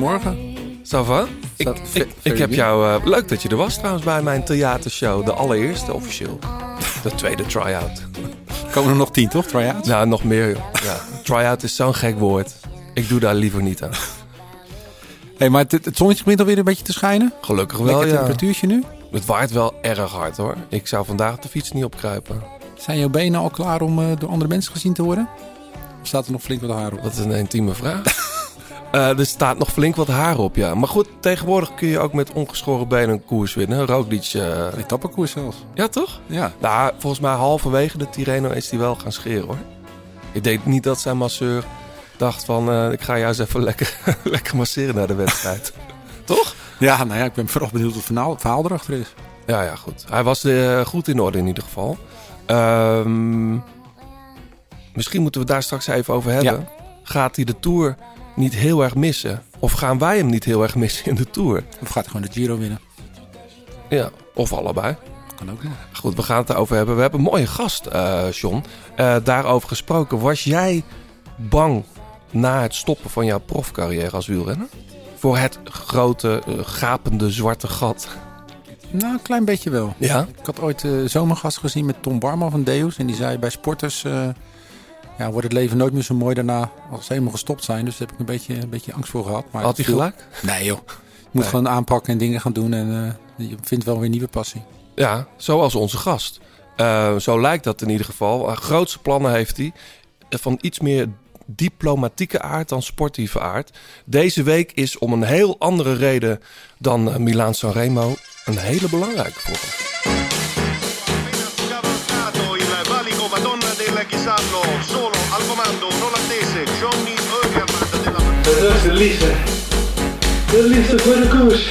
goedemorgen. Zo van? Ik, heb jou... eh, leuk dat je er was trouwens bij mijn theatershow. De allereerste officieel. De tweede try-out. Komen er nog tien, toch? Try-outs? Nou, nog meer. Ja. Try-out is zo'n gek woord. Ik doe daar liever niet aan. Hey, maar het, het zonnetje begint alweer een beetje te schijnen. Gelukkig wel, Lekker ja. temperatuurtje nu. Het waait wel erg hard hoor. Ik zou vandaag de fiets niet opkruipen. Zijn jouw benen al klaar om eh, door andere mensen gezien te worden? Of staat er nog flink wat haar op? Dat is een intieme vraag. Eh, er staat nog flink wat haar op, ja. Maar goed, tegenwoordig kun je ook met ongeschoren benen een koers winnen. Roglic, eh, Etappekoers zelfs. ja toch? Ja. Nou, volgens mij halverwege de Tirreno is hij wel gaan scheren hoor. Ik denk niet dat zijn masseur dacht van... eh, ik ga jou eens even lekker, lekker masseren naar de wedstrijd. toch? Ja, nou ja, ik ben vooral benieuwd wat het verhaal, erachter is. Ja, ja, goed. Hij was goed in orde in ieder geval. Ehm, misschien moeten we daar straks even over hebben. Gaat hij de Tour niet heel erg missen? Of gaan wij hem niet heel erg missen in de Tour? Of gaat hij gewoon de Giro winnen? Ja, of allebei. Kan ook nog. Goed, we gaan het erover hebben. We hebben een mooie gast, eh John. Eh, daarover gesproken. Was jij bang na het stoppen van jouw profcarrière als wielrenner? Voor het grote, eh, gapende zwarte gat. Nou, een klein beetje wel. Ja? Ik had ooit zomergast gezien met Tom Barman van Deus. En die zei bij sporters... eh, ja, wordt het leven nooit meer zo mooi daarna als ze helemaal gestopt zijn. Dus daar heb ik een beetje, een beetje angst voor gehad. Maar Had hij gelijk? Nee joh. Je moet Nee. gewoon aanpakken en dingen gaan doen. En eh, je vindt wel weer nieuwe passie. Ja, zoals onze gast. Eh, zo lijkt dat in ieder geval. Uh, grootste plannen heeft hij. eh, Van iets meer diplomatieke aard dan sportieve aard. Deze week is om een heel andere reden dan eh, Milaan Sanremo een hele belangrijke voor hem. Madonna Dat is de liefde. De liefde voor de koers.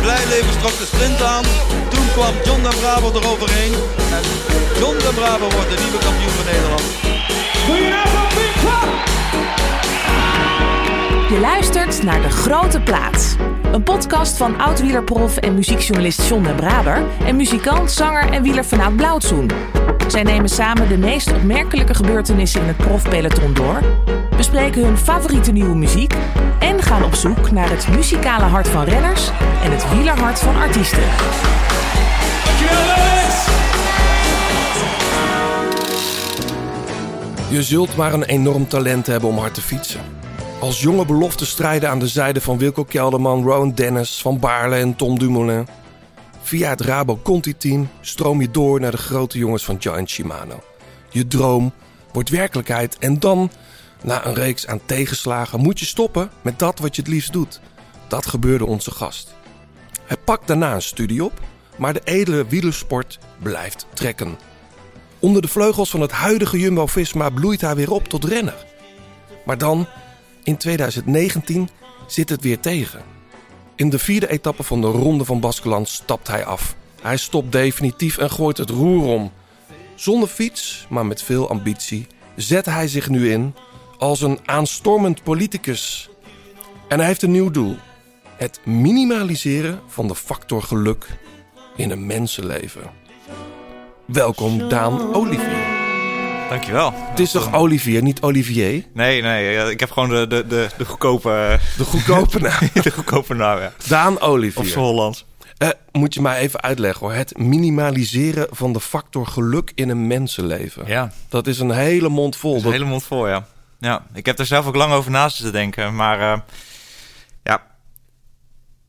Blijleven trok de sprint aan. Toen kwam John de Bravo eroverheen. En John de Bravo wordt de nieuwe kampioen van Nederland. Je luistert naar De Grote Plaat. Een podcast van oud-wielerprof en muziekjournalist John den Braber... en muzikant, zanger en wielerfanaat Blauwtsoen. Zij nemen samen de meest opmerkelijke gebeurtenissen in het profpeloton door... bespreken hun favoriete nieuwe muziek... en gaan op zoek naar het muzikale hart van renners... en het wielerhart van artiesten. Je zult maar een enorm talent hebben om hard te fietsen. Als jonge belofte strijden aan de zijde van Wilco Kelderman, Rowan Dennis, Van Baarle en Tom Dumoulin. Via het Rabo Conti-team stroom je door naar de grote jongens van Giant Shimano. Je droom wordt werkelijkheid en dan, na een reeks aan tegenslagen, moet je stoppen met dat wat je het liefst doet. Dat gebeurde onze gast. Hij pakt daarna een studie op, maar de edele wielersport blijft trekken. Onder de vleugels van het huidige Jumbo-Visma bloeit hij weer op tot renner. Maar dan, in 2019, zit het weer tegen. In de vierde etappe van de Ronde van Baskeland stapt hij af. Hij stopt definitief en gooit het roer om. Zonder fiets, maar met veel ambitie, zet hij zich nu in als een aanstormend politicus. En hij heeft een nieuw doel. Het minimaliseren van de factor geluk in een mensenleven. Welkom Daan Olivier. Dankjewel. Het is toch Olivier, niet Olivier? Nee, nee, ik heb gewoon de, de, de, de goedkope, De goedkope naam. de goedkope naam, ja. Daan Op z'n Olivier. Hollands. Eh, moet je mij even uitleggen hoor. Het minimaliseren van de factor geluk in een mensenleven. Ja, Dat is een hele mond vol. dat is een hele mond vol, ja. Ja, ik heb er zelf ook lang over naast te denken. Maar eh, ja,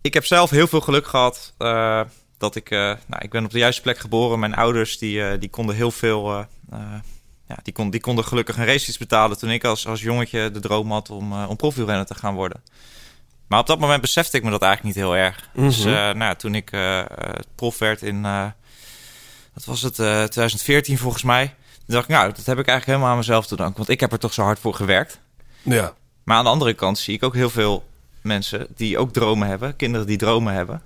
ik heb zelf heel veel geluk gehad eh, dat ik... nou, ik ben op de juiste plek geboren. Mijn ouders die, die konden heel veel... ja, die, kon, die konden gelukkig een racefiets betalen toen ik als, als jongetje de droom had om, eh om profielrenner te gaan worden. Maar op dat moment besefte ik me dat eigenlijk niet heel erg. Dus Mhm. eh, nou, ja, toen ik eh, prof werd in, wat was het, eh 2014 volgens mij. Toen dacht ik, nou, dat heb ik eigenlijk helemaal aan mezelf te danken. Want ik heb er toch zo hard voor gewerkt. Ja. Maar aan de andere kant zie ik ook heel veel mensen die ook dromen hebben. Kinderen die dromen hebben.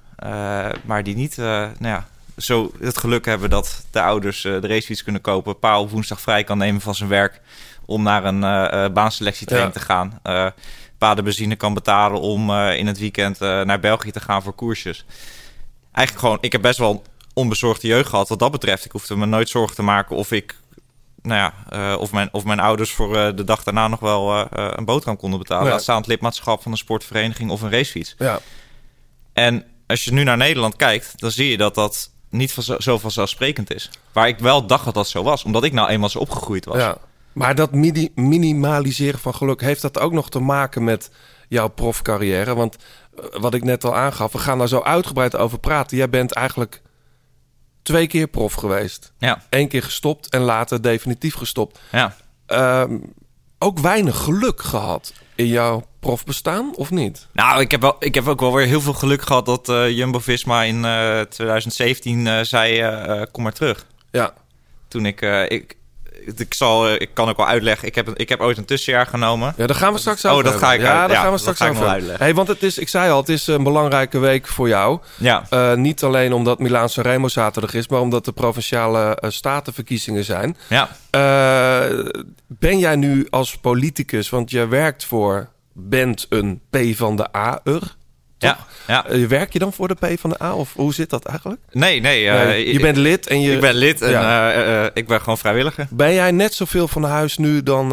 maar die niet, nou ja, zo het geluk hebben dat de ouders eh, de racefiets kunnen kopen. Pa op woensdag vrij kan nemen van zijn werk om naar een eh eh, baanselectietraining Ja. te gaan. Pa de benzine kan betalen om in het weekend naar België te gaan voor koersjes. Eigenlijk gewoon, ik heb best wel een onbezorgde jeugd gehad wat dat betreft. Ik hoefde me nooit zorgen te maken of ik nou ja, of, mijn, of mijn ouders voor de dag daarna nog wel eh, een boterham konden betalen. Ja. Laat staan het lidmaatschap van een sportvereniging of een racefiets. Ja. En als je nu naar Nederland kijkt, dan zie je dat dat niet van zo, zo vanzelfsprekend is. Waar ik wel dacht dat dat zo was, omdat ik nou eenmaal zo opgegroeid was. Ja. Maar dat mini- minimaliseren van geluk, heeft dat ook nog te maken met jouw profcarrière? Want eh, wat ik net al aangaf, we gaan daar zo uitgebreid over praten. Jij bent eigenlijk twee keer prof geweest. Ja, Eén keer gestopt en later definitief gestopt. ja. Ehm, ook weinig geluk gehad in jouw profbestaan, of niet? Nou, ik heb, wel, ik heb ook wel weer heel veel geluk gehad dat eh, Jumbo-Visma in eh, 2017 eh, zei, eh, eh, kom maar terug. Ja, Toen ik, ik, ik, zal, eh, ik kan ook wel uitleggen, ik heb, ik heb ooit een tussenjaar genomen. ja daar gaan we straks Oh, over dat hebben. ga ik Ja, daar ja, gaan we dat straks over uitleggen. Hey, want het is, ik zei al, het is een belangrijke week voor jou. Ja, Eh, niet alleen omdat Milaan Sanremo zaterdag is, maar omdat de provinciale eh, statenverkiezingen zijn. ja. Ben jij nu als politicus, want je werkt voor, bent een P van de A-er. Ja, ja. Eh, werk je dan voor de P van de A of hoe zit dat eigenlijk? Nee, nee. eh, je bent lid en je. ik ben lid en Ja. eh, ik ben gewoon vrijwilliger. Ben jij net zoveel van huis nu dan,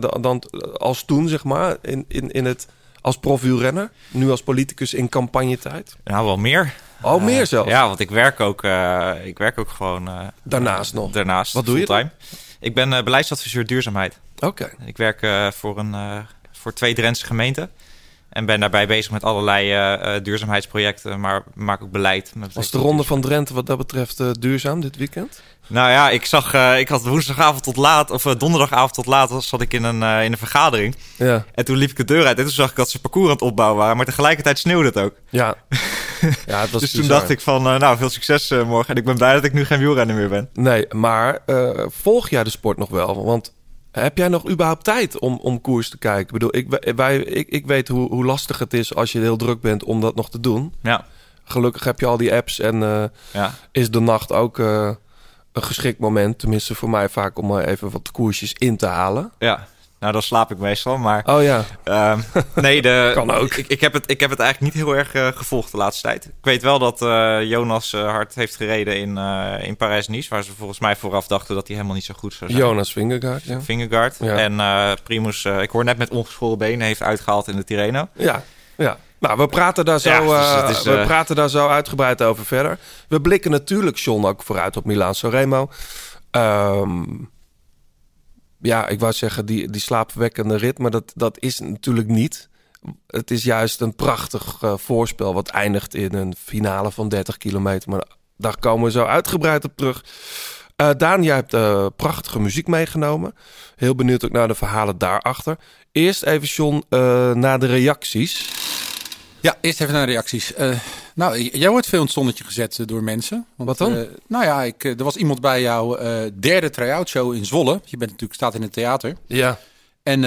dan, dan als toen, zeg maar, in, in, in het, als profielrenner? Nu als politicus in campagnetijd? Nou, wel meer. Oh, meer zelfs? Ja, want ik werk ook, ik werk ook gewoon... Daarnaast nog? Daarnaast, Wat doe je fulltime. Ik ben beleidsadviseur duurzaamheid. Oké. Ik werk voor, een, voor twee Drentse gemeenten. En ben daarbij bezig met allerlei eh, eh, duurzaamheidsprojecten, maar maak ook beleid. Met Was de ronde van Drenthe wat dat betreft eh, duurzaam dit weekend? Nou ja, ik zag, ik had woensdagavond tot laat, of donderdagavond tot laat, zat ik in een, in een vergadering. Ja. En toen liep ik de deur uit en toen zag ik dat ze parcours aan het opbouwen waren, maar tegelijkertijd sneeuwde het ook. Ja. ja het was dus toen dacht ik van, nou, veel succes morgen. En ik ben blij dat ik nu geen wielrenner meer ben. Nee, maar volg jij de sport nog wel? Want heb jij nog überhaupt tijd om, om koers te kijken? Ik bedoel, ik, wij, ik, ik weet hoe, hoe lastig het is als je heel druk bent om dat nog te doen. Ja, Gelukkig heb je al die apps en eh, ja. is de nacht ook eh, een geschikt moment. Tenminste voor mij vaak om eh, even wat koersjes in te halen. ja. Nou, dan slaap ik meestal, maar... Oh ja, Ehm, nee, de, Kan ook. Ik, ik, heb het, ik heb het eigenlijk niet heel erg eh, gevolgd de laatste tijd. Ik weet wel dat eh, Jonas eh, hard heeft gereden in, in Parijs-Nice... waar ze volgens mij vooraf dachten dat hij helemaal niet zo goed zou zijn. Jonas Vingegaard. Ja, Vingegaard. Ja. En Primus, ik hoor net met ongeschoren benen, heeft uitgehaald in de Tirreno. ja. ja. Nou, we praten, daar zo, Ja, dus is, we praten daar zo uitgebreid over verder. We blikken natuurlijk, John, ook vooruit op Milaan Sanremo. Ehm ja, ik wou zeggen, die, die slaapverwekkende rit, maar dat, dat is natuurlijk niet. Het is juist een prachtig eh, voorspel wat eindigt in een finale van 30 kilometer. Maar daar komen we zo uitgebreid op terug. Eh Daan, jij hebt eh, prachtige muziek meegenomen. Heel benieuwd ook naar de verhalen daarachter. Eerst even, John, naar de reacties. Ja, eerst even naar de reacties. Nou, jij wordt veel in het zonnetje gezet eh, door mensen. Want, Wat dan? eh, nou ja, ik, eh, er was iemand bij jouw derde try-out show in Zwolle. Je bent natuurlijk staat in het theater. Ja. En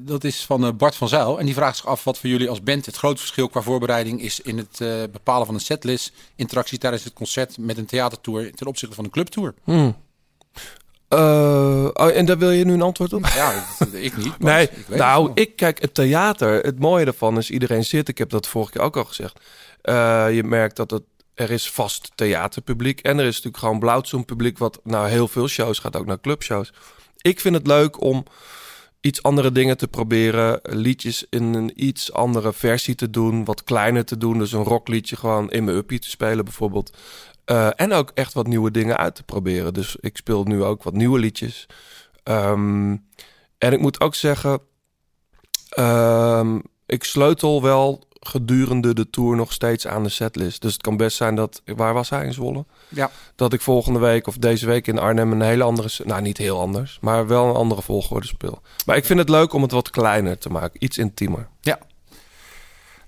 dat is van Bart van Zijl. En die vraagt zich af wat voor jullie als band het grote verschil qua voorbereiding is in het bepalen van een setlist, interactie tijdens het concert met een theatertour ten opzichte van een clubtour. Hmm. Oh, en daar wil je nu een antwoord op? Ja, ik niet. Nee, Ik nou, ik kijk het theater. Het mooie daarvan is iedereen zit. Ik heb dat vorige keer ook al gezegd. Eh, je merkt dat het, er is vast theaterpubliek. En er is natuurlijk gewoon blauwzoom publiek. Wat naar heel veel shows gaat, ook naar clubshows. Ik vind het leuk om iets andere dingen te proberen. Liedjes in een iets andere versie te doen. Wat kleiner te doen. Dus een rockliedje gewoon in mijn uppie te spelen bijvoorbeeld. Eh, en ook echt wat nieuwe dingen uit te proberen. Dus ik speel nu ook wat nieuwe liedjes. Ehm, en ik moet ook zeggen, ehm, ik sleutel wel gedurende de tour nog steeds aan de setlist. Dus het kan best zijn dat, waar was hij in Zwolle? Ja. Dat ik volgende week of deze week in Arnhem een hele andere, nou niet heel anders, maar wel een andere volgorde speel. Maar ik vind het leuk om het wat kleiner te maken, iets intiemer. Ja.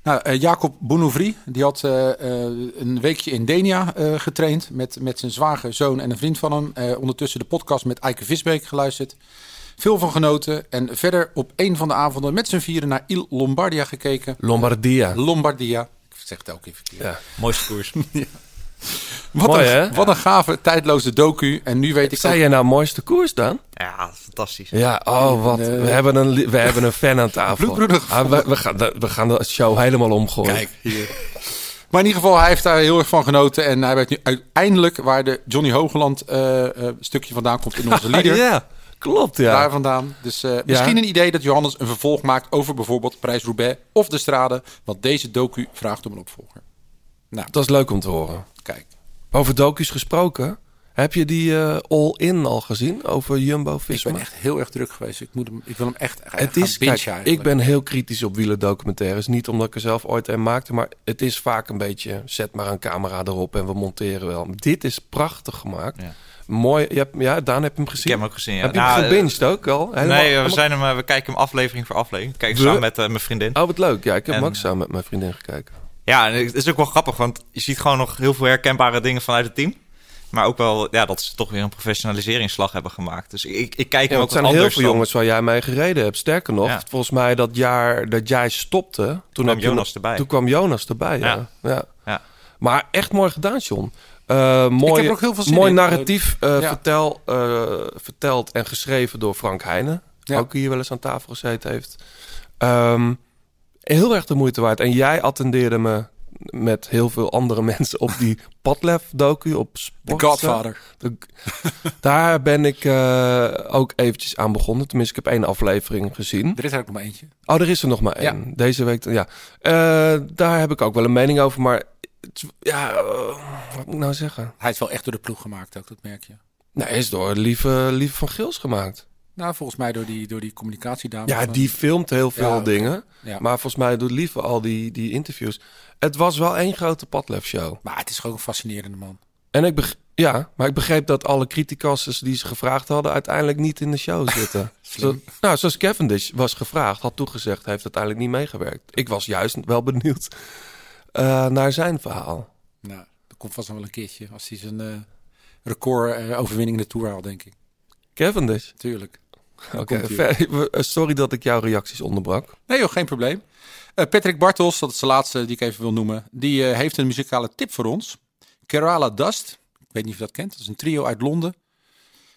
Nou, eh, Jacob Bounouvry, die had eh, eh, een weekje in Denia getraind met, met zijn zwager, zoon en een vriend van hem. Ondertussen de podcast met Eike Visbeek geluisterd. Veel van genoten en verder op een van de avonden met z'n vieren naar Il Lombardia gekeken. Lombardia. Lombardia. Ik zeg het elke keer verkeerd. Ja. Mooiste koers. Wat, Mooi, een, wat een gave, tijdloze docu. En nu weet ik Zei ook- jij nou mooiste koers dan? ja, fantastisch. Ja, oh wat. Eh, We hebben een, we hebben een fan aan tafel. Ah, we, we, gaan, de- we gaan de show helemaal omgooien. Kijk, hier. Maar in ieder geval, hij heeft daar heel erg van genoten. En hij weet nu uiteindelijk waar de Johnny Hogeland eh, eh, stukje vandaan komt in onze lieder. ja, klopt ja. Daar vandaan. Dus eh, misschien een idee dat Johannes een vervolg maakt over bijvoorbeeld Prijs-Roubaix of de Strade. Want deze docu vraagt om een opvolger. Nou, Dat is leuk om te horen. kijk. Over docu's gesproken. Heb je die eh, All-In al gezien over Ik Jumbo-Visma? ben echt heel erg druk geweest. Ik, moet hem, ik wil hem echt Het is, kijk, ik ben heel kritisch op wielerdocumentaires. Niet omdat ik er zelf ooit een maakte, maar het is vaak een beetje... zet maar een camera erop en we monteren wel. Dit is prachtig gemaakt. Ja. Mooi. Je hebt, ja, Daan heb je hem gezien. Ik heb hem ook gezien. Ja. Heb je Nou, hem gebinged ook al? Helemaal- Nee, we, zijn hem, eh, we kijken hem aflevering voor aflevering. Kijk samen met eh, mijn vriendin. Oh, wat leuk. Ja, ik heb hem ook samen met mijn vriendin gekeken. Ja, en het is ook wel grappig, want je ziet gewoon nog heel veel herkenbare dingen vanuit het team. Maar ook wel ja, dat ze toch weer een professionaliseringsslag hebben gemaakt. Dus ik, ik kijk Ja, ook het zijn heel veel dan- jongens waar jij mee gereden hebt. Sterker nog, Ja. volgens mij dat jaar dat jij stopte... Toen kwam heb je- Jonas erbij. Toen kwam Jonas erbij, ja. Ja. ja. Ja. Maar echt mooi gedaan, John. Mooi, mooi in. narratief Ja. vertel, verteld en geschreven door Frank Heijnen. Ja. Ook hier wel eens aan tafel gezeten heeft. Ehm, heel erg de moeite waard. En jij attendeerde me met heel veel andere mensen op die Padlef-docu op The. Godfather. De- Daar ben ik eh, ook eventjes aan begonnen. Tenminste, ik heb één aflevering gezien. Er is er ook nog maar eentje. Oh, er is er nog maar Ja. één. Deze week, ja. Eh, daar heb ik ook wel een mening over. Maar ja, eh, wat moet ik nou zeggen? Hij is wel echt door de ploeg gemaakt ook, dat merk je. Nee, hij is door Lieve, Lieve van Gils gemaakt. Nou, volgens mij door die, door die communicatiedame. Ja, van- die filmt heel veel Ja, dingen. Ja. Maar volgens mij doet Lieve al die, die interviews. Het was wel één grote Padlef-show. Maar het is gewoon een fascinerende man. En ik ja, maar ik begreep dat alle criticasters die ze gevraagd hadden... uiteindelijk niet in de show zitten. Zo, nou, zoals Cavendish was gevraagd, had toegezegd... heeft uiteindelijk niet meegewerkt. Ik was juist wel benieuwd eh, naar zijn verhaal. Nou, dat komt vast nog wel een keertje. Als hij zijn eh, record eh, in de Tour haalt, denk ik. Cavendish. Tuurlijk. Oké, sorry dat ik jouw reacties onderbrak. Nee joh, geen probleem. Patrick Bartels, dat is de laatste die ik even wil noemen. Die heeft een muzikale tip voor ons. Kerala Dust. Ik weet niet of je dat kent. Dat is een trio uit Londen.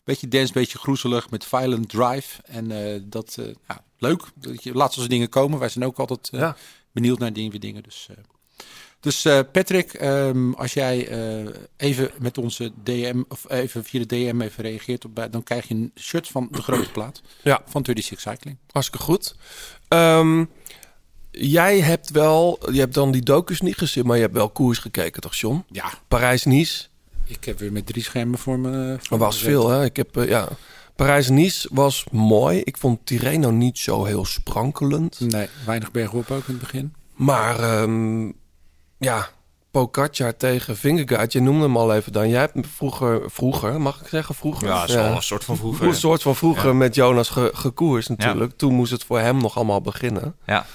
Beetje dance, beetje groezelig met Violent Drive. En eh, dat, ja, leuk. Dat je, laat zo'n dingen komen. Wij zijn ook altijd Ja. benieuwd naar die dingen. Dus. Dus eh, Patrick, ehm, als jij eh, even met onze DM, of even via de DM even reageert, op, dan krijg je een shirt van de grote plaat Ja. van 36 Cycling. Hartstikke goed. Ehm, jij hebt wel, je hebt dan die docus niet gezien, maar je hebt wel koers gekeken, toch, John? Ja, Parijs-Nice, Ik heb weer met drie schermen voor me. voor dat me was veel, hè? Ik heb, eh, ja. Parijs-Nice was mooi. Ik vond Tirreno niet zo heel sprankelend. Nee, weinig bergop ook in het begin. Maar ehm, ja, Pogacar tegen Vingegaard, je noemde hem al even dan. Jij hebt hem vroeger, vroeger, mag ik zeggen vroeger? Ja, dat is wel een soort van vroeger. Een soort van vroeger met Jonas ge, gekoerst natuurlijk. Toen moest het voor hem nog allemaal beginnen. Ja.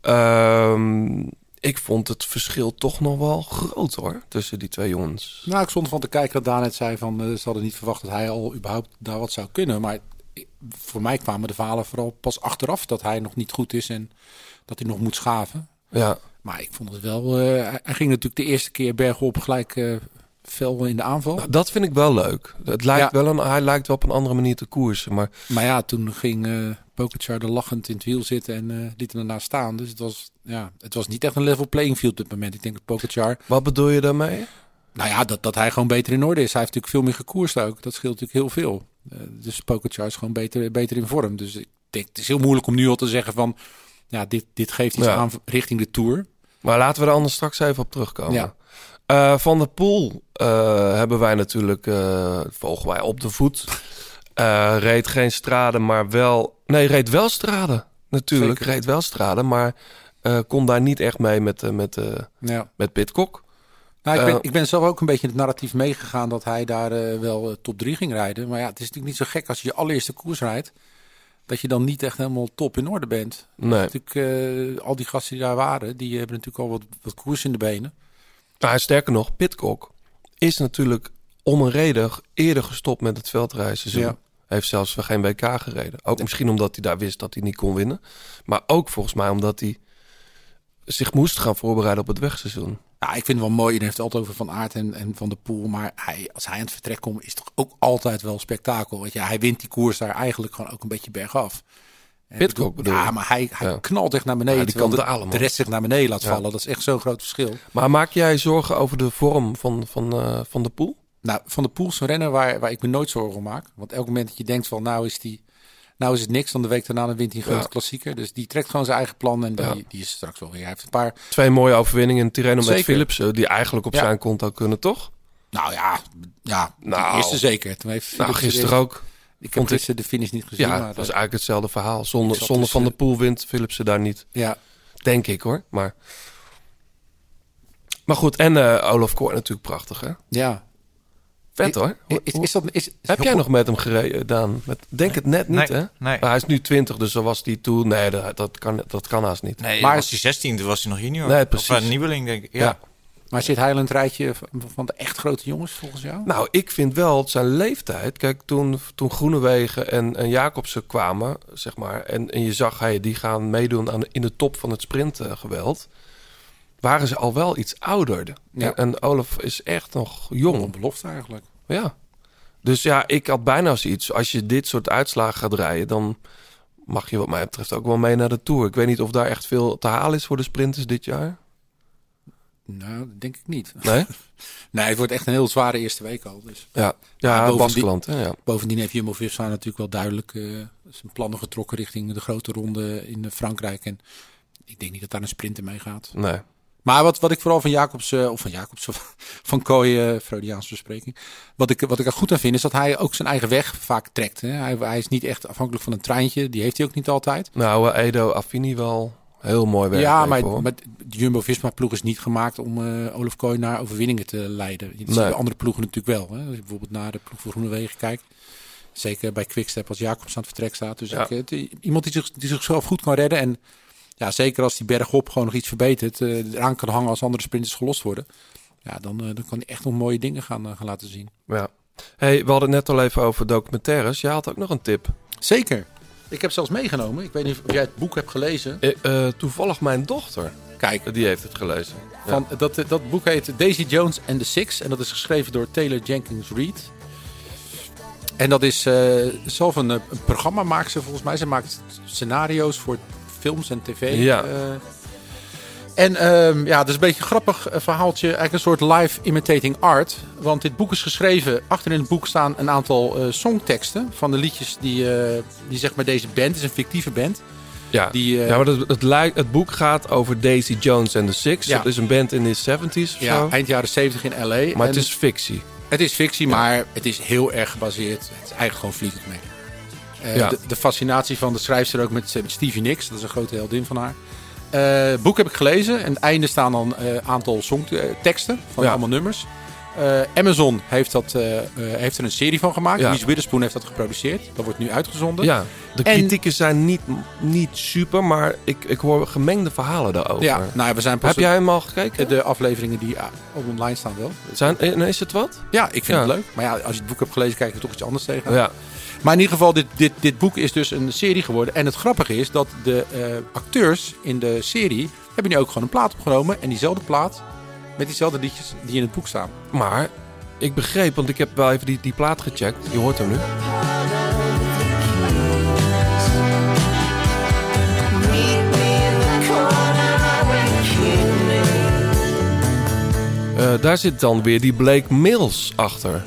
Ehm, ik vond het verschil toch nog wel groot hoor, tussen die twee jongens. Nou, ik stond van te kijken dat Daan net zei van... eh, ze hadden niet verwacht dat hij al überhaupt daar wat zou kunnen. Maar voor mij kwamen de verhalen vooral pas achteraf dat hij nog niet goed is... en dat hij nog moet schaven. Ja, Maar ik vond het wel... eh, hij- ging natuurlijk de eerste keer bergop gelijk eh fel in de aanval. nou, dat vind ik wel leuk. Het lijkt Ja. wel een, hij lijkt wel op een andere manier te koersen. Maar Maar ja, toen ging eh Pogacar er lachend in het wiel zitten en eh liet hem ernaast staan. Dus het was, ja, het was niet echt een level playing field op dit moment. Ik denk dat Pogacar... wat bedoel je daarmee? Nou ja, dat, dat hij gewoon beter in orde is. Hij heeft natuurlijk veel meer gekoerst ook. Dat scheelt natuurlijk heel veel. Eh, dus Pogacar is gewoon beter, beter in vorm. Dus ik denk, het is heel moeilijk om nu al te zeggen van... Ja, dit, dit geeft iets Ja. aan richting de Tour. Maar laten we er anders straks even op terugkomen. Ja. Eh, van de Poel eh, hebben wij natuurlijk, eh, volgen wij op de voet. Reed geen straden, maar wel... Nee, reed wel straden. Natuurlijk, Zeker. reed wel straden, maar kon daar niet echt mee met, met, Ja. met Pitcock. Nou, ik, ben, ik ben zelf ook een beetje in het narratief meegegaan dat hij daar wel top 3 ging rijden. Maar ja, het is natuurlijk niet zo gek als je je allereerste koers rijdt. Dat je dan niet echt helemaal top in orde bent. Nee. Natuurlijk, eh, al die gasten die daar waren, die hebben natuurlijk al wat, wat koers in de benen. Nou, sterker nog, Pitcock is natuurlijk om een reden eerder gestopt met het veldrijseizoen. Ja. Hij heeft zelfs geen WK gereden. Ook misschien omdat hij daar wist dat hij niet kon winnen. Maar ook volgens mij omdat hij zich moest gaan voorbereiden op het wegseizoen. Ja, ik vind het wel mooi. Je heeft het altijd over Van Aert en, en Van de Poel. Maar hij, als hij aan het vertrek komt, is het toch ook altijd wel spektakel. Want ja, hij wint die koers daar eigenlijk gewoon ook een beetje bergaf. Pitcock bedoel Ja, maar hij, hij Ja. knalt echt naar beneden. Ja, die terwijl kan de, rest zich naar beneden laat Ja. vallen. Dat is echt zo'n groot verschil. Maar maak jij zorgen over de vorm van, van, eh, van de pool? Nou, Van de Poel is een renner waar, waar ik me nooit zorgen om maak. Want elk moment dat je denkt van nou is, die, nou is het niks, dan de week daarna wint hij grote Ja. klassieker. Dus die trekt gewoon zijn eigen plan en die, Ja. die is straks wel weer. Hij heeft een paar, Twee mooie overwinningen in Tirreno met Zeker. Philipsen, die eigenlijk op zijn konto kunnen, toch? nou ja, ja Nou. de eerste zeker. Toen heeft Nou, Philips gisteren de- ook. Ik heb vond ik- gisteren de finish niet gezien. Ja, maar dat is eigenlijk hetzelfde verhaal. Zonder, zonder dus, Van de eh, Poel wint Philipsen daar niet. ja, Denk ik hoor. Maar, maar goed, en eh Olaf Koor natuurlijk prachtig hè? ja. Vet hoor. Is, is dat, is, Heb jij nog met hem gereden, Daan? Met, denk het net niet, Nee, hè? nee. Maar hij is nu 20, dus zo was hij toen. Nee, dat, dat, kan, dat kan haast niet. Nee, Maar- was hij 16, toen was hij nog junior. Nee, Of precies. een nieuweling, denk ik. Ja. Ja. Maar zit hij in het rijtje van- de echt grote jongens volgens jou? Nou, ik vind wel dat zijn leeftijd. Kijk, toen, toen Groenewegen en, en Jacobsen kwamen, zeg maar. En, en je zag, hey, die gaan meedoen aan, in de top van het sprintgeweld. Waren ze al wel iets ouder. Ja. En, Olaf is echt nog jong. belofte eigenlijk. Ja. Dus ja, ik had bijna zoiets. Als je dit soort uitslagen gaat rijden, dan mag je wat mij betreft ook wel mee naar de Tour. Ik weet niet of daar echt veel te halen is voor de sprinters dit jaar. Nou, denk ik niet. Nee? Nee, het wordt echt een heel zware eerste week al. Dus. Ja, ja bovendien- Baskeland. hè, Ja. Bovendien heeft Jumbo-Visma natuurlijk wel duidelijk eh, zijn plannen getrokken richting de grote ronde in eh, Frankrijk. En ik denk niet dat daar een sprinter mee gaat. Nee. Maar wat, wat ik vooral van Jacobs, eh, of van Jacobs, of van Kooi, eh Freudiaanse bespreking. Wat ik, wat ik er goed aan vind, is dat hij ook zijn eigen weg vaak trekt. Hè. Hij, hij is niet echt afhankelijk van een treintje. Die heeft hij ook niet altijd. Nou, eh, Edo Affini wel heel mooi werk. ja, maar, hoor. maar de Jumbo-Visma-ploeg is niet gemaakt om Olaf Kooi naar overwinningen te leiden. Ziet Nee. andere ploegen natuurlijk wel. Hè. Als je bijvoorbeeld naar de ploeg voor Groenewegen kijkt. Zeker bij Quickstep als Jacobs aan het vertrek staat. Dus Ja. ik, iemand die, zich, die zichzelf goed kan redden. En ja, zeker als die bergop gewoon nog iets verbetert. eh, eraan kan hangen als andere sprinters gelost worden. Ja, dan, eh, dan kan hij echt nog mooie dingen gaan, eh, gaan laten zien. Ja. Hey, we hadden het net al even over documentaires. Jij had ook nog een tip. Zeker. Ik heb zelfs meegenomen. Ik weet niet of jij het boek hebt gelezen. Eh, eh, toevallig mijn dochter, Kijk, die heeft het gelezen. Ja. Van, dat, dat boek heet Daisy Jones and the Six. En dat is geschreven door Taylor Jenkins Reid. En dat is eh, zelf een, een programma maakt ze volgens mij. Ze maakt scenario's voor films en tv. Ja. eh. en ehm, ja, dat is een beetje een grappig eh, verhaaltje. Eigenlijk een soort live imitating art. Want dit boek is geschreven. Achter in het boek staan een aantal eh, songteksten van de liedjes die, die zeg maar deze band, het is een fictieve band. Ja, Die, ja maar het, het, het boek gaat over Daisy Jones en the Six. Ja. Dat is een band in de 70s of Ja, zo. eind jaren 70 in LA. Maar En- het is fictie. Het is fictie, maar het is heel erg gebaseerd. Het is eigenlijk gewoon Fleetwood Mac. Eh, Ja. de, de fascinatie van de schrijfster ook met, met Stevie Nicks. Dat is een grote heldin van haar. Eh, het boek heb ik gelezen. En aan het einde staan dan een aantal songteksten van Ja. allemaal nummers. Eh, Amazon heeft, dat, eh, eh, heeft er een serie van gemaakt. Ja. Reese Witherspoon heeft dat geproduceerd. Dat wordt nu uitgezonden. Ja, de En- kritieken zijn niet, niet super, maar ik, ik hoor gemengde verhalen daarover. Ja, nou, we zijn pas Heb jij hem al gekeken? de afleveringen die online staan wel. Zijn, is het wat? Ja, ik vind Ja. het leuk. Maar ja, als je het boek hebt gelezen, kijk je er toch iets anders tegen. Ja. Maar in ieder geval, dit, dit, dit boek is dus een serie geworden. En het grappige is dat de eh, acteurs in de serie hebben nu ook gewoon een plaat opgenomen. En diezelfde plaat met diezelfde liedjes die in het boek staan. Maar ik begreep, want ik heb wel even die, die plaat gecheckt. Je hoort hem nu. Eh, daar zit dan weer die Blake Mills achter.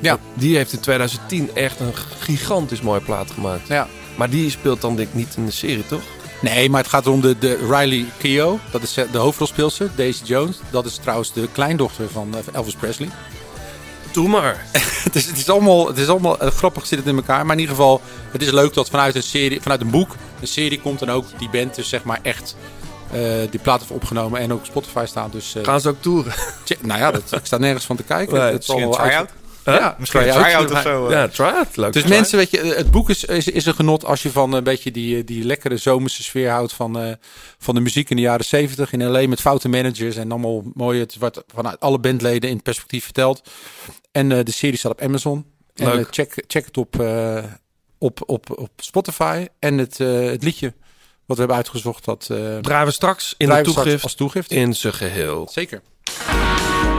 Ja. Die heeft in 2010 echt een gigantisch mooie plaat gemaakt. Ja. Maar die speelt dan denk ik niet in de serie, toch? Nee, maar het gaat om de, de Riley Keough. Dat is eh, de hoofdrolspeelster, Daisy Jones. Dat is trouwens de kleindochter van eh, Elvis Presley. Doe maar. het, is, het is allemaal, het is allemaal eh, grappig zit het in elkaar. Maar in ieder geval, het is leuk dat vanuit een, serie, vanuit een boek een serie komt. En ook die band dus zeg maar echt eh, die plaat heeft opgenomen. En ook op Spotify staan. Dus eh, Gaan ze ook toeren? nou ja, dat, ik sta nergens van te kijken. Nee, Het zal Misschien een try-out? Ja, Misschien een try-out. try-out of zo. eh. Ja, try it. Leuk. Dus mensen, weet je, het boek is, is, is een genot als je van een beetje die, die lekkere zomerse sfeer houdt van, eh, van de muziek in de jaren 70 in LA met foute managers en allemaal mooie, het wordt vanuit alle bandleden in perspectief verteld. En eh, de serie staat op Amazon. En eh, check, check het op, eh, op, op, op Spotify. En het, eh, het liedje wat we hebben uitgezocht, dat eh Draaien we straks in de straks toegift als toegift. in zijn geheel. Zeker.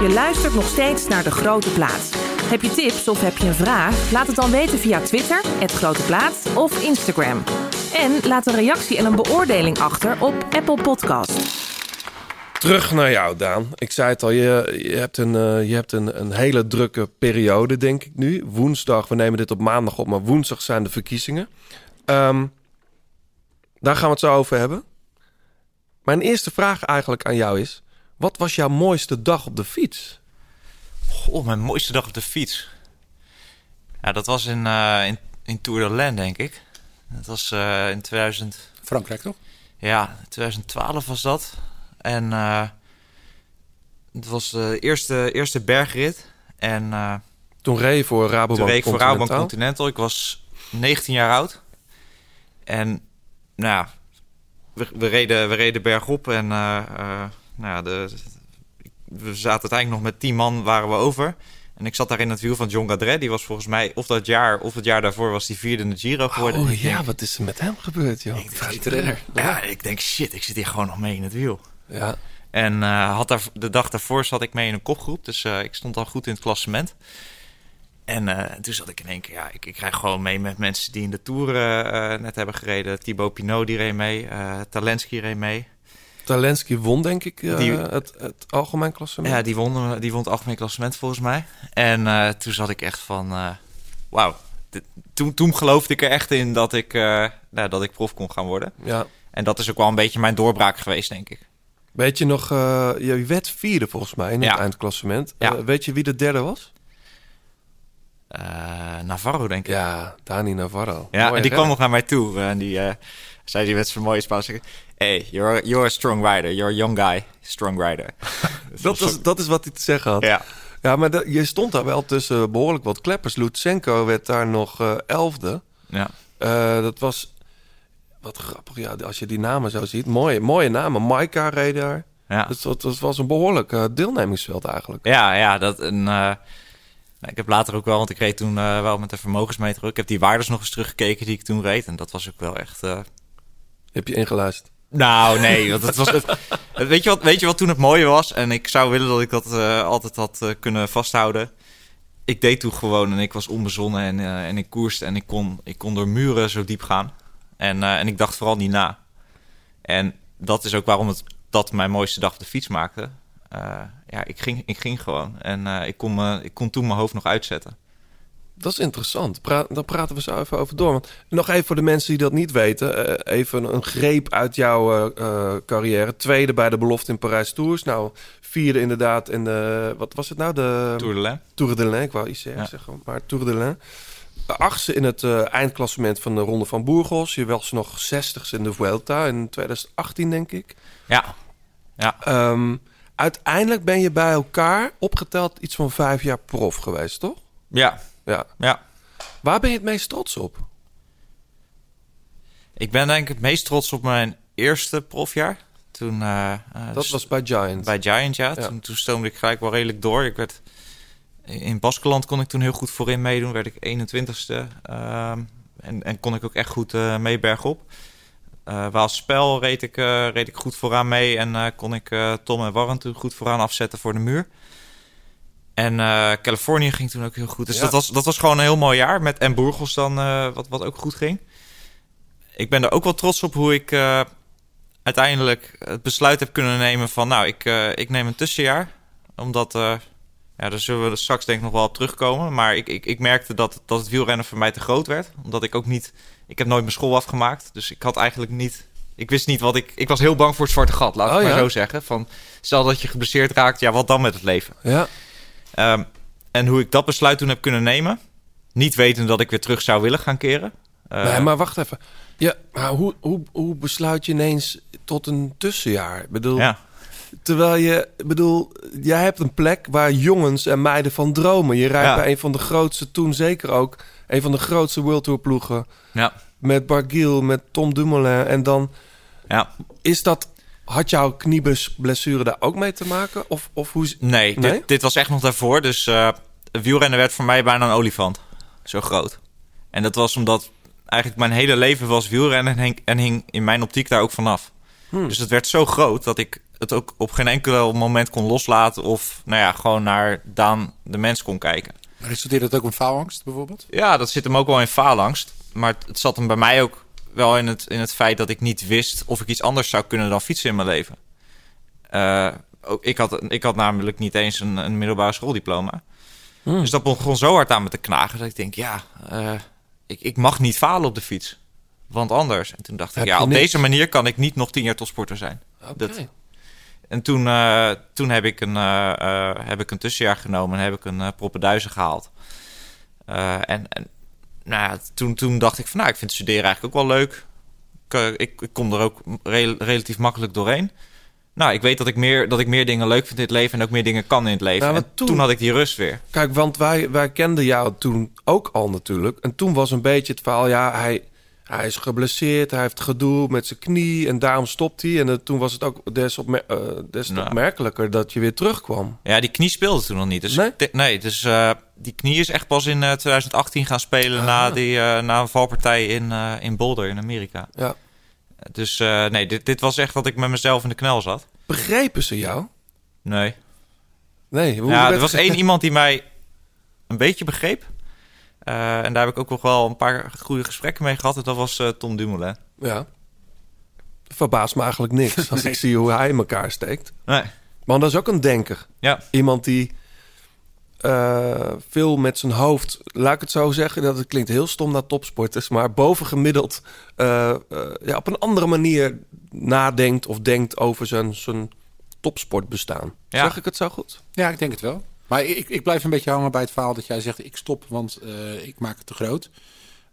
Je luistert nog steeds naar De Grote Plaat. Heb je tips of heb je een vraag? Laat het dan weten via Twitter, het Grote Plaat of Instagram. En laat een reactie en een beoordeling achter op Apple Podcast. Terug naar jou, Daan. Ik zei het al, je, je hebt, een, eh, je hebt een, een hele drukke periode, denk ik nu. Woensdag, we nemen dit op maandag op, maar woensdag zijn de verkiezingen. Ehm, daar gaan we het zo over hebben. Mijn eerste vraag eigenlijk aan jou is... wat was jouw mooiste dag op de fiets? Goh, mijn mooiste dag op de fiets. Ja, dat was in, eh, in, in Tour de Land, denk ik. Dat was eh, in 2000... Frankrijk toch? Ja, 2012 was dat. En eh, het was de eerste, eerste bergrit. En Toen reed je voor Rabobank toen reed ik voor Rabobank Continental. Ik was 19 jaar oud. En nou we, we, reden, we reden bergop. En nou ja, de, we zaten uiteindelijk nog met 10 man waren we over. En ik zat daar in het wiel van John Gadret. Die was volgens mij of dat jaar of het jaar daarvoor was die vierde in de Giro geworden. En Oh ik ja, denk- wat is er met hem gebeurd, joh? Favoriete renner. ja, ik denk shit, ik zit hier gewoon nog mee in het wiel. Ja. En eh, had daar, de dag daarvoor zat ik mee in een kopgroep. Dus eh, ik stond al goed in het klassement. En eh, toen zat ik in één keer... Ja, ik, ik krijg gewoon mee met mensen die in de Tour net hebben gereden. Thibaut Pinot die reed mee. eh Talensky reed mee. Talensky won, denk ik, eh, Die- het, het algemeen klassement. Ja, die won, die won het algemeen klassement volgens mij. En eh, toen zat ik echt van... eh, Wauw. Toen, toen geloofde ik er echt in dat ik, eh, nou, dat ik prof kon gaan worden. ja. En dat is ook wel een beetje mijn doorbraak geweest, denk ik. Weet je nog, eh, je werd vierde volgens mij in het Ja. eindklassement. Ja. Eh, weet je wie de derde was? Eh, Navarro, denk ik. Ja, Dani Navarro. Ja, en die kwam nog naar mij toe en die eh, zei die met zijn mooie Spaans zeggen... Hey, you're, you're a strong rider. You're a young guy. Strong rider. Dat, is, dat is wat hij te zeggen had. Ja. Ja, maar dat- je stond daar wel tussen behoorlijk wat kleppers. Lutsenko werd daar nog eh, elfde. Ja. Eh, dat was wat grappig, ja, als je die namen zo ziet. Mooie, mooie namen. Maika reed daar. Ja. Dus dat, dat was een behoorlijk eh, deelnemingsveld eigenlijk. Ja, ja, dat een. nou, ik heb later ook wel, want ik reed toen wel met de vermogensmeter. Ik heb die waardes nog eens teruggekeken die ik toen reed. En dat was ook wel echt. Heb je ingeluisterd? Nou, nee, want het was. Het, weet, je wat, weet je wat toen het mooie was? En ik zou willen dat ik dat eh, altijd had eh, kunnen vasthouden. Ik deed toen gewoon en ik was onbezonnen en, eh, en ik koerste en ik kon, ik kon door muren zo diep gaan. En, en ik dacht vooral niet na. En dat is ook waarom het dat mijn mooiste dag op de fiets maakte. Ja, ik ging, ik ging gewoon. En ik, kon me, ik kon toen mijn hoofd nog uitzetten. Dat is interessant. Pra daar praten we zo even over door. Want nog even voor de mensen die dat niet weten. eh, even een greep uit jouw eh, eh, carrière. Tweede bij de belofte in Parijs Tours. Nou, vierde inderdaad in de... Wat was het nou? De Tour de Lens. Tour de Lens. Ik wou ICR Ja. zeggen, maar Tour de Lens. Achtste in het eindklassement van de Ronde van Burgos. Je was nog zestigste in de Vuelta in 2018, denk ik. Ja, ja. Ehm, uiteindelijk ben je bij elkaar opgeteld iets van vijf jaar prof geweest, toch? ja, Ja. ja. Waar ben je het meest trots op? Ik ben denk ik het meest trots op mijn eerste profjaar. Toen, eh, eh, Dat was bij Giant. bij Giant, ja. Ja. Toen, toen stoomde ik gelijk wel redelijk door. Ik werd, in Baskeland kon ik toen heel goed voorin meedoen. Werd ik 21ste. ehm, en, en kon ik ook echt goed eh mee bergop. Eh Waalspel reed ik, reed ik goed vooraan mee. En kon ik Tom en Warren toen goed vooraan afzetten voor de muur. En eh, Californië ging toen ook heel goed. Dus Ja. dat, was, dat was gewoon een heel mooi jaar. Met en Burgos dan, eh, wat, wat ook goed ging. Ik ben er ook wel trots op hoe ik eh, uiteindelijk het besluit heb kunnen nemen van... nou, ik, ik neem een tussenjaar. Omdat, ja, daar zullen we straks denk ik nog wel op terugkomen. Maar ik, ik, ik merkte dat, dat het wielrennen voor mij te groot werd. Omdat ik ook niet... Ik heb nooit mijn school afgemaakt. Dus ik had eigenlijk niet... Ik wist niet wat ik... Ik was heel bang voor het zwarte gat, laat ik Oh, maar ja? zo zeggen. Van, stel dat je geblesseerd raakt, ja, wat dan met het leven? Ja. Ehm, en hoe ik dat besluit toen heb kunnen nemen... Niet weten dat ik weer terug zou willen gaan keren. Eh, nee, maar wacht even. Ja, maar hoe, hoe, hoe besluit je ineens tot een tussenjaar? Ik bedoel, Ja, terwijl je, bedoel, jij hebt een plek waar jongens en meiden van dromen. Je rijdt Ja. bij een van de grootste, toen zeker ook, een van de grootste World Tour ploegen. ja, Met Barguil, met Tom Dumoulin. En dan ja. is dat, had jouw knieblessure daar ook mee te maken? Of, of hoe... Nee, Nee? Dit, dit was echt nog daarvoor. Dus eh wielrennen werd voor mij bijna een olifant. Zo groot. En dat was omdat eigenlijk mijn hele leven was wielrennen en hing, en hing in mijn optiek daar ook vanaf. Hmm. Dus het werd zo groot dat ik het ook op geen enkel moment kon loslaten of nou ja, gewoon naar Daan de mens kon kijken. Resulteert dat ook in faalangst bijvoorbeeld? Ja, dat zit hem ook wel in faalangst. Maar het, het zat hem bij mij ook wel in het, in het feit dat ik niet wist of ik iets anders zou kunnen dan fietsen in mijn leven. Eh, ook, ik, had, ik had namelijk niet eens een, een middelbare schooldiploma. Hmm. Dus dat begon zo hard aan me te knagen dat ik denk, ja, eh, ik, ik mag niet falen op de fiets. Want anders. En toen dacht ik, ja, op niks. deze manier kan ik niet nog tien jaar topsporter zijn. Oké. Dat- En toen, eh, toen heb, ik een, heb ik een tussenjaar genomen en heb ik een uh, proppenduizen gehaald. Eh, en en nou ja, toen, toen dacht ik van, nou, ik vind studeren eigenlijk ook wel leuk. Ik, eh, ik, ik kom er ook re- relatief makkelijk doorheen. Nou, ik weet dat ik, meer, dat ik meer dingen leuk vind in het leven en ook meer dingen kan in het leven. En toen... toen- had ik die rust weer. Kijk, want wij, wij kenden jou toen ook al natuurlijk. En toen was een beetje het verhaal, ja, hij, hij is geblesseerd, hij heeft gedoe met zijn knie en daarom stopt hij. En eh, toen was het ook des, opmer- eh, des te Nou. opmerkelijker dat je weer terugkwam. Ja, die knie speelde toen nog niet. Dus Nee? nee, dus eh, die knie is echt pas in eh, 2018 gaan spelen na, die, eh, na een valpartij in, eh, in Boulder in Amerika. Ja. Dus eh, nee, dit, dit was echt dat ik met mezelf in de knel zat. Begrepen ze jou? Nee. Nee. Ja, er was één iemand die mij een beetje begreep. Eh, en daar heb ik ook nog wel een paar goede gesprekken mee gehad. En dat was eh, Tom Dumoulin. Ja. Verbaast me eigenlijk niks als ik zie hoe hij in elkaar steekt. Nee. Maar dat is ook een denker. Ja. Iemand die eh, veel met zijn hoofd, laat ik het zo zeggen, dat het klinkt heel stom naar topsporters, maar bovengemiddeld eh, eh, ja, op een andere manier nadenkt of denkt over zijn, zijn topsportbestaan. Ja. Zeg ik het zo goed? Ja, ik denk het wel. Maar ik, ik blijf een beetje hangen bij het verhaal dat jij zegt: ik stop, want eh, ik maak het te groot.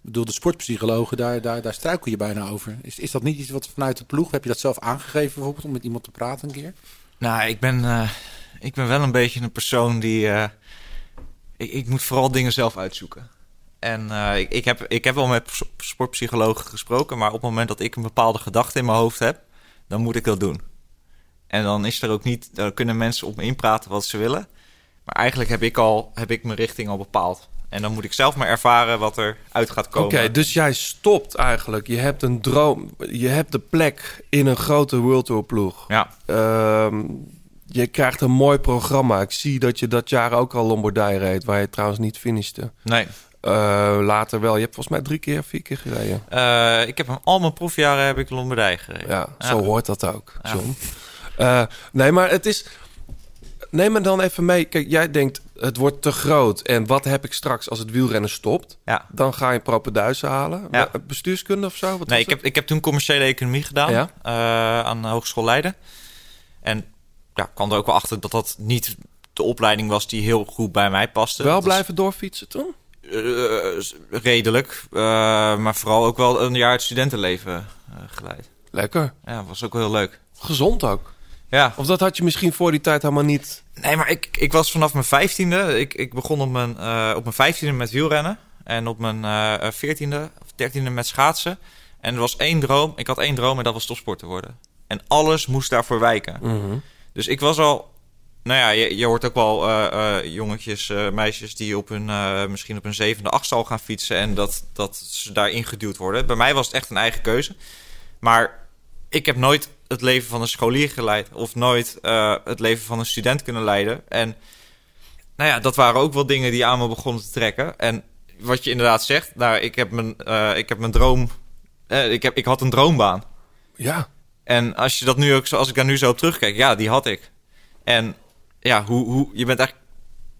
Bedoel, de sportpsychologen, daar, daar, daar struikel je bijna over. Is, is dat niet iets wat vanuit de ploeg, heb je dat zelf aangegeven bijvoorbeeld, om met iemand te praten een keer? Nou, ik ben, eh, ik ben wel een beetje een persoon die... eh, ik, ik moet vooral dingen zelf uitzoeken. En ik, ik, heb, ik heb wel met sportpsychologen gesproken... maar op het moment dat ik een bepaalde gedachte in mijn hoofd heb... dan moet ik dat doen. En dan is er ook niet... Dan kunnen mensen op me inpraten wat ze willen. Maar eigenlijk heb ik, al, heb ik mijn richting al bepaald. En dan moet ik zelf maar ervaren wat er uit gaat Oké, komen. dus jij stopt eigenlijk. Je hebt een droom. Je hebt de plek in een grote World Tour ploeg. Ja, Ehm, je krijgt een mooi programma. Ik zie dat je dat jaar ook al Lombardij reed, waar je trouwens niet finishte. nee. Eh, later wel. Je hebt volgens mij drie keer, vier keer gereden. Eh, ik heb hem- al mijn proefjaren heb ik Lombardij gereden. Ja, zo hoort dat ook, Ja. John. Eh, nee, maar het is... Neem me dan even mee. Kijk, jij denkt, het wordt te groot. En wat heb ik straks als het wielrennen stopt? Ja. Dan ga je propenduizen halen. Ja. Bestuurskunde of zo? Wat Nee, ik heb, ik heb toen commerciële economie gedaan Ja. eh, aan de Hogeschool Leiden. En ja, kwam er ook wel achter dat dat niet de opleiding was die heel goed bij mij paste. Wel Dat was, blijven doorfietsen toen? eh, redelijk, eh, maar vooral ook wel een jaar het studentenleven geleid. Lekker. Ja, was ook wel heel leuk. Gezond ook. Ja, Of dat had je misschien voor die tijd helemaal niet... nee, maar ik, ik was vanaf mijn vijftiende. Ik, ik begon op mijn, eh, op mijn vijftiende met wielrennen. En op mijn eh, veertiende of dertiende met schaatsen. En er was één droom. Ik had één droom en dat was topsporter worden. En alles moest daarvoor wijken. Mhm. Dus ik was al. Nou ja, je, je hoort ook wel eh, jongetjes, meisjes die op hun, misschien op hun zevende, achtste al gaan fietsen. En dat, dat ze daarin geduwd worden. Bij mij was het echt een eigen keuze. Maar ik heb nooit het leven van een scholier geleid. Of nooit eh, het leven van een student kunnen leiden. En nou ja, dat waren ook wel dingen die aan me begonnen te trekken. En wat je inderdaad zegt, nou, ik heb mijn, eh, ik heb mijn droom. eh, ik, heb, ik had een droombaan. Ja. En als je dat nu ook, zo- als ik daar nu zo op terugkijk, ja, die had ik. En ja, hoe, hoe je bent echt,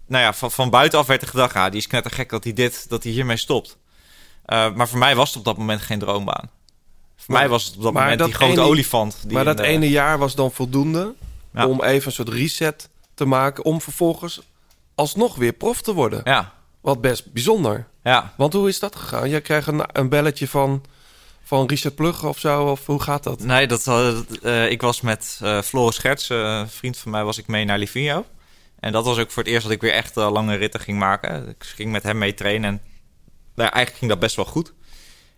nou ja, van, van buitenaf werd er gedacht, ja, die is knettergek dat hij dit, dat hij hiermee stopt. Maar voor mij was het op dat moment geen droombaan. Voor maar, mij was het op dat maar moment dat die grote ene, olifant. Die maar dat de, ene jaar was dan voldoende ja. om even een soort reset te maken, om vervolgens alsnog weer prof te worden. Ja. Wat best bijzonder. Ja. Want hoe is dat gegaan? Jij kreeg een, een belletje van, van Richard Plugge of zo, of hoe gaat dat? Nee, dat, uh, ik was met uh, Floris Scherts, uh, een vriend van mij, was ik mee naar Livigno. En dat was ook voor het eerst dat ik weer echt lange ritten ging maken. Ik ging met hem mee trainen en nou, eigenlijk ging dat best wel goed.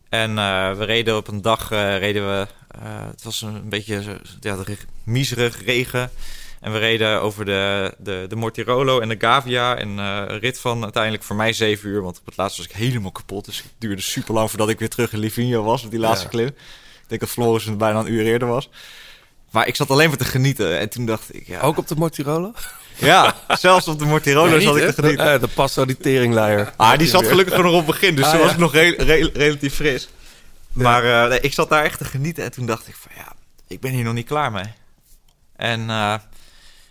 En uh, we reden op een dag, uh, reden we, uh, het was een beetje ja, miserig regen. En we reden over de, de, de Mortirolo en de Gavia. En een rit van uiteindelijk voor mij zeven uur. Want op het laatst was ik helemaal kapot. Dus het duurde super lang voordat ik weer terug in Livigno was. Op die laatste ja. klim. Ik denk dat Floris bijna een uur eerder was. Maar ik zat alleen maar te genieten. En toen dacht ik... Ja, Ook op de Mortirolo? Ja, zelfs op de Mortirolo zat ik te genieten. De, uh, de pas zo die teringleier. Ah, die zat gelukkig nog op het begin. Dus ah, toen was ik nog re re relatief fris. Maar eh, nee, ik zat daar echt te genieten en toen dacht ik van ja, ik ben hier nog niet klaar mee. En eh,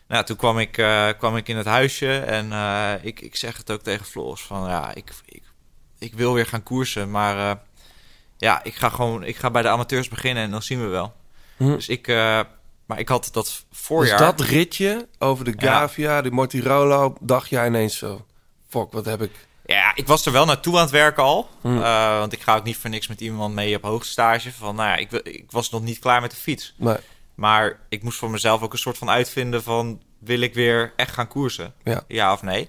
nou, toen kwam ik, eh, kwam ik in het huisje en eh, ik, ik zeg het ook tegen Floris van ja, ik, ik, ik wil weer gaan koersen, maar eh, ja, ik ga gewoon ik ga bij de amateurs beginnen en dan zien we wel. Hm. Dus ik, eh, maar ik had dat Dus voorjaar. dat ritje over de Gavia, de Mortirolo, dacht jij ineens zo... Fuck, wat heb ik... Ja, ik was er wel naartoe aan het werken al. Hm. Eh, want ik ga ook niet voor niks met iemand mee op hoogtestage. Van, nou ja, ik, ik was nog niet klaar met de fiets. Nee, Maar ik moest voor mezelf ook een soort van uitvinden van... wil ik weer echt gaan koersen? Ja. of nee?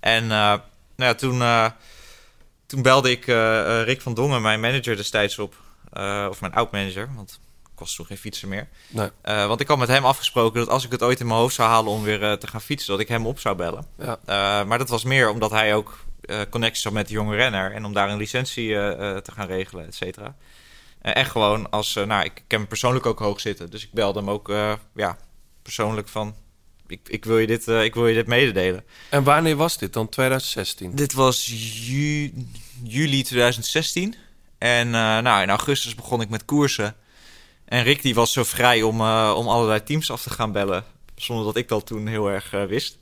En eh, nou ja, toen, eh, toen belde ik Rick van Dongen, mijn manager destijds op. Of mijn oud-manager, want ik was toen geen fietser meer. nee, Eh, want ik had met hem afgesproken dat als ik het ooit in mijn hoofd zou halen om weer eh, te gaan fietsen... dat ik hem op zou bellen. ja. Uh, maar dat was meer omdat hij ook connecties had met de jonge renner. En om daar een licentie te gaan regelen, et cetera. En gewoon als, nou, ik, heb hem persoonlijk ook hoog zitten. Dus ik belde hem ook, ja, persoonlijk van, ik, ik, wil je dit, ik wil je dit mededelen. En wanneer was dit dan? 2016? Dit was ju juli 2016. En nou, in augustus begon ik met koersen. En Rick die was zo vrij om, om allerlei teams af te gaan bellen. Zonder dat ik dat toen heel erg wist.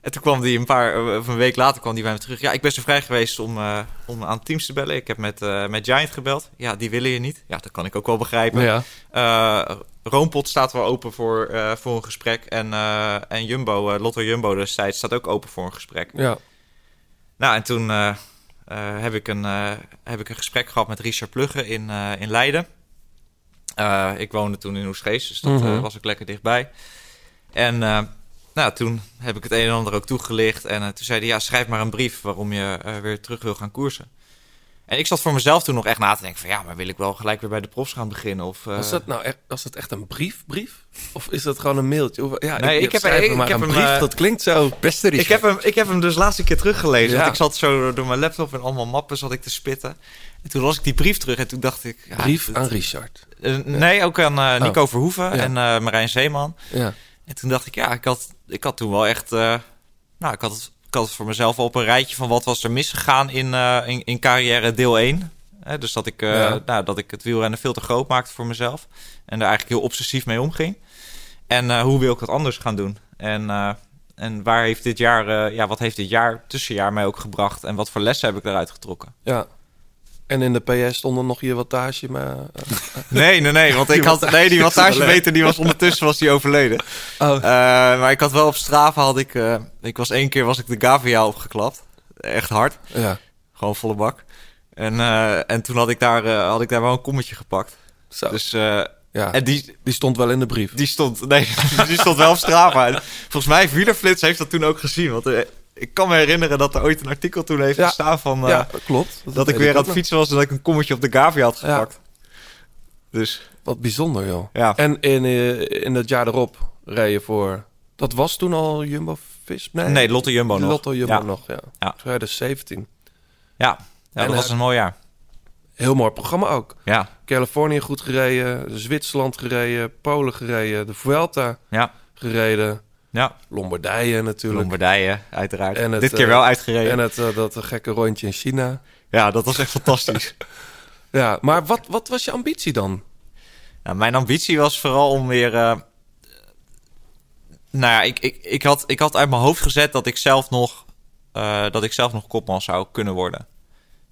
En toen kwam hij een paar, of een week later kwam hij bij me terug. Ja, ik ben zo vrij geweest om, uh, om aan teams te bellen. Ik heb met, uh, met Giant gebeld. Ja, die willen je niet. Ja, dat kan ik ook wel begrijpen. Ja. Uh, Roompot staat wel open voor, voor een gesprek. En, en Jumbo, Lotto Jumbo destijds, staat ook open voor een gesprek. Ja. Nou, en toen heb, ik een, heb ik een gesprek gehad met Richard Plugge in, in Leiden. Ik woonde toen in Oesgeest, dus dat Mhm. -hmm. was ook lekker dichtbij. En nou, toen heb ik het een en ander ook toegelicht. En uh, toen zei hij, ja, schrijf maar een brief waarom je uh, weer terug wil gaan koersen. En ik zat voor mezelf toen nog echt na te denken van... ja, maar wil ik wel gelijk weer bij de profs gaan beginnen? Of, uh... Was dat nou echt, was dat echt een brief, brief? Of is dat gewoon een mailtje? Of, ja, nee, ik, ik heb, ik, maar ik heb een brief, dat klinkt zo... Beste ik heb, hem, ik heb hem dus laatste keer teruggelezen. Ja. Want ik zat zo door mijn laptop en allemaal mappen zat ik te spitten. En toen las ik die brief terug en toen dacht ik... Ja, brief het, aan Richard? nee, ook aan Nico oh. Verhoeven en Marijn Zeeman. Ja. En toen dacht ik, ja, ik had, ik had toen wel echt... Nou, ik had, het, ik had het voor mezelf op een rijtje van wat was er misgegaan in, in, in carrière deel 1. He, dus dat ik, uh, nou, dat ik het wielrennen veel te groot maakte voor mezelf. En daar eigenlijk heel obsessief mee omging. En hoe wil ik dat anders gaan doen? En, en waar heeft dit jaar, ja, wat heeft dit jaar, tussenjaar mij ook gebracht? En wat voor lessen heb ik daaruit getrokken? Ja. En in de PS stond er nog je wattage, maar... Nee, nee, nee, want ik had... Nee, die wattagemeter die was ondertussen was die overleden. Oh. Uh, maar ik had wel op Strava had ik... Uh, ik was één keer was ik de Gavia opgeklapt. Echt hard. Ja. Gewoon volle bak. En, uh, en toen had ik, daar, had ik daar wel een kommetje gepakt. Zo. Dus... Ja, en die, die stond wel in de brief. Die stond, nee, die stond wel op Strava. Volgens mij, Wielerflits heeft dat toen ook gezien. Want ik kan me herinneren dat er ooit een artikel toen heeft ja. gestaan van... Uh, ja, klopt. Dat, dat ik weer aan het fietsen was en dat ik een kommetje op de Gavia had gepakt. Ja. Dus... Wat bijzonder, joh. Ja. En in, uh, in het jaar erop reed je voor... Dat was toen al Jumbo-Visma? Nee, nee, Lotto Jumbo nog. Lotto Jumbo ja. nog, ja. ja. 2017. Ja, ja dat was een mooi jaar. Heel mooi programma ook. Ja. Californië goed gereden, Zwitserland gereden, Polen gereden, de Vuelta ja. gereden. Ja. Lombardije natuurlijk. Lombardije, uiteraard. En het, Dit keer wel uh, uitgereden. En het, uh, dat gekke rondje in China. Ja, dat was echt fantastisch. ja, maar wat, wat was je ambitie dan? Nou, mijn ambitie was vooral om weer... Uh, nou ja, ik, ik, ik, had, ik had uit mijn hoofd gezet dat ik zelf nog, uh, dat ik zelf nog kopman zou kunnen worden.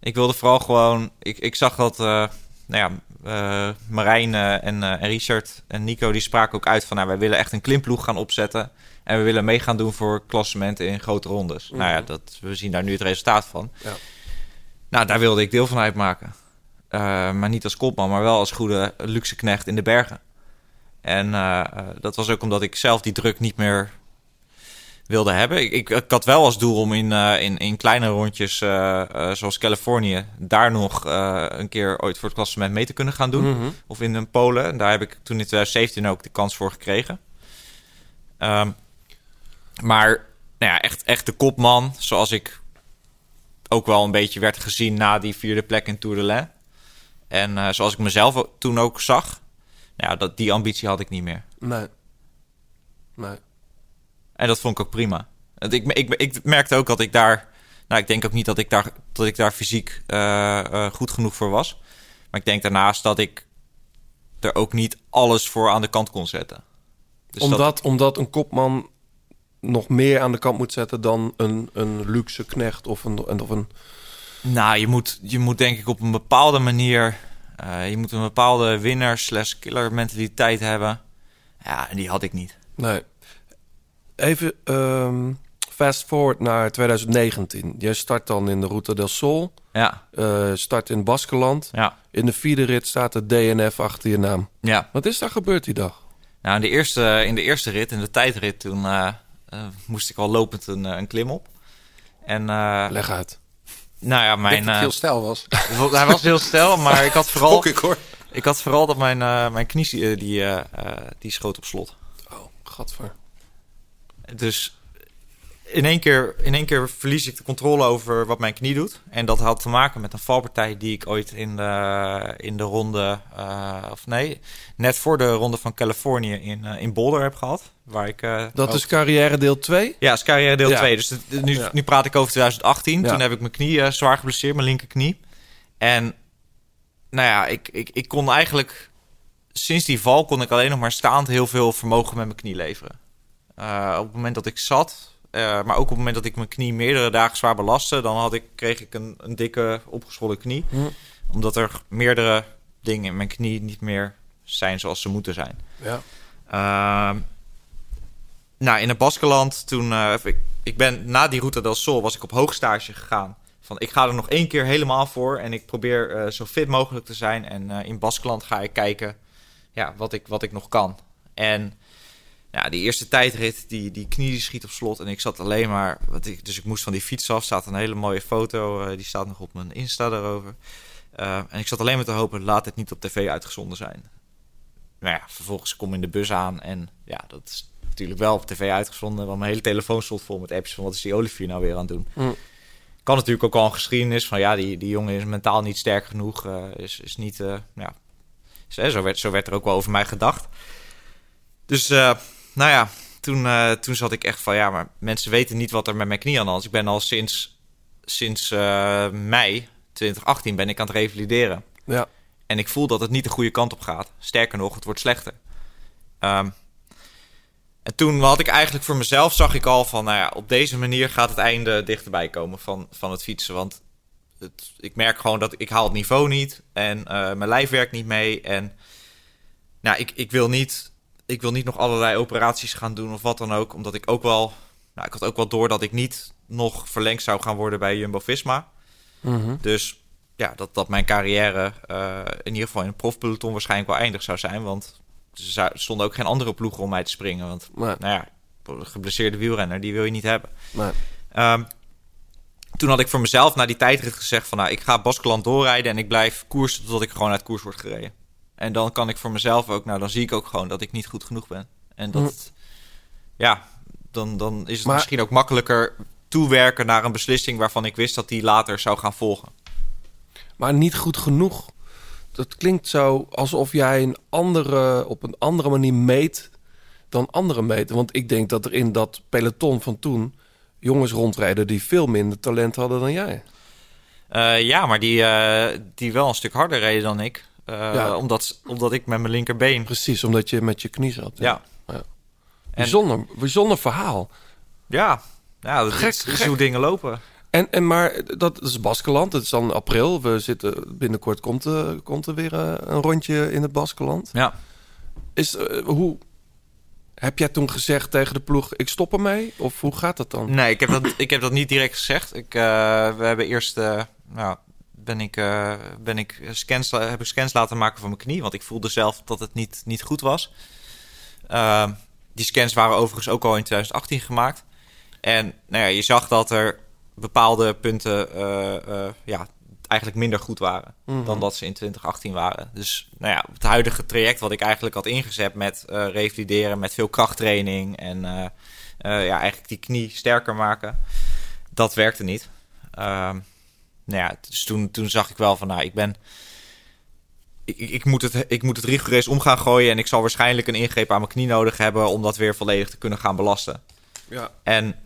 Ik wilde vooral gewoon... Ik, ik zag dat... nou ja, uh, Marijn uh, en, uh, en Richard en Nico die spraken ook uit van... Nou, wij willen echt een klimploeg gaan opzetten... en we willen mee gaan doen voor klassementen in grote rondes. Mm. Nou ja, dat, we zien daar nu het resultaat van. Ja. Nou, daar wilde ik deel van uitmaken. maar niet als kopman, maar wel als goede luxe knecht in de bergen. En dat was ook omdat ik zelf die druk niet meer wilde hebben. Ik, ik, ik, had wel als doel om in, uh, in, in kleine rondjes, zoals Californië, daar nog een keer ooit voor het klassement mee te kunnen gaan doen. Mm -hmm. Of in een Polen. En daar heb ik toen in 2017 ook de kans voor gekregen. Um, maar nou ja, echt, echt de kopman, zoals ik ook wel een beetje werd gezien na die vierde plek in Tour de Lens. En zoals ik mezelf toen ook zag, nou ja, dat, die ambitie had ik niet meer. Nee. Nee. En dat vond ik ook prima. Ik, ik, ik merkte ook dat ik daar. Nou, ik denk ook niet dat ik daar, dat ik daar fysiek uh, uh, goed genoeg voor was. Maar ik denk daarnaast dat ik er ook niet alles voor aan de kant kon zetten. Dus dat- omdat, omdat een kopman nog meer aan de kant moet zetten dan een, een luxe knecht of een, of een Nou, je moet, je moet denk ik op een bepaalde manier... eh, je moet een bepaalde winnaar slash killer mentaliteit hebben. Ja, en die had ik niet. Nee. Even ehm, fast forward naar 2019. Jij start dan in de Route del Sol. Ja, eh, start in Baskeland. ja, In de vierde rit staat de DNF achter je naam. ja. Wat is daar gebeurd die dag? Nou, in de eerste, in de eerste rit, in de tijdrit, toen eh, moest ik al lopend een, eh, een klim op. En eh, Leg uit. nou ja, mijn, dat eh, heel stijl was. hij was heel snel, maar ik had vooral, ik hoor. ik had vooral dat mijn, eh, mijn knie eh, die, eh, eh, die schoot op slot. Oh, gadver. Dus in één, keer, in één keer verlies ik de controle over wat mijn knie doet. En dat had te maken met een valpartij die ik ooit in de, in de ronde, eh, of nee, net voor de ronde van Californië in, eh, in Boulder heb gehad. Waar ik, eh, Dat ook- is carrière deel 2? Ja, is carrière deel Ja. 2. Dus nu, Ja. nu praat ik over 2018. Ja. Toen heb ik mijn knie zwaar geblesseerd, mijn linkerknie. En nou ja, ik, ik, ik kon eigenlijk... Sinds die val kon ik alleen nog maar staand heel veel vermogen met mijn knie leveren. Op het moment dat ik zat, eh, maar ook op het moment dat ik mijn knie meerdere dagen zwaar belastte... dan had ik, kreeg ik een, een dikke opgeschollen knie. Hm. Omdat er meerdere dingen in mijn knie niet meer zijn zoals ze moeten zijn. Ja. Ehm, nou, in het Baskeland, toen eh, ik, ik ben na die Route del Sol was ik op hoogstage gegaan. Van ik ga er nog één keer helemaal voor en ik probeer eh, zo fit mogelijk te zijn. En in Baskeland ga ik kijken ja, wat, ik, wat ik nog kan. En ja, die eerste tijdrit, die, die knie die schiet op slot. En ik zat alleen maar. Wat ik, dus ik moest van die fiets af. Staat een hele mooie foto. eh, die staat nog op mijn Insta daarover. Eh, en ik zat alleen maar te hopen, laat het niet op tv uitgezonden zijn. Nou ja, vervolgens kom ik in de bus aan. En ja, dat is natuurlijk wel op tv uitgezonden. Want mijn hele telefoon stond vol met apps van wat is die Olivier nou weer aan het doen. Mm. Kan natuurlijk ook al een geschiedenis van ja, die, die jongen is mentaal niet sterk genoeg. eh, is, is niet, eh, ja, zo, werd, zo werd er ook wel over mij gedacht. Dus eh, nou ja, toen, eh, toen zat ik echt van ja, maar mensen weten niet wat er met mijn knie aan de hand is. Ik ben al sinds, sinds eh, mei 2018 ben ik aan het revalideren. Ja. En ik voel dat het niet de goede kant op gaat. Sterker nog, het wordt slechter. Ehm, en toen had ik eigenlijk voor mezelf, zag ik al van, nou ja, op deze manier gaat het einde dichterbij komen van, van het fietsen. Want het, ik merk gewoon dat ik haal het niveau niet en eh, mijn lijf werkt niet mee. En nou, ik, ik, wil niet, ik wil niet nog allerlei operaties gaan doen of wat dan ook. Omdat ik ook wel, nou, ik had ook wel door dat ik niet nog verlengd zou gaan worden bij Jumbo-Visma. Mhm. Dus ja, dat, dat mijn carrière eh, in ieder geval in het profpeloton waarschijnlijk wel eindig zou zijn. Want er stonden ook geen andere ploegen om mij te springen. Want nou ja, een geblesseerde wielrenner, die wil je niet hebben. maar, Ehm, toen had ik voor mezelf na die tijdrit gezegd van... nou, ik ga Baskeland doorrijden en ik blijf koersen totdat ik gewoon uit koers word gereden. En dan kan ik voor mezelf ook... nou, dan zie ik ook gewoon dat ik niet goed genoeg ben. En dat... Hm. het- ja, dan, dan is het Maar- misschien ook makkelijker toewerken naar een beslissing... waarvan ik wist dat die later zou gaan volgen. maar niet goed genoeg. Dat klinkt zo alsof jij een andere, op een andere manier meet dan anderen meten. Want ik denk dat er in dat peloton van toen jongens rondrijden die veel minder talent hadden dan jij. Eh, ja, maar die, eh, die wel een stuk harder reden dan ik. Eh, Ja. omdat, omdat ik met mijn linkerbeen... Precies, omdat je met je knie zat. Ja. Ja. En, Bijzonder, bijzonder verhaal. ja, ja dat Gek, is, hoe dingen lopen. En, en maar dat is Baskeland. Het is dan april. We zitten binnenkort komt er, komt er weer eh, een rondje in het Baskeland. Ja. Is eh, hoe heb jij toen gezegd tegen de ploeg: ik stop ermee? Of hoe gaat dat dan? Nee, ik heb dat, ik heb dat niet direct gezegd. Ik, eh, we hebben eerst, eh, nou, ben ik, eh, ben ik scans, heb ik scans laten maken van mijn knie, want ik voelde zelf dat het niet, niet goed was. Ehm, die scans waren overigens ook al in 2018 gemaakt. En nou ja, je zag dat er bepaalde punten eh, eh, ja, eigenlijk minder goed waren Mhm. dan dat ze in 2018 waren. Dus nou ja, het huidige traject wat ik eigenlijk had ingezet met revalideren, met veel krachttraining en ja, eigenlijk die knie sterker maken, dat werkte niet. Nou ja, dus toen, toen zag ik wel van, nou, ik ben... Ik, ik, moet het, ik moet het rigoureus om gaan gooien en ik zal waarschijnlijk een ingreep aan mijn knie nodig hebben om dat weer volledig te kunnen gaan belasten. Ja. En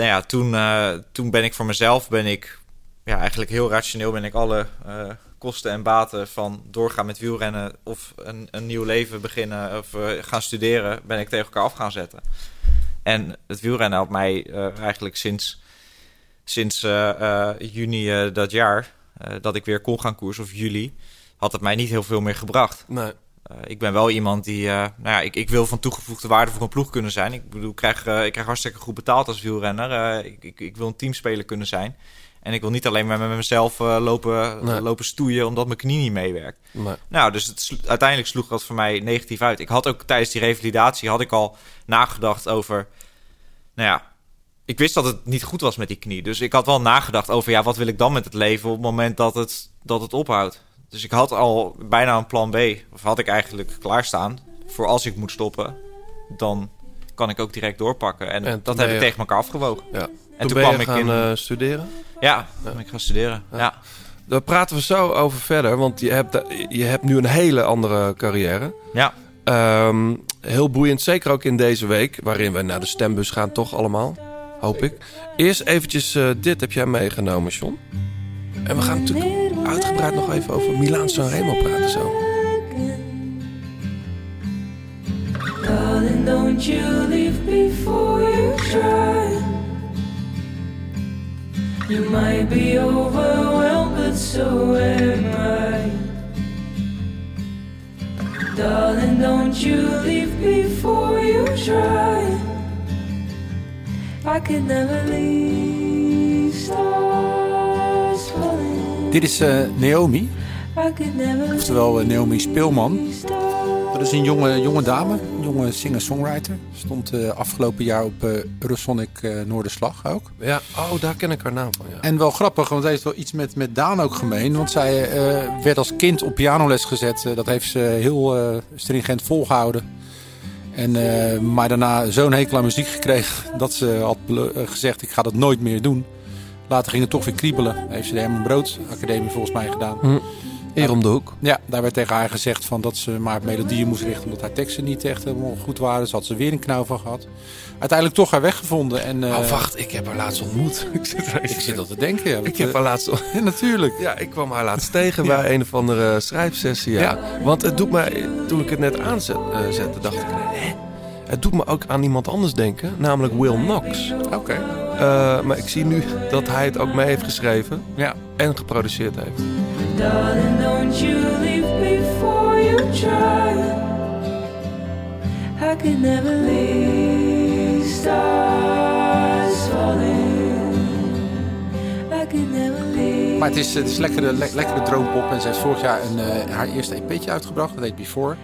nou ja, toen, eh, toen ben ik voor mezelf, ben ik ja, eigenlijk heel rationeel ben ik alle eh, kosten en baten van doorgaan met wielrennen of een, een nieuw leven beginnen of eh, gaan studeren, ben ik tegen elkaar af gaan zetten. En het wielrennen had mij eigenlijk sinds, sinds eh, eh, juni eh, dat jaar, dat ik weer kon gaan koersen, of juli, had het mij niet heel veel meer gebracht. Nee. Ik ben wel iemand die, nou ja, ik, ik wil van toegevoegde waarde voor een ploeg kunnen zijn. Ik bedoel, ik krijg, ik krijg hartstikke goed betaald als wielrenner. Ik, ik, ik wil een teamspeler kunnen zijn. En ik wil niet alleen maar met mezelf lopen, Nee. lopen stoeien omdat mijn knie niet meewerkt. Nee. Nou, dus het, slo- uiteindelijk sloeg dat voor mij negatief uit. Ik had ook tijdens die revalidatie had ik al nagedacht over, nou ja, ik wist dat het niet goed was met die knie. Dus ik had wel nagedacht over, ja, wat wil ik dan met het leven op het moment dat het, dat het ophoudt. Dus ik had al bijna een plan B, of had ik eigenlijk klaarstaan, voor als ik moet stoppen, dan kan ik ook direct doorpakken. En, En toen dat heb ik tegen elkaar afgewogen. Ja. En toen, toen ben kwam ik gaan in- eh, studeren? Ja, dan ben ik gaan studeren. Ja. Daar praten we zo over verder, want je hebt, je hebt nu een hele andere carrière. Ja. Ehm, heel boeiend, zeker ook in deze week, waarin we naar de stembus gaan, toch allemaal, hoop ik. Eerst eventjes, eh, dit heb jij meegenomen, John. En we gaan natuurlijk uitgebreid nog even over Milaan Sanremo praten zo. Darling, don't you leave before you try. You might be overwhelmed, but so am I. Darling, don't you leave before you try. I could never leave stars falling. Dit is eh, Naomi, oftewel eh, Naomi Speelman. Dat is een jonge, jonge dame, een jonge singer-songwriter. Stond eh, afgelopen jaar op eh Eurosonic eh, Noorderslag ook. Ja, oh, daar ken ik haar naam van, ja. En wel grappig, want zij heeft wel iets met, met Daan ook gemeen. Want zij eh, werd als kind op pianoles gezet. Dat heeft ze heel eh, stringent volgehouden. En, eh, maar daarna zo'n hekel aan muziek gekregen dat ze had eh, gezegd: Ik ga dat nooit meer doen. Later ging het toch weer kriebelen. Heeft ze de Herman Brood Academie volgens mij gedaan. Hier om de hoek. Ja, daar werd tegen haar gezegd van dat ze maar op melodieën moest richten omdat haar teksten niet echt helemaal goed waren. Dus had ze weer een knauw van gehad. Uiteindelijk toch haar weg gevonden. En, eh, oh, wacht, ik heb haar laatst ontmoet. ik zit, er Ik zit al te denken. Ja, Ik heb eh, haar laatst ja, natuurlijk. Ja, ik kwam haar laatst tegen bij een of andere schrijfsessie. Ja. Want het doet mij, toen ik het net aanzette, zette, dacht ik, hè? Het doet me ook aan iemand anders denken, namelijk Will Knox. Oké. Eh, maar ik zie nu dat hij het ook mee heeft geschreven Ja. en geproduceerd heeft. Darling, don't you leave before you try. I could never leave Maar het is, het is lekkere, le- lekkere droompop. En ze heeft vorig jaar een, eh, haar eerste EP'tje uitgebracht. Dat heet Before.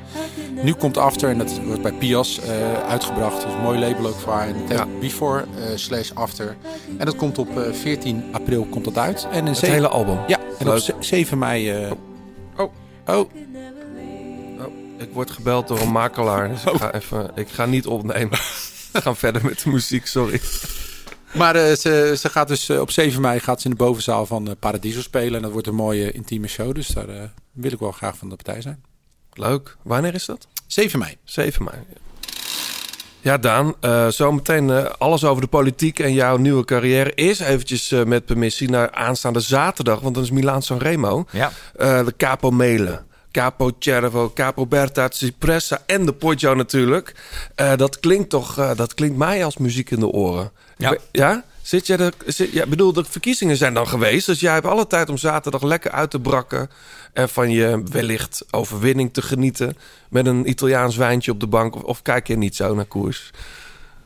Nu komt After. En dat wordt bij Pias eh, uitgebracht. Dus een mooi label ook voor haar. En het heet Ja. Before eh, slash After. En dat komt op eh, 14 april komt dat uit. En een Het hele album. Ja, en op Leuk. ze- 7 mei... eh, Oh. oh. Oh, ik word gebeld door een makelaar, dus ik ga, even, ik ga niet opnemen. We gaan verder met de muziek, sorry. Maar eh, ze, ze gaat dus eh, op 7 mei gaat ze in de bovenzaal van eh, Paradiso spelen. En dat wordt een mooie intieme show. Dus daar wil ik wel graag van de partij zijn. Leuk. Wanneer is dat? 7 mei. 7 mei. Ja, Daan, eh, zometeen alles over de politiek en jouw nieuwe carrière. Eerst eventjes met permissie naar aanstaande zaterdag, want dan is Milaan Sanremo. Ja. Eh, de Capo Melen, Capo Cervo, Capo Berta, Cipressa en de Poggio natuurlijk. Eh, dat klinkt toch, eh, dat klinkt mij als muziek in de oren. Ja. Ja? Zit jij er, zit, ja, bedoel, de verkiezingen zijn dan geweest. Dus jij hebt alle tijd om zaterdag lekker uit te brakken. En van je wellicht overwinning te genieten. Met een Italiaans wijntje op de bank. Of, of kijk je niet zo naar koers?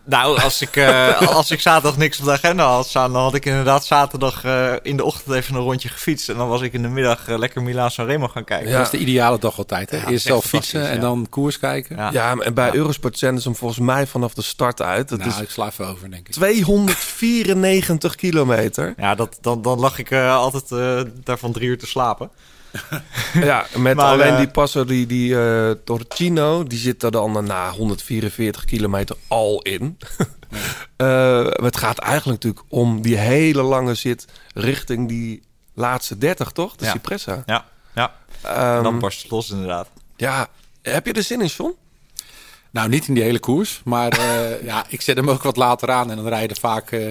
Nou, als ik, eh, als ik zaterdag niks op de agenda had staan, dan had ik inderdaad zaterdag eh, in de ochtend even een rondje gefietst. En dan was ik in de middag eh, lekker Milaan Sanremo gaan kijken. Ja. Dat is de ideale dag altijd. Hè? Ja, Eerst zelf fietsen en ja. dan koers kijken. Ja. Ja, en bij Eurosport zenden ze hem volgens mij vanaf de start uit. Dat nou, is ik sla even over, denk ik. 294 kilometer. Ja, dat, dan, dan lag ik eh, altijd eh, daarvan drie uur te slapen. Ja, met Maar, alleen eh, die passer, die, die eh, Torcino, die zit er dan na 144 kilometer al in. Eh, het gaat eigenlijk natuurlijk om die hele lange zit richting die laatste 30, toch? De Ja. Cipressa. Ja, ja. Ehm, En dan barst het los inderdaad. ja, heb je er zin in, John? Nou, niet in die hele koers. Maar eh, ja, ik zet hem ook wat later aan. En dan rijden vaak eh,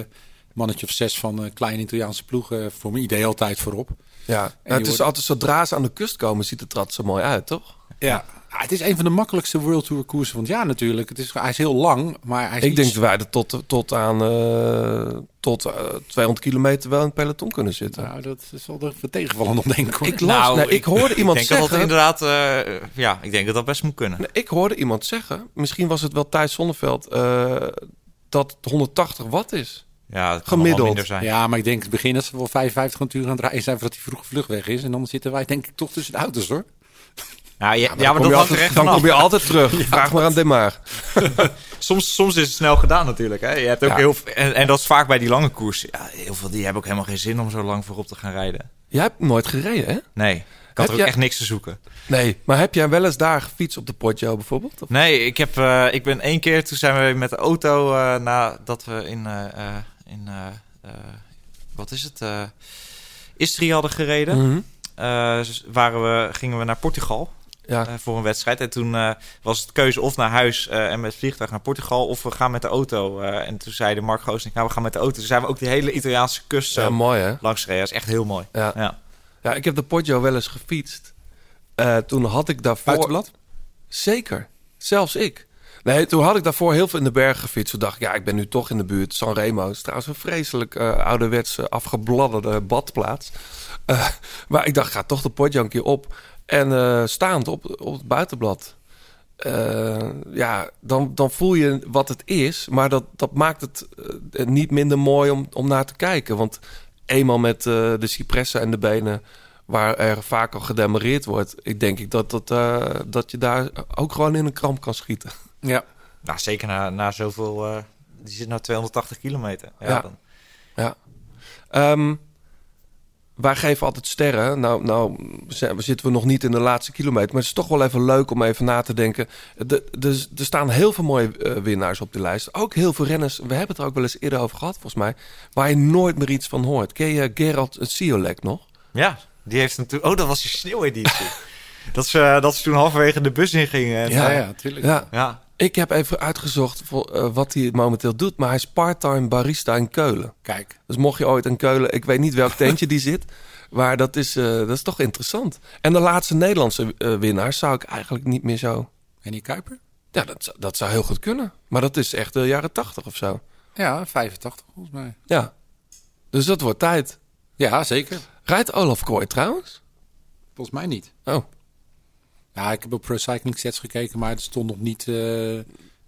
mannetje of zes van een kleine Italiaanse ploeg eh, voor mijn idee altijd voorop. Ja, die het is altijd zodra ze aan de kust komen, ziet het er altijd zo mooi uit, toch? Ja. Ah, het is een van de makkelijkste World Tour koersen van het jaar natuurlijk. Het is, hij is heel lang, maar hij is Ik iets- denk dat wij er tot, tot aan eh, tot, eh, 200 kilometer wel in het peloton kunnen zitten. Nou, dat is wel de tegenvallen nog denk ik. hoor. ik, las, nee, ik, hoorde iemand denk dat zeggen... dat inderdaad, eh, ja, ik denk dat dat best moet kunnen. Nee, ik hoorde iemand zeggen, misschien was het wel Thijs Zonneveld, eh, dat het 180 watt is. Ja, het Gemiddeld. zijn. Ja, maar ik denk in het begin dat ze wel 55 natuurlijk aan het rijden zijn voordat die vroege vlucht weg is. En dan zitten wij denk ik toch tussen de auto's hoor. Ja, maar kom dat hangt altijd, dan kom je altijd terug. Vraag maar aan Demar. Soms, soms is het snel gedaan natuurlijk. Hè. Je hebt ook Ja. heel, en, en dat is vaak bij die lange koers. Ja, heel veel die hebben ook helemaal geen zin om zo lang voorop te gaan rijden. Jij hebt nooit gereden, hè? Nee, ik Heb had er ook jij- echt niks te zoeken. Nee, maar heb jij wel eens daar gefietst op de Poggio bijvoorbeeld? Of? Nee, ik, heb, eh, ik ben één keer, toen zijn we met de auto, eh nadat we in, eh, eh, in eh, eh, wat is het, eh Istria hadden gereden. Mhm. dus waren we, gingen we naar Portugal Ja. voor een wedstrijd. En toen was het keuze of naar huis en met vliegtuig naar Portugal... of we gaan met de auto. En toen zeiden Mark Goosling, nou we gaan met de auto. Toen zijn we ook die hele Italiaanse kust zo ja, mooi hè? langs gereden. Dat is echt heel mooi. Ja. Ja. Ja, ik heb de Poggio wel eens gefietst. Toen had ik daarvoor... Buitenblad? Zeker. Zelfs ik. Nee, toen had ik daarvoor heel veel in de bergen gefietst. Toen dacht ik, ja, ik ben nu toch in de buurt. Sanremo is trouwens een vreselijk eh ouderwetse afgebladderde badplaats. Eh, maar ik dacht, ga toch de keer op. En eh, staand op, op het buitenblad. Ja, dan, dan voel je wat het is. Maar dat, dat maakt het niet minder mooi om, om naar te kijken. Want eenmaal met de cipressen en de benen... waar er vaak al gedemareerd wordt... ik denk ik dat, dat, dat je daar ook gewoon in een kramp kan schieten. Ja. Nou, zeker na, na zoveel... eh, die zit nou 280 kilometer. Ja, Ja. Dan, Ja. Ehm, wij geven altijd sterren. Nou, nou zitten we nog niet in de laatste kilometer. Maar het is toch wel even leuk om even na te denken. De, de, er staan heel veel mooie eh, winnaars op de lijst. Ook heel veel renners. We hebben het er ook wel eens eerder over gehad, volgens mij. Waar je nooit meer iets van hoort. Ken je Gerald Siolek nog? ja, die heeft natuurlijk... Oh, dat was die sneeuweditie. dat, ze, dat ze toen halverwege de bus ingingen. En, Ja, eh, ja, natuurlijk. Ja. ja. Ik heb even uitgezocht voor, eh, wat hij momenteel doet. Maar hij is part-time barista in Keulen. Kijk. Dus mocht je ooit in Keulen, ik weet niet welk tentje die zit, maar dat is, eh, dat is toch interessant. En de laatste Nederlandse eh, winnaar zou ik eigenlijk niet meer zo. En die Kuiper? Ja, dat, zou- dat zou heel goed kunnen. Maar dat is echt de jaren tachtig of zo. Ja, 85 volgens mij. Ja. Dus dat wordt tijd. Ja, zeker. Rijdt Olaf Kooi trouwens? Volgens mij niet. Oh, Ja, ik heb op Pro Cycling Stats gekeken, maar het stond nog niet eh,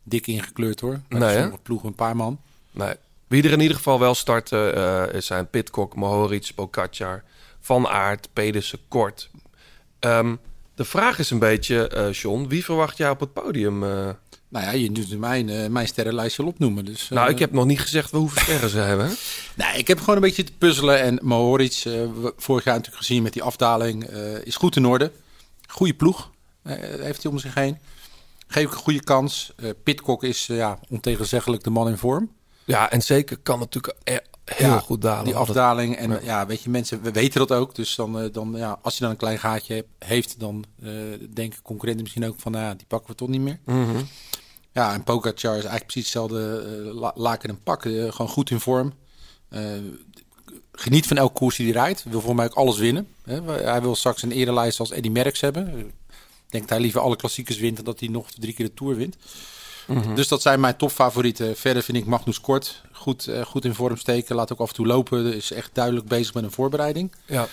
dik ingekleurd hoor. Bij Nee, sommige ploegen een paar man. nee. Wie er in ieder geval wel starten eh, zijn Pitcock, Mohoric, Pogacar, Van Aert, Pedersen, Kort. Ehm, de vraag is een beetje, eh John, wie verwacht jij op het podium? Nou ja, je doet mijn, mijn sterrenlijstje al opnoemen. Dus, nou, ik heb nog niet gezegd hoeveel sterren ze hebben. Nee, ik heb gewoon een beetje te puzzelen. En Mohoric, vorig jaar natuurlijk gezien met die afdaling, is goed in orde. Goede ploeg heeft hij om zich heen. Geef ik een goede kans. Eh Pitcock is eh, ja, ontegenzeggelijk de man in vorm. Ja, en zeker kan natuurlijk heel Ja, goed dalen. Die afdaling. En Ja. ja. weet je, mensen we weten dat ook. Dus dan, eh, dan ja, als je dan een klein gaatje hebt, heeft, dan eh, denken concurrenten misschien ook van, nou, ja, die pakken we toch niet meer. Mhm. Ja, en Pogacar is eigenlijk precies hetzelfde eh, la laken en pak. Eh, gewoon goed in vorm. Eh, geniet van elke koers die hij rijdt. Wil voor mij ook alles winnen. Hè. Hij wil straks een erelijst als Eddie Merckx hebben. Ik denk dat hij liever alle klassiekers wint dan dat hij nog drie keer de Tour wint. Dus dat zijn mijn topfavorieten. Verder vind ik Magnus Kort goed, eh, goed in vorm steken. Laat ook af en toe lopen. Is echt duidelijk bezig met een voorbereiding. Ja.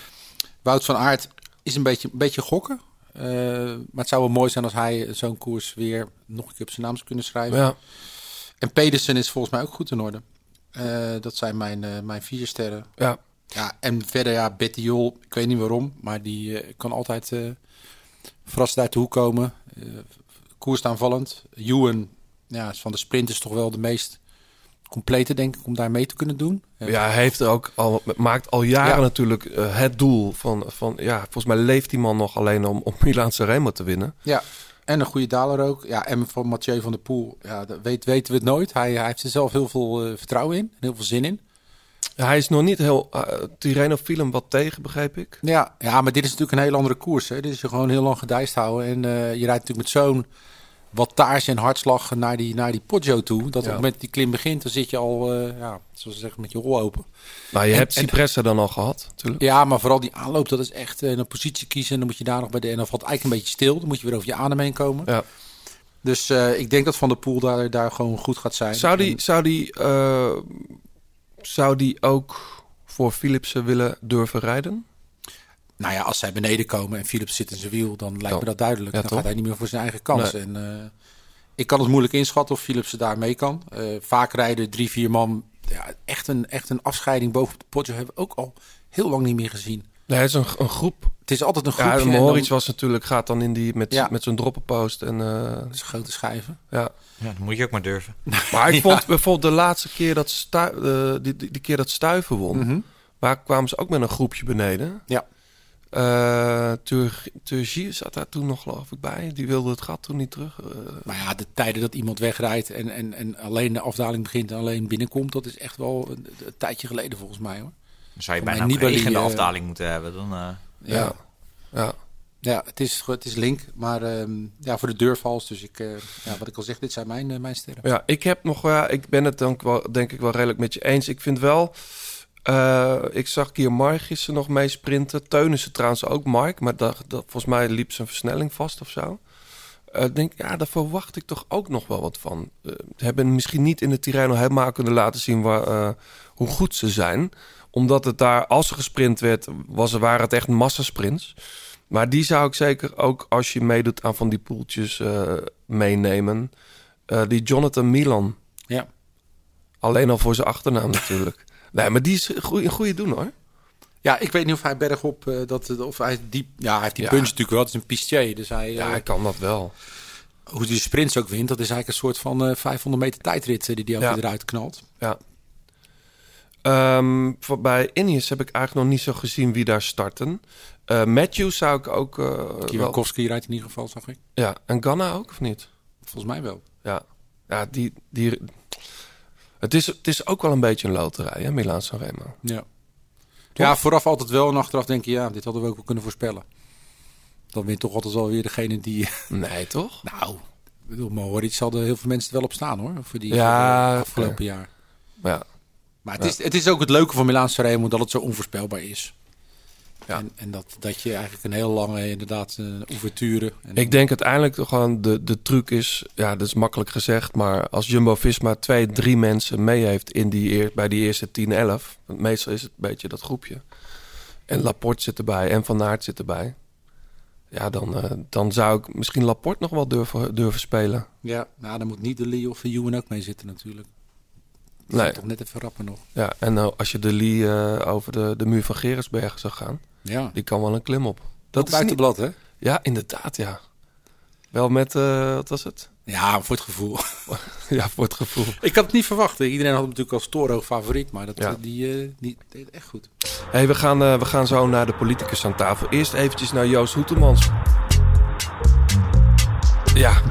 Wout van Aert is een beetje, een beetje gokken. Eh, maar het zou wel mooi zijn als hij zo'n koers weer nog een keer op zijn naam zou kunnen schrijven. Ja. En Pedersen is volgens mij ook goed in orde. Eh, dat zijn mijn, mijn vier sterren. Ja. Ja, en verder ja, Betty Jol, ik weet niet waarom, maar die kan altijd verrassend uit de hoek komen. Eh koers aanvallend. Ewan, ja, is van de sprinters toch wel de meest complete, denk ik, om daar mee te kunnen doen. Eh, ja, hij heeft ook al, maakt al jaren Ja. natuurlijk eh, het doel van, van... Ja, volgens mij leeft die man nog alleen om, om Milaan Sanremo te winnen. Ja, en een goede daler ook. Ja, en van Mathieu van der Poel, ja, dat weet, weten we het nooit. Hij, hij heeft er zelf heel veel vertrouwen in en heel veel zin in. Ja, hij is nog niet heel... uh, Tirreno viel hem wat tegen, begreep ik. Ja, ja, maar dit is natuurlijk een heel andere koers. Hè. Dit is je gewoon heel lang gedijst houden. En eh, je rijdt natuurlijk met zo'n wattage en hartslag naar die, naar die Poggio toe. Dat op het moment die klim begint, dan zit je al, eh, ja, zoals ze zeggen, met je rol open. Nou, je En- hebt Cipressa dan al gehad, natuurlijk. Ja, maar vooral die aanloop, dat is echt eh, een positie kiezen. En dan moet je daar nog bij de... En dan valt eigenlijk een beetje stil. Dan moet je weer over je adem heen komen. Ja. Dus eh, ik denk dat Van der Poel daar, daar gewoon goed gaat zijn. Zou die, En- zou, die, eh, zou die ook voor Philipsen willen durven rijden? Nou ja, als zij beneden komen en Philips zit in zijn wiel, dan lijkt me dat duidelijk. Ja, dan toch? gaat hij niet meer voor zijn eigen kans. Nee. En eh, ik kan het moeilijk inschatten of Philips er daar mee kan. Eh, vaak rijden drie, vier man. Ja, echt, een, echt een afscheiding boven de Poggio hebben we ook al heel lang niet meer gezien. Nee, het is een, een groep. Het is altijd een groepje. Ja, dan- was natuurlijk, gaat dan in die met, Ja. met zo'n droppenpost. En, eh, dat is grote schijven. ja. Ja, dat moet je ook maar durven. Maar ik vond bijvoorbeeld de laatste keer dat, stu eh, die, die, die keer dat Stuiven won, Mhm. waar kwamen ze ook met een groepje beneden. Ja. Eh Tur- Turgie zat daar toen nog geloof ik bij. Die wilde het gat toen niet terug. eh. Maar ja, de tijden dat iemand wegrijdt en, en, en alleen de afdaling begint en alleen binnenkomt, dat is echt wel een, een tijdje geleden volgens mij hoor. Dan zou je bijna een Nibali, regen in de eh, afdaling moeten hebben. Dan, eh, ja. ja. Ja, het is, het is link, maar ehm, ja, voor de deur vals. Dus ik, eh, ja, wat ik al zeg, dit zijn mijn, mijn sterren. Ja, ik heb nog, ja, ik ben het dan wel, denk ik wel redelijk met je eens. Ik vind wel, eh, ik zag hier Mark gisteren nog mee sprinten. Teunissen trouwens ook Mark, maar dat, dat, volgens mij liep zijn versnelling vast of zo. Eh, Ik denk, ja, daar verwacht ik toch ook nog wel wat van. Ze hebben misschien niet in de Tirreno helemaal kunnen laten zien waar, eh, hoe goed ze zijn. Omdat het daar, als er gesprint werd, was, waren het echt massasprints. Maar die zou ik zeker ook, als je meedoet aan van die poeltjes, eh, meenemen. Eh, die Jonathan Milan. Ja. Alleen al voor zijn achternaam natuurlijk. Nee, maar die is een goede doen hoor. Ja, ik weet niet of hij bergop, eh dat, of hij die, ja, hij heeft die Ja. punch natuurlijk wel. Het is een pistier, dus hij, Ja, hij kan dat wel. hoe die sprints ook wint, dat is eigenlijk een soort van eh 500 meter tijdrit die die ook Ja. weer eruit knalt. Ja. Ehm, voor, bij Ineos heb ik eigenlijk nog niet zo gezien wie daar starten. Eh Matthews zou ik ook... eh wel, Kierakowski rijdt in ieder geval, zag ik. ja, en Ganna ook, of niet? Volgens mij wel. Ja, ja die, die, het, is, het is ook wel een beetje een loterij, hè, Milaan Sanremo. Ja. ja, vooraf altijd wel en achteraf denk je, ja, dit hadden we ook wel kunnen voorspellen. Dan wint toch altijd wel weer degene die... Nee, toch? Nou, ik bedoel, Mohoric hadden heel veel mensen er wel op staan hoor, voor die Ja, voor de afgelopen jaar. Ja, Maar het, is, het is ook het leuke van Milaan Sanremo dat het zo onvoorspelbaar is. Ja. En, en dat, dat je eigenlijk een heel lange, inderdaad, een ouverture... En ik denk uiteindelijk toch gewoon de, de truc is, ja, dat is makkelijk gezegd, maar als Jumbo-Visma twee, drie mensen mee heeft in die bij die eerste 10, 11, want meestal is het een beetje dat groepje, en Laporte zit erbij en Van Aert zit erbij, ja, dan, eh, dan zou ik misschien Laporte nog wel durven, durven spelen. Ja, nou, dan moet niet de Lee of de Ewan ook mee zitten natuurlijk. Die Nee. toch net even rappen nog. Ja, en nou, als je de Lee eh, over de, de muur van Gerensbergen zou gaan, Ja, die kan wel een klim op. Dat is niet, buitenblad hè? ja, inderdaad, ja. Wel met, eh, wat was het? Ja, voor het gevoel. Ja, voor het gevoel. ik had het niet verwacht. Iedereen had hem natuurlijk als Toro favoriet, maar dat, Ja. eh, die, die deed echt goed. Hey, we, gaan, we gaan zo naar de politicus aan tafel. Eerst eventjes naar Joost Hoetemans. Ja,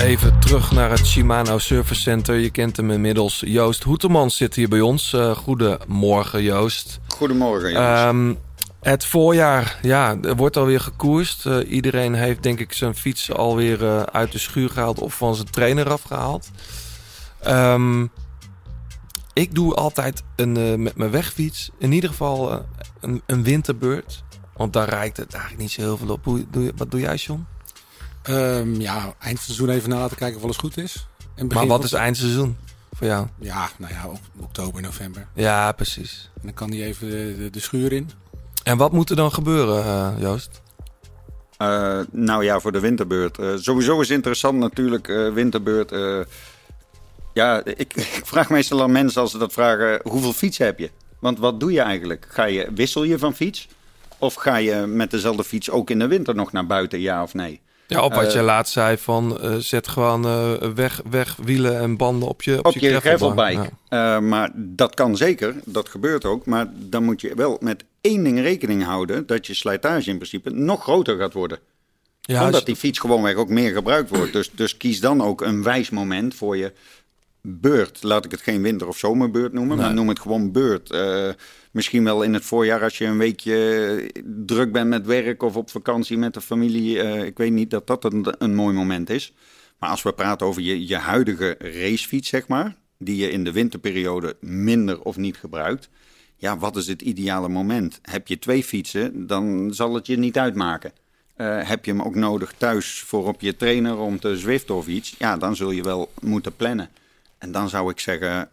even terug naar het Shimano Service Center. Je kent hem inmiddels. Joost Hoetemans zit hier bij ons. Eh goedemorgen, Joost. Goedemorgen, jongens. Ehm, het voorjaar, ja, er wordt alweer gekoerst. Eh, iedereen heeft denk ik zijn fiets alweer eh uit de schuur gehaald of van zijn trainer afgehaald. Ehm, ik doe altijd een, met mijn wegfiets in ieder geval een, een winterbeurt. Want daar rijdt het eigenlijk niet zo heel veel op. Hoe, doe je, wat doe jij, John? Ehm, ja, eind van het seizoen even na laten kijken of alles goed is. En Maar wat is eindseizoen voor jou? Ja, nou ja, ok- oktober, november. Ja, precies. En dan kan hij even de, de, de schuur in. En wat moet er dan gebeuren, eh, Joost? Eh, nou ja, voor de winterbeurt. Eh, sowieso is interessant natuurlijk, eh, winterbeurt. eh, ja, ik, ik vraag meestal aan mensen als ze dat vragen, hoeveel fietsen heb je? Want wat doe je eigenlijk? Ga je, wissel je van fiets? Of ga je met dezelfde fiets ook in de winter nog naar buiten, ja of nee? Ja, op wat Eh, je laatst zei van eh, zet gewoon eh, weg, weg wielen en banden op je, op, Op je gravelbaan. gravelbike. Ja. Maar dat kan zeker, dat gebeurt ook. Maar dan moet je wel met één ding rekening houden... dat je slijtage in principe nog groter gaat worden. Ja, Omdat je- die fiets gewoonweg ook meer gebruikt wordt. Dus, dus kies dan ook een wijs moment voor je beurt. Laat ik het geen winter- of zomerbeurt noemen, maar noem het gewoon beurt. Eh, misschien wel in het voorjaar als je een weekje druk bent met werk of op vakantie met de familie. Eh, ik weet niet dat dat een, een mooi moment is. Maar als we praten over je, je huidige racefiets, zeg maar, die je in de winterperiode minder of niet gebruikt. Ja, wat is het ideale moment? Heb je twee fietsen, dan zal het je niet uitmaken. Eh, heb je hem ook nodig thuis voor op je trainer om te zwiften of iets? Ja, dan zul je wel moeten plannen. En dan zou ik zeggen,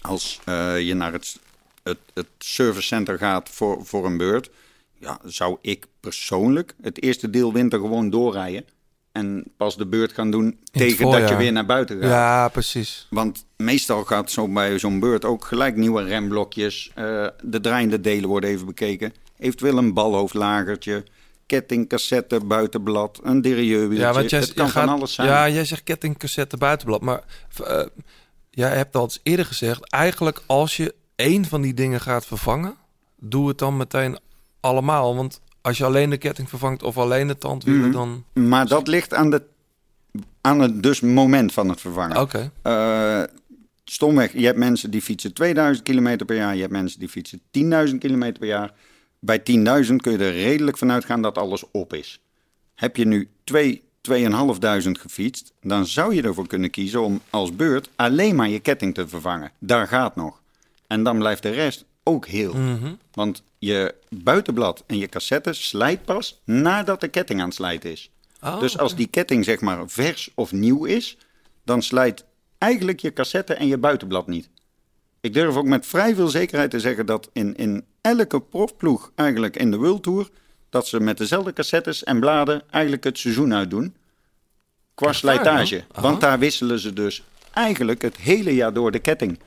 als eh, je naar het, het, het servicecenter gaat voor, voor een beurt, ja, zou ik persoonlijk het eerste deel winter gewoon doorrijden. En pas de beurt gaan doen tegen dat je weer naar buiten gaat. Ja, precies. Want meestal gaat zo bij zo'n beurt ook gelijk nieuwe remblokjes. eh, de draaiende delen worden even bekeken. Eventueel een balhoofdlagertje, ketting, cassette, buitenblad, een derailleurwieltje. Ja, want jij, het kan jij van gaat- alles zijn. Ja, jij zegt ketting, cassette, buitenblad. Maar eh, jij hebt al eens eerder gezegd... eigenlijk als je één van die dingen gaat vervangen... doe het dan meteen allemaal. Want als je alleen de ketting vervangt of alleen de tandwielen... Mhm. dan... Maar dat ligt aan, de, aan het dus moment van het vervangen. Oké. Eh, stomweg, je hebt mensen die fietsen 2000 kilometer per jaar. Je hebt mensen die fietsen 10.000 kilometer per jaar. Bij 10.000 kun je er redelijk van uitgaan dat alles op is. Heb je nu 2, 2.500 gefietst, dan zou je ervoor kunnen kiezen om als beurt alleen maar je ketting te vervangen. Daar gaat nog. En dan blijft de rest ook heel. Mhm. Want je buitenblad en je cassette slijt pas nadat de ketting aan het slijten is. Oh, dus als die ketting zeg maar vers of nieuw is, dan slijt eigenlijk je cassette en je buitenblad niet. Ik durf ook met vrij veel zekerheid te zeggen dat in, in elke profploeg eigenlijk in de World Tour, dat ze met dezelfde cassettes en bladen eigenlijk het seizoen uitdoen. Qua slijtage. Want daar wisselen ze dus eigenlijk het hele jaar door de ketting.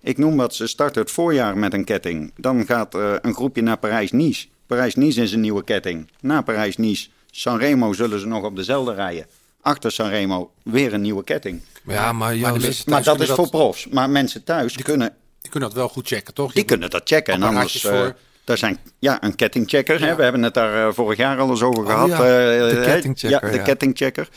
Ik noem wat, ze starten het voorjaar met een ketting. Dan gaat eh, een groepje naar Parijs-Nice. Parijs-Nice is een nieuwe ketting. Na Parijs-Nice, Sanremo zullen ze nog op dezelfde rijden. Achter Sanremo weer een nieuwe ketting. Ja, maar, mensen Maar dat is voor profs. Maar mensen thuis kunnen, Die kunnen dat wel goed checken, toch? die kunnen dat checken. En anders, eh, voor. daar zijn ja, een kettingchecker. Hè? Ja. We hebben het daar eh, vorig jaar al eens over gehad. ja, eh, de kettingchecker, Ja, de ja. kettingchecker.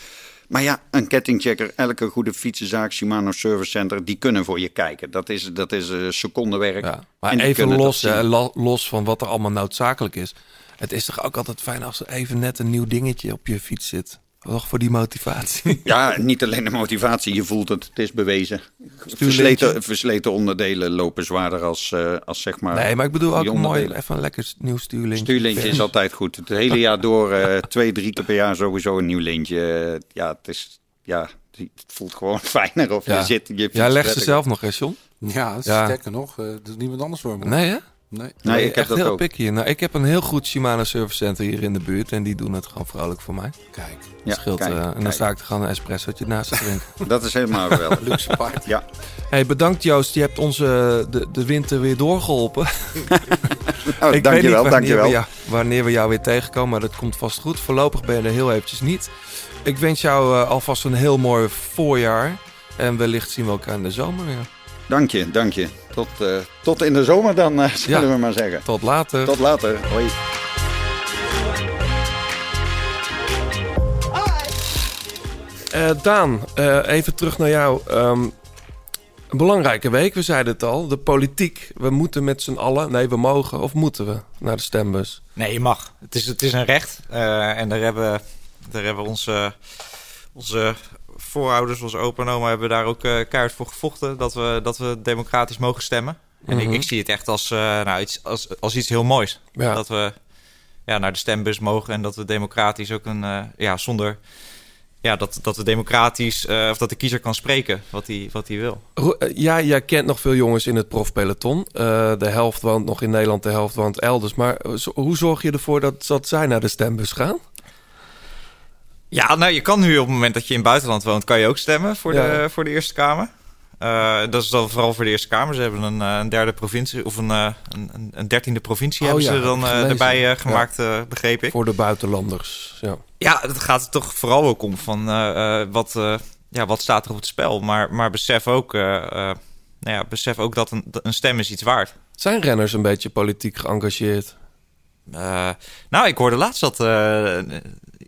Maar ja, een kettingchecker, elke goede fietsenzaak, Shimano Service Center, die kunnen voor je kijken. Dat is, dat is eh, secondenwerk. Ja, maar En die even los, hè, los van wat er allemaal noodzakelijk is. Het is toch ook altijd fijn als er even net een nieuw dingetje op je fiets zit. Toch voor die motivatie. Ja, niet alleen de motivatie, je voelt het, het is bewezen. Versleten, versleten onderdelen lopen zwaarder als, eh, als zeg maar... Nee, maar ik bedoel ook mooi, even een lekker nieuw stuurlintje. Stuurlintje is altijd goed. Het hele jaar door, eh, twee, drie keer per jaar sowieso een nieuw lintje. Ja, het is... Ja, het voelt gewoon fijner of Ja. je zit... Je Jij fietst legt ze zelf nog, hè, John? Ja, Ja. sterker nog. eh doet niemand anders voor me. Nee, hè? Nee. Nee, ik heb echt dat heel ook. pik hier. Nou, ik heb een heel goed Shimano Service Center hier in de buurt. En die doen het gewoon vrolijk voor mij. Kijk, Ja, Scheelt, kijk, eh, en dan sta ik er gewoon een espressootje naast te drinken. Dat is helemaal geweldig. luxe paard. Ja, hey, bedankt Joost. Je hebt ons eh, de, de winter weer doorgeholpen. oh, ik weet niet dankjewel, wanneer dankjewel. we, jou, wanneer we jou weer tegenkomen, maar dat komt vast goed. Voorlopig ben je er heel eventjes niet. Ik wens jou eh, alvast een heel mooi voorjaar. En wellicht zien we elkaar in de zomer weer. Dank je, dank je. Tot, eh, tot in de zomer dan, eh, zullen Ja. we maar zeggen. Tot later. Tot later. Hoi. Eh, Daan, eh, even terug naar jou. Ehm, een belangrijke week, we zeiden het al. De politiek. We moeten met z'n allen, nee, we mogen of moeten we naar de stembus? Nee, je mag. Het is, het is een recht. Eh, en daar hebben, daar hebben onze, onze voorouders, onze opa en oma, hebben daar ook eh keihard voor gevochten. Dat we, dat we democratisch mogen stemmen. En ik, Mhm. ik zie het echt als, eh, nou, iets, als, als iets heel moois. Ja. Dat we ja, naar de stembus mogen en dat we democratisch ook een, eh, ja, zonder... Ja, dat, dat we democratisch, of dat de kiezer kan spreken wat hij wat hij wil. Ja, jij kent nog veel jongens in het profpeloton. Eh de helft woont nog in Nederland, de helft woont elders. Maar hoe zorg je ervoor dat, dat zij naar de stembus gaan? Ja, nou, je kan nu op het moment dat je in het buitenland woont, kan je ook stemmen voor, Ja. de, voor de Eerste Kamer. Eh, dat is dan vooral voor de Eerste Kamer. Ze hebben een, eh, een derde provincie, of een, eh, een, een- dertiende provincie Oh hebben ja, ze dan erbij gemaakt, eh, begreep ik. Voor de buitenlanders. Ja. Ja, het gaat er toch vooral ook om van wat, ja, wat staat er op het spel. Maar, maar besef, ook, nou ja, besef ook dat een, een stem is iets waard. Zijn renners een beetje politiek geëngageerd? Nou, ik hoorde laatst dat...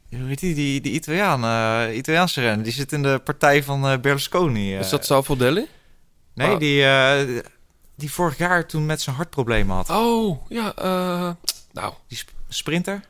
hoe heet die, die, die Italiaan, eh, Italiaanse renner, die zit in de partij van eh, Berlusconi. eh. Is dat Salvo Delli? Nee, Ah. die, eh, die vorig jaar toen met zijn hartproblemen had. Oh, ja. eh, nou, Die sp- sprinter.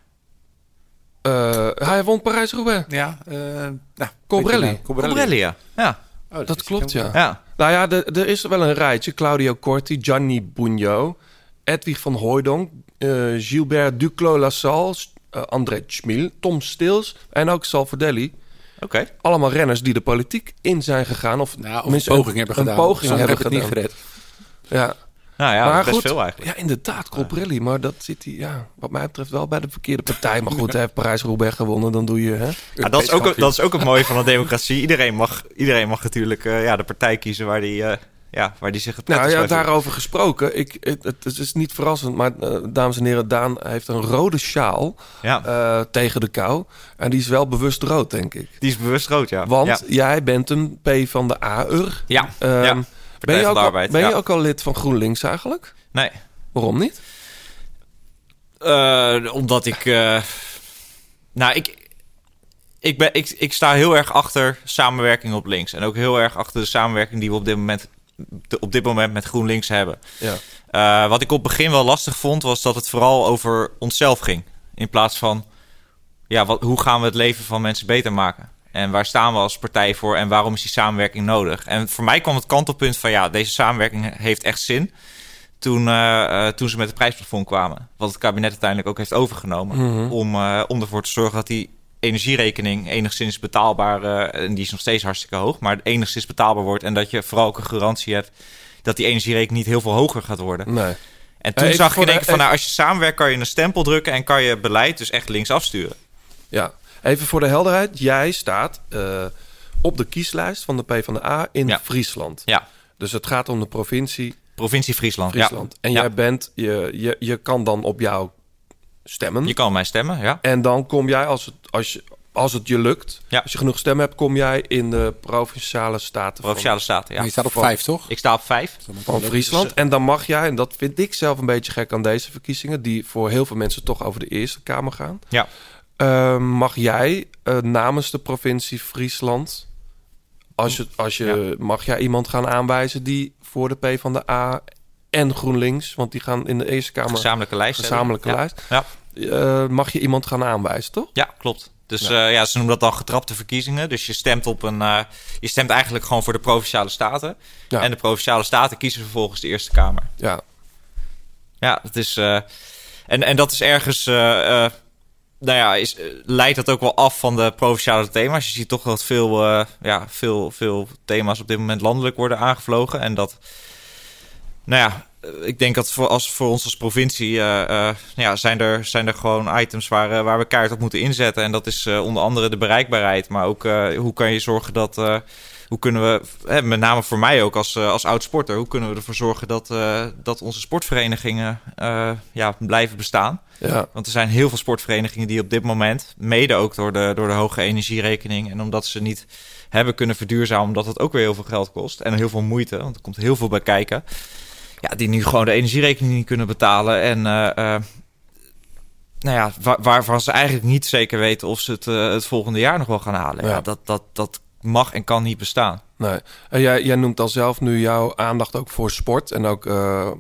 Eh, hij won Parijs-Roubaix. Ja, eh nou, nou, Colbrelli, ja. ja. Oh, Dat klopt, ja. Ja. Nou ja, de- er is wel een rijtje. Claudio Corti, Gianni Bugno, Edwig van Hooijdonk, eh, Gilbert Duclos-Lassalle, eh, André Schmil, Tom Stils en ook Salvadelli. Oké. Allemaal renners die de politiek in zijn gegaan. Of. Nou, of een poging hebben een gedaan. poging Sommigen hebben hebben het gedaan. niet gered. Ja, Nou ja, maar best goed, veel eigenlijk. ja, inderdaad, Colbrelli. Maar dat zit hij, ja, wat mij betreft, wel bij de verkeerde partij. Maar goed, hij heeft Parijs-Roubaix gewonnen, dan doe je... Hè? Ja, dat, is ook, dat is ook het mooie van de democratie. Iedereen mag, iedereen mag natuurlijk eh, ja, de partij kiezen waar die, eh, ja, waar die zich het Nou ja, daarover gesproken. Ik, het, het is niet verrassend, maar eh, dames en heren, Daan heeft een rode sjaal Ja, eh, tegen de kou. En die is wel bewust rood, denk ik. die is bewust rood, ja. Want ja. jij bent een P van de A-ur. Ja, Ehm, ja. ben je, ook al, ben je ook al lid van GroenLinks eigenlijk? Nee. Waarom niet? Eh, omdat ik. nou, ik. Ik, ben, ik, ik sta heel erg achter samenwerking op links. En ook heel erg achter de samenwerking die we op dit moment, op dit moment met GroenLinks hebben. Ja. Eh, wat ik op het begin wel lastig vond, was dat het vooral over onszelf ging. In plaats van, ja, wat, hoe gaan we het leven van mensen beter maken? En waar staan we als partij voor en waarom is die samenwerking nodig? En voor mij kwam het kantelpunt van, ja, deze samenwerking heeft echt zin. Toen, eh, eh, toen ze met het prijsplafond kwamen. Wat het kabinet uiteindelijk ook heeft overgenomen. Mhm. om, om ervoor te zorgen dat die energierekening enigszins betaalbaar... eh, en die is nog steeds hartstikke hoog, maar enigszins betaalbaar wordt. En dat je vooral ook een garantie hebt dat die energierekening niet heel veel hoger gaat worden. Nee. En toen Even zag denk ik van, nou, als je samenwerkt kan je een stempel drukken en kan je beleid dus echt links afsturen. Ja. Even voor de helderheid. Jij staat eh, op de kieslijst van de PvdA in Ja. Friesland. Ja, Dus het gaat om de provincie provincie Friesland. Friesland. Ja. En Ja. jij bent, je, je, je kan dan op jou stemmen. Je kan mij stemmen, ja. En dan kom jij, als het, als je, als het je lukt, Ja. als je genoeg stemmen hebt, kom jij in de provinciale staten Provinciale staten, Maar ja. je staat op Van- vijf, toch? Ik sta op vijf. van, Friesland. En dan mag jij, en dat vind ik zelf een beetje gek aan deze verkiezingen, die voor heel veel mensen toch over de Eerste Kamer gaan. Ja. Eh, mag jij eh, namens de provincie Friesland, als je, als je, mag jij iemand gaan aanwijzen die voor de P van de A en GroenLinks, want die gaan in de Eerste Kamer Gezamenlijke lijst. hebben. gezamenlijke Ja. lijst, Ja. Eh, mag je iemand gaan aanwijzen, toch? Ja, klopt. Dus ja. ja, ze noemen dat dan getrapte verkiezingen. Dus je stemt op een. eh, je stemt eigenlijk gewoon voor de provinciale staten. Ja. En de provinciale staten kiezen vervolgens de Eerste Kamer. Ja, Ja, dat is. eh, en, en dat is ergens. eh, eh, nou ja, is, eh, leidt dat ook wel af van de provinciale thema's. Je ziet toch dat veel, eh, ja, veel, veel thema's op dit moment landelijk worden aangevlogen. En dat. Nou ja, eh, ik denk dat voor, als, voor ons als provincie. eh, eh, ja, zijn, er, zijn er gewoon items waar, eh, waar we keihard op moeten inzetten. En dat is eh, onder andere de bereikbaarheid. Maar ook eh, hoe kan je zorgen dat. eh, hoe kunnen we, met name voor mij ook als, eh, als oud sporter, hoe kunnen we ervoor zorgen dat, eh, dat onze sportverenigingen eh, ja, blijven bestaan? ja. Want er zijn heel veel sportverenigingen die op dit moment, mede ook door de, door de hoge energierekening en omdat ze niet hebben kunnen verduurzamen, omdat het ook weer heel veel geld kost en heel veel moeite, want er komt heel veel bij kijken. Ja, die nu gewoon de energierekening niet kunnen betalen en eh, eh, nou ja, waar, waarvan ze eigenlijk niet zeker weten of ze het, eh, het volgende jaar nog wel gaan halen. Ja. Ja. dat, dat, dat mag en kan niet bestaan. Nee. En jij, jij noemt dan zelf nu jouw aandacht ook voor sport en ook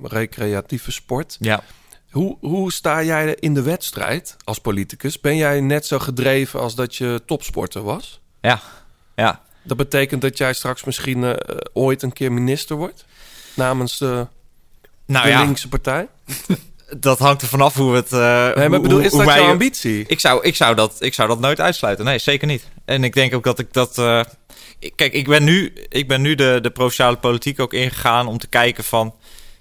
recreatieve sport. Ja. Hoe, hoe sta jij in de wedstrijd als politicus? Ben jij net zo gedreven als dat je topsporter was? Ja, ja. Dat betekent dat jij straks misschien ooit een keer minister wordt? Namens de, Nou de ja, linkse partij? dat hangt er vanaf hoe het. Nee, maar hoe- ik bedoel, hoe- is dat jouw ambitie? Ik zou, ik, zou dat, ik zou dat nooit uitsluiten. Nee, zeker niet. En ik denk ook dat ik dat. eh, ik- kijk, ik ben nu, ik ben nu de, de provinciale politiek ook ingegaan om te kijken van.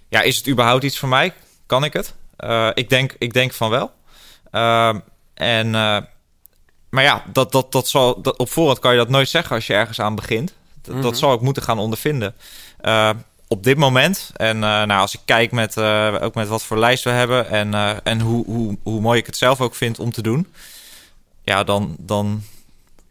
Ja, is het überhaupt iets voor mij? Kan ik het? Eh, ik, denk, ik denk van wel. Ehm, en, maar ja, dat, dat, dat zal, dat, op voorhand kan je dat nooit zeggen als je ergens aan begint. Dat, Mhm. dat zal ik moeten gaan ondervinden. Op dit moment, en eh, nou, als ik kijk met, eh, ook met wat voor lijst we hebben en, eh, en hoe, hoe, hoe mooi ik het zelf ook vind om te doen, ja, dan, dan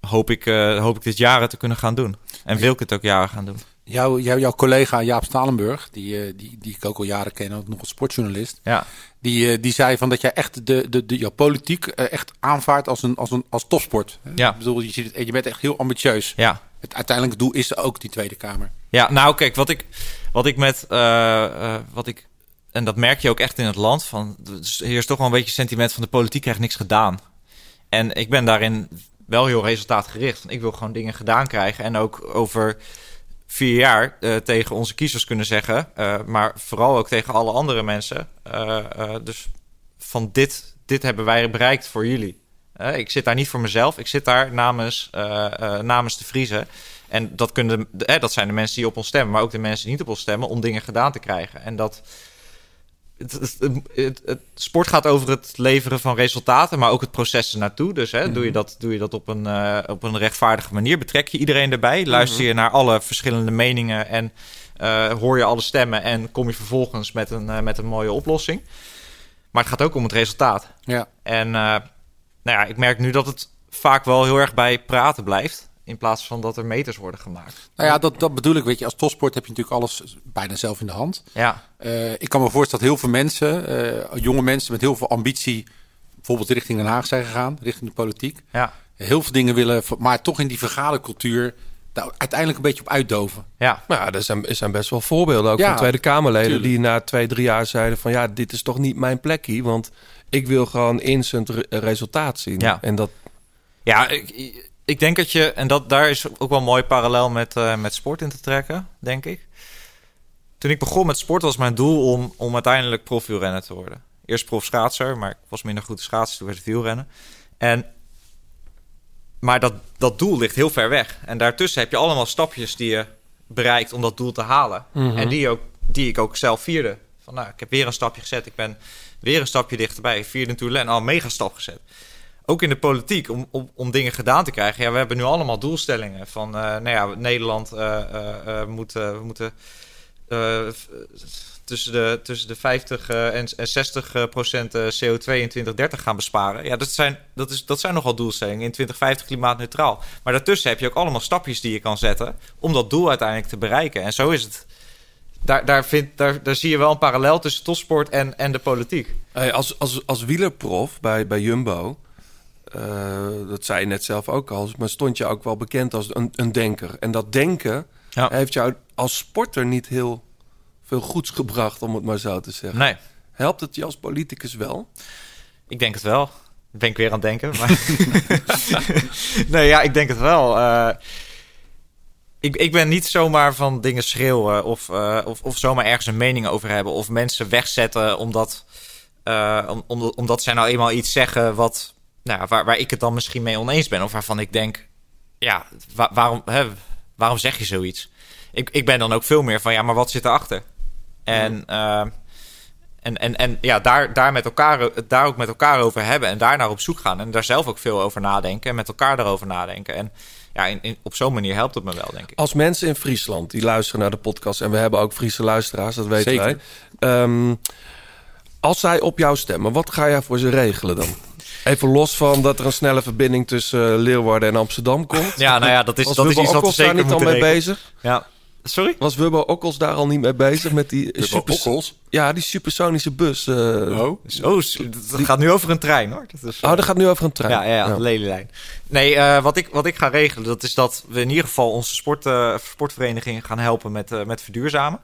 hoop, ik, hoop ik dit jaren te kunnen gaan doen. En wil ik het ook jaren gaan doen. Jouw, jouw, jouw collega Jaap Stalenburg, die, die, die ik ook al jaren ken, ook nog als sportjournalist, Ja, die, die zei van dat jij echt de, de, de, jouw politiek echt aanvaardt als een, als een als topsport. Ja. Ik bedoel, je, ziet het, je bent echt heel ambitieus. ja. Het uiteindelijke doel is ook die Tweede Kamer. Ja, nou kijk, wat ik, wat ik met, eh, eh, wat ik, en dat merk je ook echt in het land, van, er heerst toch wel een beetje sentiment van de politiek krijgt niks gedaan. En ik ben daarin wel heel resultaatgericht. Ik wil gewoon dingen gedaan krijgen. En ook over vier jaar eh, tegen onze kiezers kunnen zeggen. maar vooral ook tegen alle andere mensen. dus van dit, dit hebben wij bereikt voor jullie. Eh, ik zit daar niet voor mezelf. Ik zit daar namens, eh, eh, namens de Vriezen. En dat, kunnen de, eh, dat zijn de mensen die op ons stemmen. Maar ook de mensen die niet op ons stemmen. Om dingen gedaan te krijgen. En dat... Het, het, het- het- sport gaat over het leveren van resultaten, maar ook het proces ernaartoe. Dus hè, doe je dat, doe je dat op, een, op een rechtvaardige manier? Betrek je iedereen erbij? Luister je naar alle verschillende meningen en hoor je alle stemmen en kom je vervolgens met een, met een mooie oplossing? Maar het gaat ook om het resultaat. Ja. En nou ja, ik merk nu dat het vaak wel heel erg bij praten blijft. In plaats van dat er meters worden gemaakt. Nou ja, dat, dat bedoel ik. Weet je, als topsport heb je natuurlijk alles bijna zelf in de hand. Ja, Eh, ik kan me voorstellen dat heel veel mensen, eh, jonge mensen met heel veel ambitie, bijvoorbeeld richting Den Haag zijn gegaan, richting de politiek. ja, Heel veel dingen willen, maar toch in die vergadercultuur daar uiteindelijk een beetje op uitdoven. ja. Nou, ja, er zijn, er zijn best wel voorbeelden ook Ja, van Tweede Kamerleden tuurlijk. die na twee, drie jaar zeiden van ja, dit is toch niet mijn plekje, want ik wil gewoon instant re- resultaat zien. Ja. En dat, Ja, ik, ik denk dat je, en dat, daar is ook wel een mooi parallel met, eh, met sport in te trekken, denk ik. Toen ik begon met sport was mijn doel om, om uiteindelijk profielrenner te worden. Eerst profschaatser, maar ik was minder goed in schaatsen, toen werd het wielrennen. En, maar dat, dat doel ligt heel ver weg. En daartussen heb je allemaal stapjes die je bereikt om dat doel te halen. En die, ook, die ik ook zelf vierde. Nou, ik heb weer een stapje gezet. Ik ben weer een stapje dichterbij. Vierde Tourlen, al mega stap gezet ook in de politiek, om, om, dingen gedaan te krijgen. Ja, we hebben nu allemaal doelstellingen van, eh, nou ja, Nederland eh, eh, moet, we moeten tussen, de, tussen de 50 eh, en, en 60 eh, procent eh, CO2 in 2030 gaan besparen. Ja, dat zijn, dat, is, dat zijn nogal doelstellingen. In 2050 klimaatneutraal. Maar daartussen heb je ook allemaal stapjes die je kan zetten om dat doel uiteindelijk te bereiken. En zo is het. Daar, daar, vind, daar, daar zie je wel een parallel tussen topsport en, en de politiek. Hey, als, als, als wielerprof bij, bij Jumbo, eh, dat zei je net zelf ook al, maar stond je ook wel bekend als een, een denker. En dat denken Ja. heeft jou als sporter niet heel veel goeds gebracht, om het maar zo te zeggen. Nee. Helpt het je als politicus wel? Ik denk het wel. Ben ik weer aan het denken. Maar... nee, ja, ik denk het wel. Eh, ik, ik ben niet zomaar van dingen schreeuwen of, eh, of, of zomaar ergens een mening over hebben. Of mensen wegzetten omdat, eh, om, om- omdat zij nou eenmaal iets zeggen wat, nou, waar, waar ik het dan misschien mee oneens ben. Of waarvan ik denk, ja, wa- waarom, hè, waarom zeg je zoiets? Ik, ik ben dan ook veel meer van, ja, maar wat zit erachter? En... eh, en, en, en ja, daar, daar, met elkaar, daar ook met elkaar over hebben en daar naar op zoek gaan. En daar zelf ook veel over nadenken en met elkaar daarover nadenken. En ja, in, in- op zo'n manier helpt het me wel, denk ik. Als mensen in Friesland die luisteren naar de podcast, en we hebben ook Friese luisteraars, dat weten Zeker. wij. Ehm, als zij op jou stemmen, wat ga jij voor ze regelen dan? Even los van dat er een snelle verbinding tussen eh, Leeuwarden en Amsterdam komt. Ja, nou ja, dat is, dat is iets wat we zeker niet al mee bezig? Ja. Sorry? Was Wubbo Okkels daar al niet mee bezig met die super, Okkels? ja, die supersonische bus? eh. Oh. Oh, het gaat nu over een trein, hoor. Dat is, Oh, dat gaat nu over een trein. Ja, ja, ja, de lelielijn. Nee, eh, wat, ik, wat ik ga regelen, dat is dat we in ieder geval onze sport, eh, sportvereniging gaan helpen met, eh, met verduurzamen.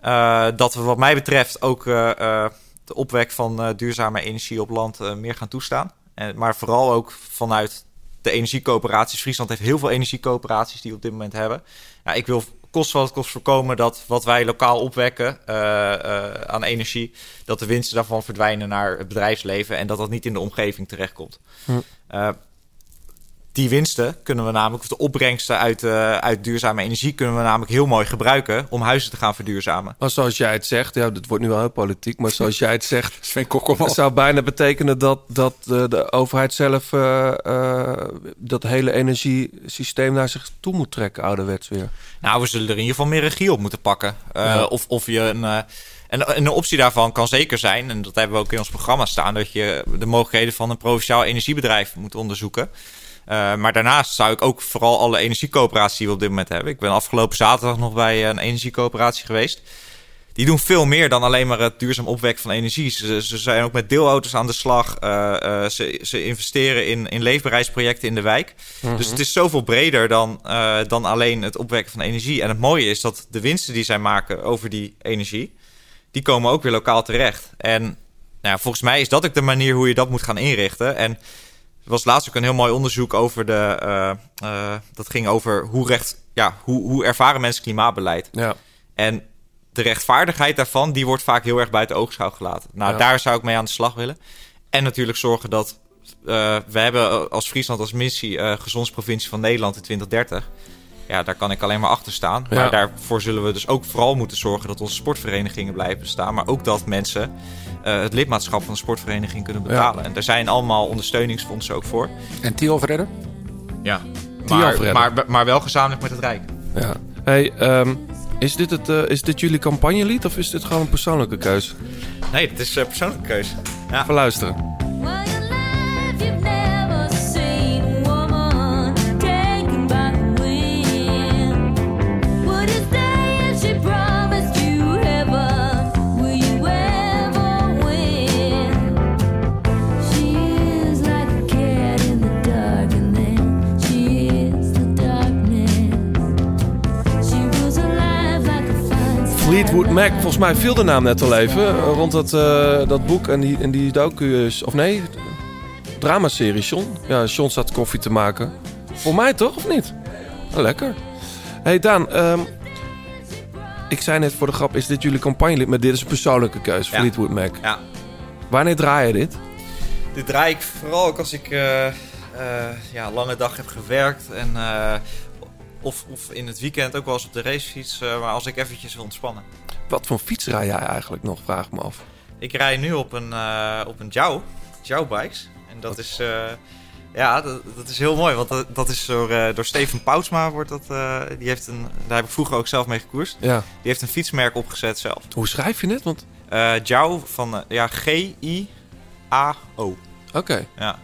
Eh, dat we wat mij betreft ook eh, eh, de opwek van eh, duurzame energie op land eh, meer gaan toestaan. En, maar vooral ook vanuit de energiecoöperaties. Friesland heeft heel veel energiecoöperaties die we op dit moment hebben. Ja, ik wil kost wat het kost voorkomen dat wat wij lokaal opwekken eh, eh, aan energie, dat de winsten daarvan verdwijnen naar het bedrijfsleven en dat dat niet in de omgeving terechtkomt. Eh, die winsten kunnen we namelijk, of de opbrengsten uit, eh, uit duurzame energie, kunnen we namelijk heel mooi gebruiken om huizen te gaan verduurzamen. Maar zoals jij het zegt, ja, dit wordt nu wel heel politiek, maar zoals jij het zegt, Sven Kokkelman. Het zou bijna betekenen dat, dat eh, de overheid zelf eh, eh, dat hele energiesysteem naar zich toe moet trekken, ouderwets weer. Nou, we zullen er in ieder geval meer regie op moeten pakken. Eh, Ja. of, of je een. eh, en en een optie daarvan kan zeker zijn, en dat hebben we ook in ons programma staan, dat je de mogelijkheden van een provinciaal energiebedrijf moet onderzoeken. Eh, maar daarnaast zou ik ook vooral alle energiecoöperaties die we op dit moment hebben. Ik ben afgelopen zaterdag nog bij een energiecoöperatie geweest. Die doen veel meer dan alleen maar het duurzaam opwekken van energie. Ze, ze zijn ook met deelauto's aan de slag. Eh, eh, ze, ze investeren in, in leefbaarheidsprojecten in de wijk. Dus het is zoveel breder dan, eh, dan alleen het opwekken van energie. En het mooie is dat de winsten die zij maken over die energie... die komen ook weer lokaal terecht. En nou ja, volgens mij is dat ook de manier hoe je dat moet gaan inrichten. En Er was laatst ook een heel mooi onderzoek over de. eh, eh, dat ging over hoe recht. Ja, hoe, hoe ervaren mensen klimaatbeleid. Ja. En de rechtvaardigheid daarvan, die wordt vaak heel erg buiten oogschouw gelaten. Nou, Ja. daar zou ik mee aan de slag willen. En natuurlijk zorgen dat. eh we hebben als Friesland als missie gezondsprovincie van Nederland in 2030. Ja, daar kan ik alleen maar achter staan. Ja. Maar daarvoor zullen we dus ook vooral moeten zorgen dat onze sportverenigingen blijven bestaan. Maar ook dat mensen eh, het lidmaatschap van de sportvereniging kunnen betalen. En daar zijn allemaal ondersteuningsfondsen ook voor. En Theo verder? Ja, maar, maar, maar wel gezamenlijk met het Rijk. ja. Hey, ehm, is, dit het, eh, is dit jullie campagnelied of is dit gewoon een persoonlijke keuze? Nee, het is eh, persoonlijke keuze. Ja. Even luisteren. Fleetwood Mac, volgens mij viel de naam net al even. Rond dat, eh, dat boek en die, en die docu is... Of nee, dramaserie, John. Ja, John staat koffie te maken. Voor mij toch, of niet? Ah, lekker. hey Daan, ehm, ik zei net voor de grap, is dit jullie campagnelid? Maar dit is een persoonlijke keuze, Ja. Fleetwood Mac. Ja. Wanneer draai je dit? Dit draai ik vooral ook als ik eh, eh, ja, lange dag heb gewerkt. En, eh, of, of in het weekend ook wel eens op de racefiets. eh, maar als ik eventjes wil ontspannen. Wat voor fiets rij jij eigenlijk nog, vraag me af. Ik rij nu op een, eh op een Jou. Jou Bikes. En dat is... eh, ja, dat, dat is heel mooi. Want dat, dat is door, door Steven Poutsma. Wordt dat, die heeft een, daar heb ik vroeger ook zelf mee gekoerst. Ja. Die heeft een fietsmerk opgezet zelf. Hoe schrijf je het? Want... Jou van... ja, G-I-A-O. Oké. Ja.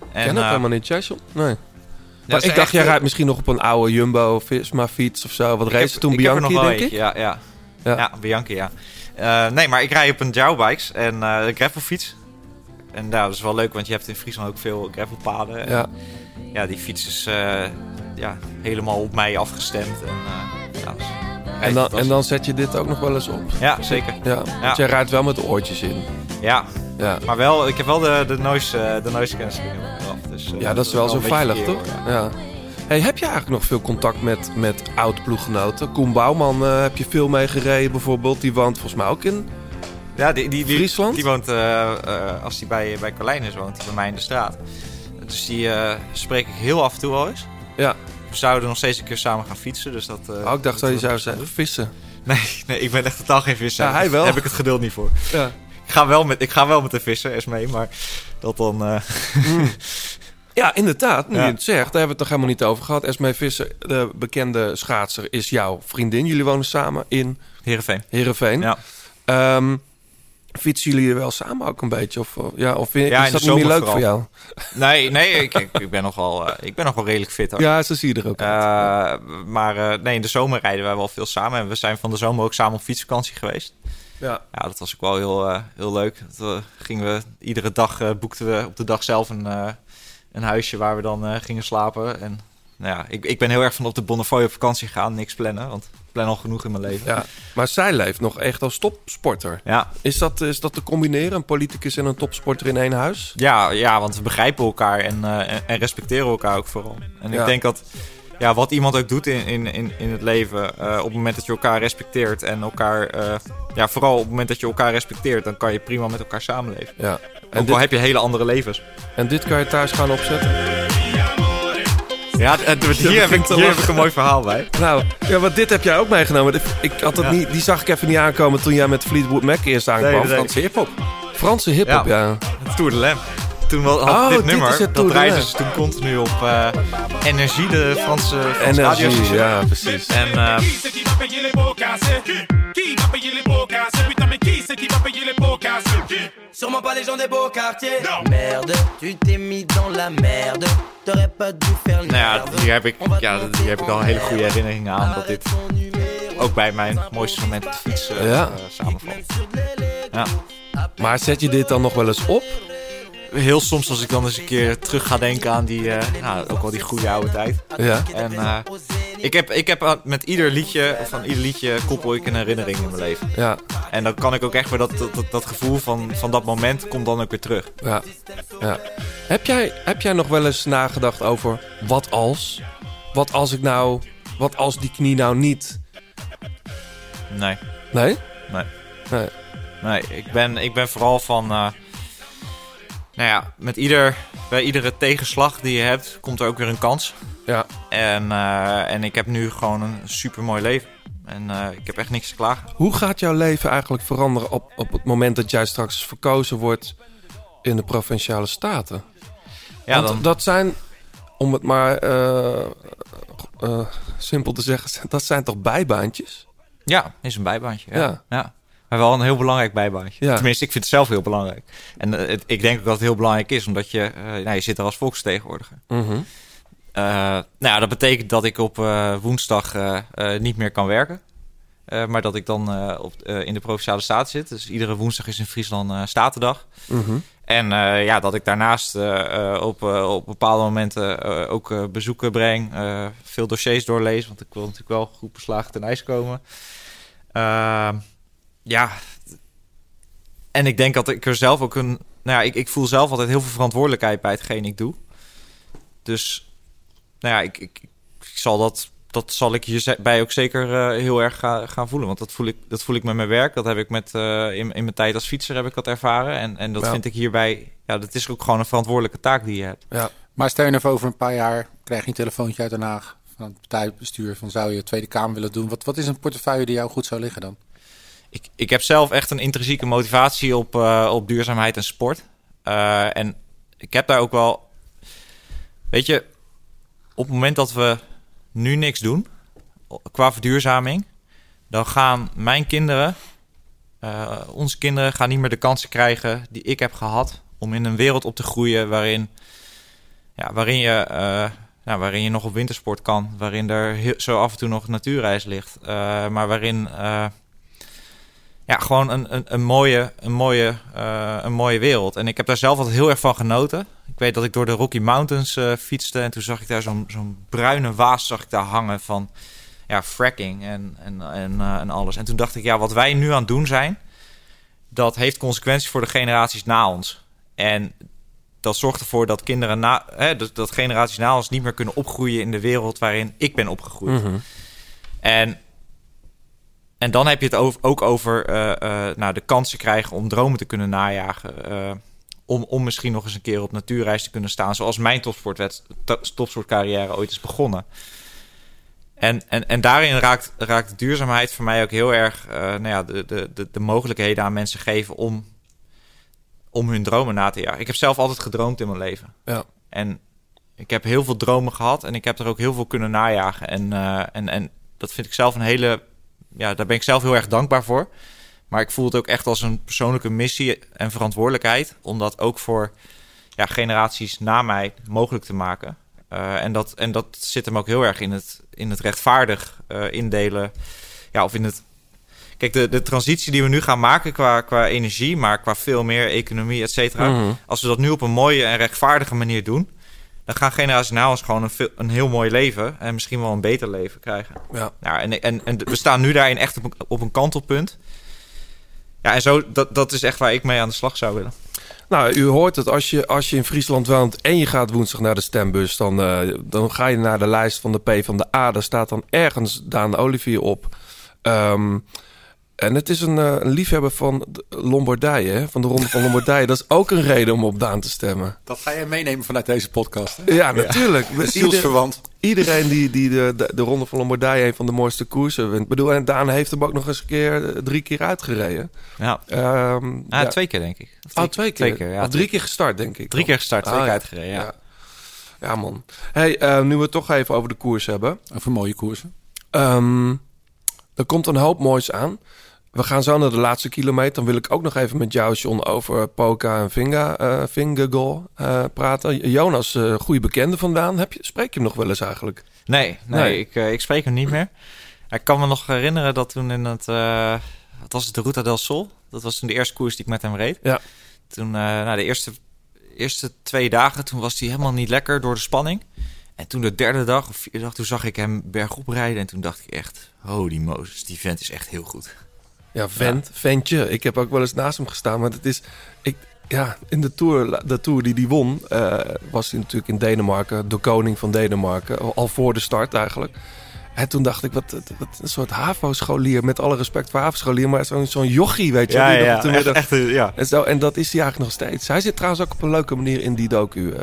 Ik ken eh, helemaal niet, John? Nee. Maar ik dacht, jij rijdt misschien nog op een oude Jumbo Visma fiets of zo. Wat race toen ik heb er Bianchi, denk ik? Ja, ja. Ja. Bianchi, ja. Eh, nee, maar ik rij op een Jouwbikes en een gravelfiets. En nou, dat is wel leuk, want je hebt in Friesland ook veel gravelpaden. En, Ja. Ja, die fiets is eh, ja, helemaal op mij afgestemd. En, eh, ja, En dan, en dan zet je dit ook nog wel eens op. Ja, zeker. Ja, want jij rijdt wel met de oortjes in. Ja. Ja. maar wel, ik heb wel de, de noise, eh, de noise cancelling eraf. Dus, eh, Ja, dat is wel zo veilig, toch? hoor, Ja. Hey, heb je eigenlijk nog veel contact met, met oud-ploeggenoten? Koen Bouwman heb je veel mee gereden bijvoorbeeld. Die woont volgens mij ook in Ja, die, die, die, Friesland? Die woont, eh, eh, als hij bij, bij Carlijn is, woont hij bij mij in de straat. Dus die eh, spreek ik heel af en toe wel eens. Ja. We zouden nog steeds een keer samen gaan fietsen. Dus dat, eh, Oh, ik dacht dat je zou zeggen vissen. Nee, nee, ik ben echt totaal geen visser. Ja, hij wel. Daar heb ik het geduld niet voor. Ja. Ik, ga wel met, ik ga wel met de visser, eens mee, maar dat dan... eh, Ja, inderdaad. Nu Ja. je het zegt, daar hebben we het nog helemaal niet over gehad. Esmee Visser, de bekende schaatser, is jouw vriendin. Jullie wonen samen in Heerenveen. Heerenveen. Ja. Ehm, fietsen jullie wel samen ook een beetje? Of, eh, ja, of vind, Ja, is dat niet meer leuk voor jou? Nee, nee ik, ik, ben nog wel, eh, ik ben nog wel redelijk fit. Hoor. Ja, zo zie je er ook Eh, maar nee, in de zomer rijden wij wel veel samen. En we zijn van de zomer ook samen op fietsvakantie geweest. Ja. Ja, dat was ook wel heel, heel leuk. Dat, gingen we, iedere dag boekten we op de dag zelf een, een huisje waar we dan gingen slapen. En nou ja, ik, ik ben heel erg van op de Bonnefoy op vakantie gaan. Niks plannen, want plan al genoeg in mijn leven. Ja, maar zij leeft nog echt als topsporter. Ja. Is dat, is dat te combineren, een politicus en een topsporter in één huis? Ja, ja, want we begrijpen elkaar en, eh, en, en respecteren elkaar ook vooral. En Ja. ik denk dat ja, wat iemand ook doet in, in, in, in het leven, eh, op het moment dat je elkaar respecteert en elkaar, eh, ja, vooral op het moment dat je elkaar respecteert, dan kan je prima met elkaar samenleven. Ja. ook al dit- heb je hele andere levens. En dit kan je thuis gaan opzetten? Ja, d- hier, heb ik, hier heb ik een mooi verhaal bij. Nou, ja, want dit heb jij ook meegenomen. Ik had het Ja. niet, die zag ik even niet aankomen toen jij met Fleetwood Mac eerst aankwam. Nee. Franse hiphop. Franse hiphop, ja. Het Tour de Lem. Toen wel- had Oh, dit dit nummer, dat de draaiden ze toen continu op eh, Energie, de Franse, Franse Energie, ja, precies. En eh, cassés Sûrement pas les gens des beaux quartiers. Merde, tu t'es mis dans la merde. T'aurais pas dû faire nou ja, hier heb, ik, ja, hier heb ik al een hele goede herinneringen aan dat dit ook bij mijn mooiste moment op de fiets eh, Ja. eh, samenvalt. Ja. Maar zet je dit dan nog wel eens op? Heel soms als ik dan eens een keer terug ga denken aan die, eh, nou, ook wel die goede oude tijd. Ja. En eh, ik heb, ik heb eh, met ieder liedje, van ieder liedje koppel ik een herinnering in mijn leven. Ja. En dan kan ik ook echt weer dat, dat, dat, gevoel van, van dat moment komt dan ook weer terug. Ja. ja. Heb jij, heb jij nog wel eens nagedacht over wat als? Wat als ik nou... Wat als die knie nou niet... Nee. Nee? Nee. Nee. Nee, ik ben, ik ben vooral van... nou ja, met ieder, bij iedere tegenslag die je hebt, komt er ook weer een kans. Ja. En, eh, en ik heb nu gewoon een super mooi leven. En eh, ik heb echt niks te klagen. Hoe gaat jouw leven eigenlijk veranderen op, op het moment dat jij straks verkozen wordt in de provinciale staten? Ja, Want dan- dat zijn, om het maar eh, simpel te zeggen, dat zijn toch bijbaantjes? Ja, is een bijbaantje. Ja. Ja. ja. Maar wel een heel belangrijk bijbaantje. Ja. Tenminste, ik vind het zelf heel belangrijk. En het- ik denk ook dat het heel belangrijk is, omdat je, eh, nou, je zit er als volksvertegenwoordiger. Mhm. Eh, nou ja, dat betekent dat ik op eh, woensdag niet meer kan werken. Maar dat ik dan op, in de Provinciale Staten zit. Dus iedere woensdag is in Friesland Statendag. Mhm. En ja, dat ik daarnaast op, op bepaalde momenten ook bezoeken breng. veel dossiers doorlees, want ik wil natuurlijk wel goed beslagen ten ijs komen. Ja, en ik denk dat ik er zelf ook een... Nou ja, ik, ik voel zelf altijd heel veel verantwoordelijkheid bij hetgeen ik doe. Dus, nou ja, ik, ik, ik zal dat... Dat zal ik hierbij ook zeker eh, heel erg ga- gaan voelen. Want dat voel, ik, dat voel ik met mijn werk. Dat heb ik met, eh, in, in mijn tijd als fietser heb ik dat ervaren. En, en dat Ja. vind ik hierbij... Ja, dat is ook gewoon een verantwoordelijke taak die je hebt. Ja. Maar stel je nou voor over een paar jaar krijg je een telefoontje uit Den Haag van het partijbestuur van zou je Tweede Kamer willen doen. Wat, wat is een portefeuille die jou goed zou liggen dan? Ik, ik heb zelf echt een intrinsieke motivatie op, eh, op duurzaamheid en sport. Eh, en ik heb daar ook wel. Weet je, op het moment dat we nu niks doen qua verduurzaming, dan gaan mijn kinderen, eh, onze kinderen, gaan niet meer de kansen krijgen die ik heb gehad om in een wereld op te groeien waarin, ja, waarin je. ja, waarin je nog op wintersport kan, waarin er zo af en toe nog natuurreis ligt, maar waarin ja, gewoon een, een, een, mooie, een, mooie, eh, een mooie wereld. En ik heb daar zelf altijd heel erg van genoten. Ik weet dat ik door de Rocky Mountains eh, fietste en toen zag ik daar zo'n zo'n bruine waas zag ik daar hangen van ja, fracking en, en, en, eh, en alles. En toen dacht ik, ja, wat wij nu aan het doen zijn, dat heeft consequenties voor de generaties na ons. En dat zorgt ervoor dat kinderen na, hè, dat, dat generaties na ons niet meer kunnen opgroeien in de wereld waarin ik ben opgegroeid. Mhm. En, en dan heb je het over, ook over eh, eh, nou, de kansen krijgen om dromen te kunnen najagen. eh, om, om misschien nog eens een keer op natuurreis te kunnen staan. Zoals mijn topsportcarrière ooit is begonnen. En, en, en daarin raakt, raakt duurzaamheid voor mij ook heel erg eh, nou ja, de, de, de, de mogelijkheden aan mensen geven om, om hun dromen na te jagen. Ik heb zelf altijd gedroomd in mijn leven. Ja. En ik heb heel veel dromen gehad en ik heb er ook heel veel kunnen najagen. En, en, en dat vind ik zelf een hele. Ja, daar ben ik zelf heel erg dankbaar voor. Maar ik voel het ook echt als een persoonlijke missie en verantwoordelijkheid. Om dat ook voor ja, generaties na mij mogelijk te maken. Eh, en, dat, en dat zit hem ook heel erg in het, in het rechtvaardig eh, indelen. Ja, of in het. Kijk, de, de transitie die we nu gaan maken qua, qua energie, maar qua veel meer economie, et cetera. Mhm. Als we dat nu op een mooie en rechtvaardige manier doen, dan gaan generaties na ons gewoon een, veel- een heel mooi leven en misschien wel een beter leven krijgen. Ja. Nou, en, en, en we staan nu daarin echt op een, op een kantelpunt. Ja, en zo, dat, dat is echt waar ik mee aan de slag zou willen. Nou, u hoort het. Als je, als je in Friesland woont en je gaat woensdag naar de stembus... dan, eh, dan ga je naar de lijst van de P van de A. Daar staat dan ergens Daan Olivier op. Ehm, en het is een, eh, een liefhebber van Lombardije, hè, van de Ronde van Lombardije. Dat is ook een reden om op Daan te stemmen. Dat ga je meenemen vanuit deze podcast. hè? Ja, natuurlijk. Zielsverwant. Iedereen die, die de, de, de Ronde van Lombardije een van de mooiste koersen wint. Ik bedoel, en Daan heeft hem ook nog eens een keer eh, drie keer uitgereden. Ja. Ehm, Ah, ja. twee keer, denk ik. Of Oh, twee keer? Twee keer, ja. Of drie keer gestart, denk ik. Drie keer gestart, twee Ah, keer ja. uitgereden, ja. ja. Ja, man. Hey, eh, nu we het toch even over de koers hebben. Over mooie koersen. Ehm, er komt een hoop moois aan. We gaan zo naar de laatste kilometer. Dan wil ik ook nog even met jou, John, over Poka en Vinga, Vingagol eh, praten. Jonas, eh goede bekende vandaan. Heb je, spreek je hem nog wel eens eigenlijk? Nee, nee, Nee. Ik, ik spreek hem niet meer. Ik kan me nog herinneren dat toen in het... wat was het? De Ruta del Sol. Dat was toen de eerste koers die ik met hem reed. Ja. Toen, nou, de eerste, eerste twee dagen, toen was hij helemaal niet lekker door de spanning. En toen de derde dag of vierde dag, toen zag ik hem bergop rijden. En toen dacht ik echt, holy Moses, die vent is echt heel goed. Ja, vent, ventje. Ik heb ook wel eens naast hem gestaan. Maar het is, ik, ja, in de tour, de tour die hij won, eh, was hij natuurlijk in Denemarken, de koning van Denemarken, al voor de start eigenlijk. En toen dacht ik, wat, wat een soort HAVO-scholier, met alle respect voor HAVO-scholier, maar zo'n zo'n jochie, weet je. Ja, ja, echt- echt, ja. En, zo, en dat is hij eigenlijk nog steeds. Hij zit trouwens ook op een leuke manier in die docu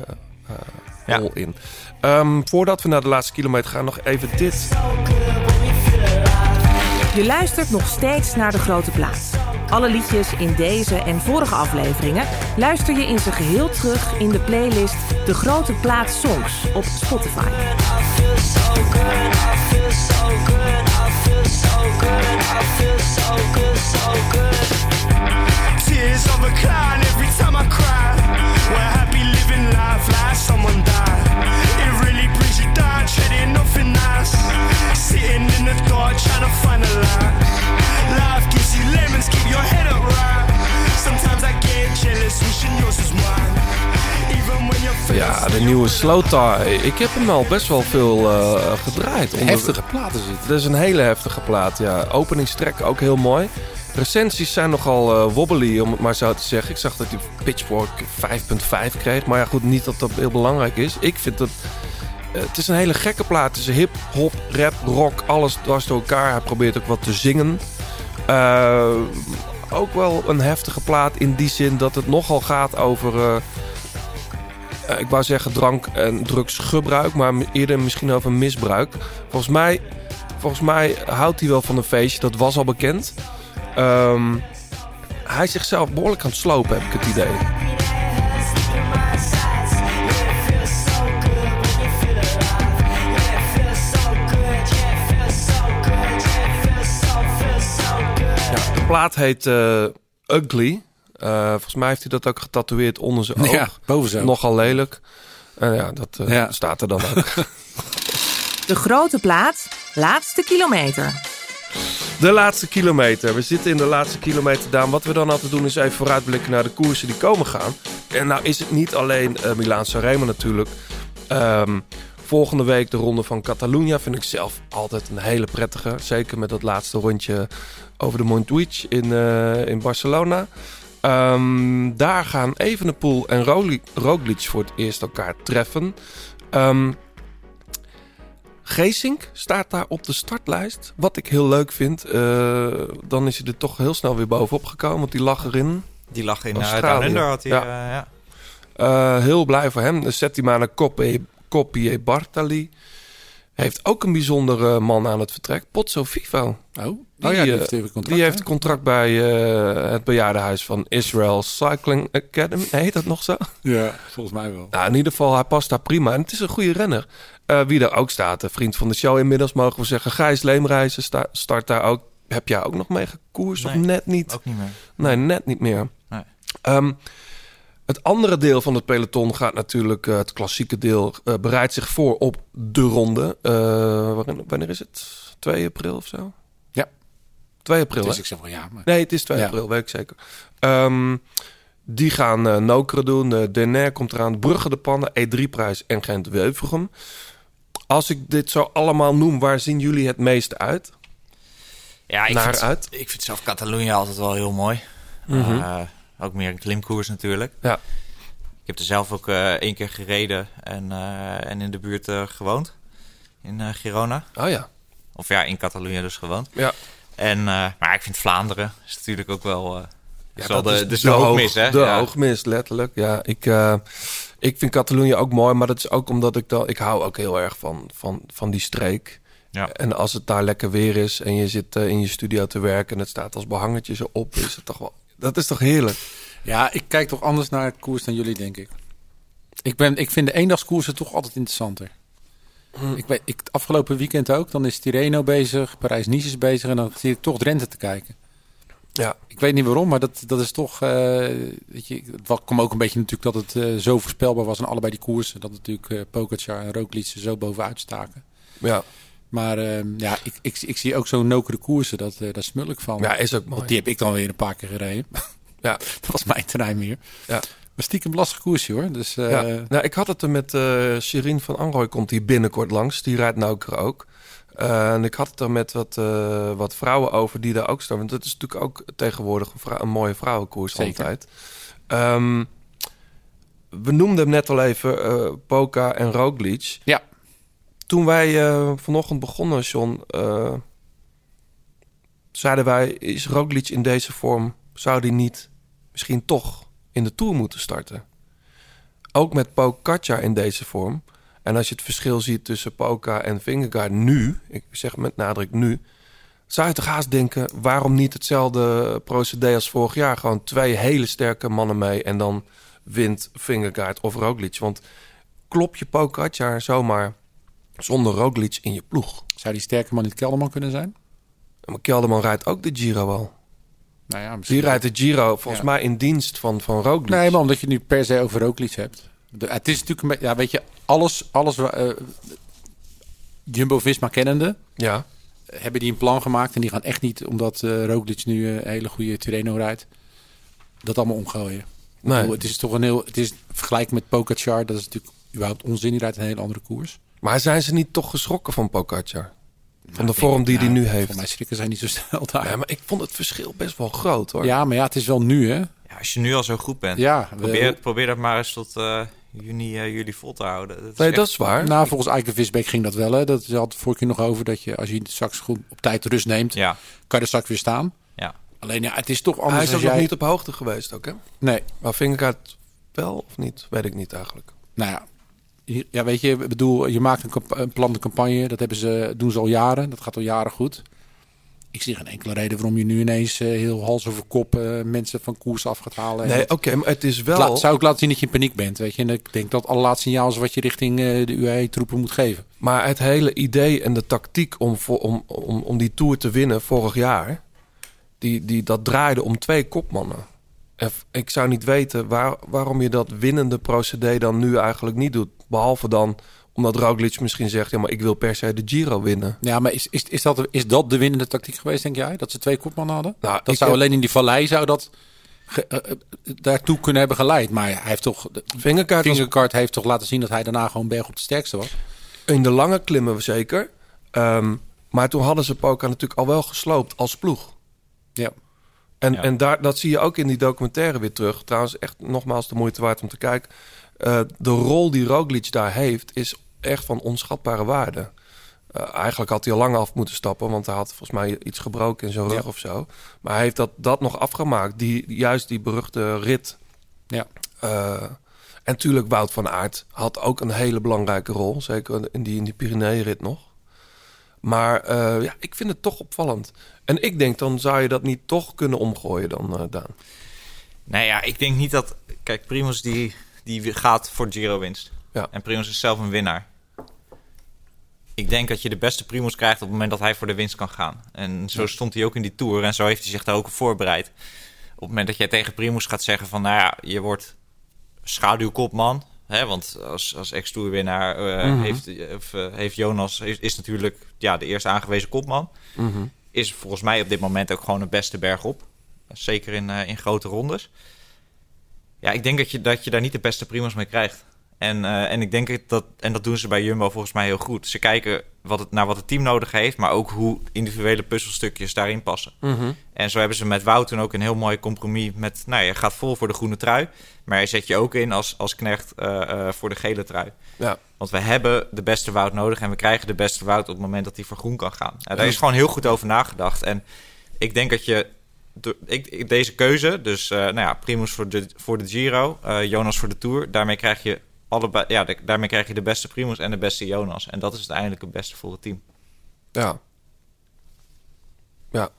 rol in. Ehm, voordat we naar de laatste kilometer gaan, nog even dit. Je luistert nog steeds naar De Grote Plaats. Alle liedjes in deze en vorige afleveringen luister je in zijn geheel terug in de playlist De Grote Plaats Songs op Spotify. Sitting in the dark trying to find a light. Life gives you lemons, keep your head up right. Sometimes I get jealous, wishing yours was mine. Even when you're Ja, de nieuwe Slow Tie. Ik heb hem al best wel veel eh, gedraaid. Onder- Heftige platen zitten. Dat is een hele heftige plaat, ja. Openingstrek ook heel mooi. Recensies zijn nogal eh, wobbly, om het maar zo te zeggen. Ik zag dat hij Pitchfork 5.5 kreeg. Maar ja, goed, niet dat dat heel belangrijk is. Ik vind dat... eh, het is een hele gekke plaat. Het is hip, hop, rap, rock, alles dwars door elkaar. Hij probeert ook wat te zingen. Eh, ook wel een heftige plaat in die zin dat het nogal gaat over... eh, ik wou zeggen drank- en drugsgebruik, maar eerder misschien over misbruik. Volgens mij, volgens mij houdt hij wel van een feestje, dat was al bekend. Ehm, hij is zichzelf behoorlijk aan het slopen, heb ik het idee. Plaat heet eh, Ugly. Eh, volgens mij heeft hij dat ook getatoeëerd onder zijn oog. Ja, boven zijn oog. Nogal lelijk. En ja, dat eh, Ja. staat er dan ook. De Grote Plaat, laatste kilometer. De laatste kilometer. We zitten in de laatste kilometer, Daan. Wat we dan altijd doen is even vooruitblikken naar de koersen die komen gaan. En nou is het niet alleen eh Milaan Sanremo natuurlijk. Ehm, volgende week de ronde van Catalunya vind ik zelf altijd een hele prettige. Zeker met dat laatste rondje over de Montjuïc in, eh, in Barcelona. Ehm, daar gaan Evenepoel en Roglic voor het eerst elkaar treffen. Ehm Geesink staat daar op de startlijst. Wat ik heel leuk vind. Eh, dan is hij er toch heel snel weer bovenop gekomen. Want die lag erin. Die lag in, eh, Australië. Under, had hij, Ja. ja. Heel blij voor hem. De Settimana Coppie, Coppie Bartali. Heeft ook een bijzondere man aan het vertrek. Pozzo Vivo. Oh, oh ja, die eh, heeft even contract. die heeft contract bij eh, het bejaardenhuis van Israel Cycling Academy. Heet dat nog zo? Ja, volgens mij wel. Nou, in ieder geval, hij past daar prima. En het is een goede renner. Eh, wie er ook staat, een vriend van de show inmiddels, mogen we zeggen. Gijs Leemreizen sta- start daar ook. Heb jij ook nog mee gekoerst of net niet? Ook niet meer. Nee, net niet meer. Nee. Ehm, het andere deel van het peloton gaat natuurlijk, eh, het klassieke deel, eh, bereidt zich voor op de ronde. Eh, waarin, wanneer is het? 2 april of zo? Ja. 2 april, Dus hè? ik zeg wel ja. Maar... Nee, het is 2 Ja. april, weet ik zeker. Ehm, die gaan eh Nokere doen. Uh, Denair komt eraan. Brugge de Pannen, E3-prijs en Gent-Wevelgem. Als ik dit zo allemaal noem, waar zien jullie het meeste uit? Ja, ik Naar vind, uit? ik vind zelf Catalonië altijd wel heel mooi. Eh, ook meer een klimkoers natuurlijk. Ja. Ik heb er zelf ook eh, één keer gereden en, eh, en in de buurt eh, gewoond. In Girona. Oh ja. Of ja, in Catalonië dus gewoond. Ja. En, maar ik vind Vlaanderen is natuurlijk ook wel... Ja, dat de, is dus de, hoogmis, hè? De ja. hoogmis, letterlijk. Ja, ik, ik vind Catalonië ook mooi, maar dat is ook omdat ik dan... Ik hou ook heel erg van, van, van die streek. Ja. En als het daar lekker weer is en je zit in je studio te werken... en het staat als behangetje zo op, is het toch wel... Dat is toch heerlijk? Ja, ik kijk toch anders naar het koers dan jullie, denk ik. Ik, ben, ik vind de eendagskoersen toch altijd interessanter. Ik weet, ik, afgelopen weekend ook, dan is Tirreno bezig, Parijs-Nice is bezig... en dan zie ik toch Drenthe te kijken. Ja. Ik weet niet waarom, maar dat, dat is toch... eh, weet je, het wa- kwam ook een beetje natuurlijk dat het eh, zo voorspelbaar was... aan allebei die koersen, dat natuurlijk eh Pogacar en Roglic er zo bovenuit staken. Ja. Maar ehm, ja, ik, ik, ik zie ook zo'n nokere koersen, dat, eh daar smul ik van. Ja, is ook mooi. Want die heb ik dan weer een paar keer gereden. Ja. dat was mijn terrein meer. Ja. Maar stiekem lastig koersje hoor. Dus, eh, ja. Nou, ik had het er met eh Shirin van Anrooy, komt die binnenkort langs. Die rijdt nou ook. Eh, en ik had het er met wat, wat vrouwen over die daar ook staan. Want het is natuurlijk ook tegenwoordig een, vrou- een mooie vrouwenkoers Zeker. altijd. Ehm, we noemden hem net al even, Poca en Roglic. Ja. Toen wij eh, vanochtend begonnen, John, eh, zeiden wij... is Roglic in deze vorm, zou die niet misschien toch in de Tour moeten starten? Ook met Pogacar in deze vorm. En als je het verschil ziet tussen Poca en Vingegaard nu... ik zeg met nadruk nu... zou je toch haast denken... waarom niet hetzelfde procedé als vorig jaar? Gewoon twee hele sterke mannen mee... en dan wint Vingegaard of Roglic. Want klop je Pogacar zomaar zonder Roglic in je ploeg? Zou die sterke man niet Kelderman kunnen zijn? Maar Kelderman rijdt ook de Giro al. Nou ja, Die rijdt de Giro volgens Ja. mij in dienst van, van Roglic. Nee, maar omdat je nu per se over Roglic hebt. De- het is natuurlijk ja, weet je, alles, alles eh, Jumbo-Visma kennende, Ja. hebben die een plan gemaakt en die gaan echt niet, omdat eh Roglic nu eh, een hele goede Tirreno rijdt, dat allemaal omgooien. Nee. bedoel, het is toch een heel, het is vergelijking met Pogacar, dat is natuurlijk überhaupt onzin. Die rijdt een hele andere koers. Maar zijn ze niet toch geschrokken van Pogacar? Van de vorm die hij nu heeft? Voor mij schrikken zijn niet zo snel daar. Ja, maar ik vond het verschil best wel groot hoor. Ja, maar ja, het is wel nu, hè? Ja, als je nu al zo goed bent, Ja, we- probeer, probeer dat maar eens tot eh, juni, eh, juli vol te houden. Dat Nee, echt- dat is waar. Nou, volgens Eike Visbeek ging dat wel. Hè. Dat is altijd vorige keer nog over dat je als je straks goed op tijd rust neemt, Ja, kan je er straks weer staan. ja. Alleen ja, het is toch anders Hij is ook nog niet op hoogte geweest ook hè? Nee, Maar Vingegaard wel of niet? Weet ik niet eigenlijk. nou ja. Ja, weet je, ik bedoel, je maakt een, een plan de campagne. Dat hebben ze, doen ze al jaren. Dat gaat al jaren goed. Ik zie geen enkele reden waarom je nu ineens eh, heel hals over kop eh, mensen van koers af gaat halen. En Nee, oké, maar het is wel... Zou ik laten zien dat je in paniek bent, weet je. En ik denk dat het allerlaatste signaal is wat je richting eh, de UAE-troepen moet geven. Maar het hele idee en de tactiek om, om, om, om die Tour te winnen vorig jaar... Die, die, dat draaide om twee kopmannen. En ik zou niet weten waar, waarom je dat winnende procedé dan nu eigenlijk niet doet. Behalve dan omdat Roglic misschien zegt... ja, maar ik wil per se de Giro winnen. Ja, maar is, is, is, dat, is dat de winnende tactiek geweest, denk jij? Dat ze twee kopmannen hadden? Nou, dat zou heb- alleen in die vallei zou dat ge- eh, eh, daartoe kunnen hebben geleid. Maar hij heeft toch... was- Vingegaard heeft toch laten zien dat hij daarna gewoon berg op de sterkste was. In de lange klimmen we zeker. Ehm, maar toen hadden ze Poca natuurlijk al wel gesloopt als ploeg. Ja. En, Ja. en daar, dat zie je ook in die documentaire weer terug. Trouwens, echt nogmaals de moeite waard om te kijken. Eh, de rol die Roglic daar heeft, is echt van onschatbare waarde. Eh, eigenlijk had hij al lang af moeten stappen, want hij had volgens mij iets gebroken in zijn rug Ja. of zo. Maar hij heeft dat, dat nog afgemaakt. Die, juist die beruchte rit. Ja. Eh, en natuurlijk Wout van Aert had ook een hele belangrijke rol. Zeker in die, in die Pyrenee-rit nog. Maar ja, ik vind het toch opvallend. En ik denk, dan zou je dat niet toch kunnen omgooien dan, Daan. Nou ja, ik denk niet dat... Kijk, Primus die, die gaat voor Giro winst. Ja. En Primus is zelf een winnaar. Ik denk dat je de beste Primus krijgt op het moment dat hij voor de winst kan gaan. En zo stond hij ook in die Tour en zo heeft hij zich daar ook op voorbereid. Op het moment dat jij tegen Primus gaat zeggen van... Nou ja, je wordt schaduwkopman. Hè, want als, als ex-tourwinnaar eh, Mhm. heeft, of, eh, heeft Jonas... Is, is natuurlijk ja, de eerste aangewezen kopman. Is volgens mij op dit moment ook gewoon het beste bergop. Zeker in, eh, in grote rondes. Ja, ik denk dat je, dat je daar niet de beste primus mee krijgt. En, eh, en ik denk dat, en dat doen ze bij Jumbo volgens mij heel goed. Ze kijken wat het, naar wat het team nodig heeft, maar ook hoe individuele puzzelstukjes daarin passen. En zo hebben ze met Wout toen ook een heel mooi compromis met, nou je gaat vol voor de groene trui, maar je zet je ook in als, als knecht eh, eh, voor de gele trui. Ja. Want we hebben de beste Wout nodig en we krijgen de beste Wout op het moment dat hij voor groen kan gaan. Daar is gewoon heel goed over nagedacht. En ik denk dat je ik, ik- deze keuze, dus eh, nou ja, Primus voor de, voor de Giro, eh, Jonas voor de Tour, daarmee krijg je allebei, ja, de- daarmee krijg je de beste Primus en de beste Jonas. En dat is uiteindelijk het beste voor het team. Ja. Ja.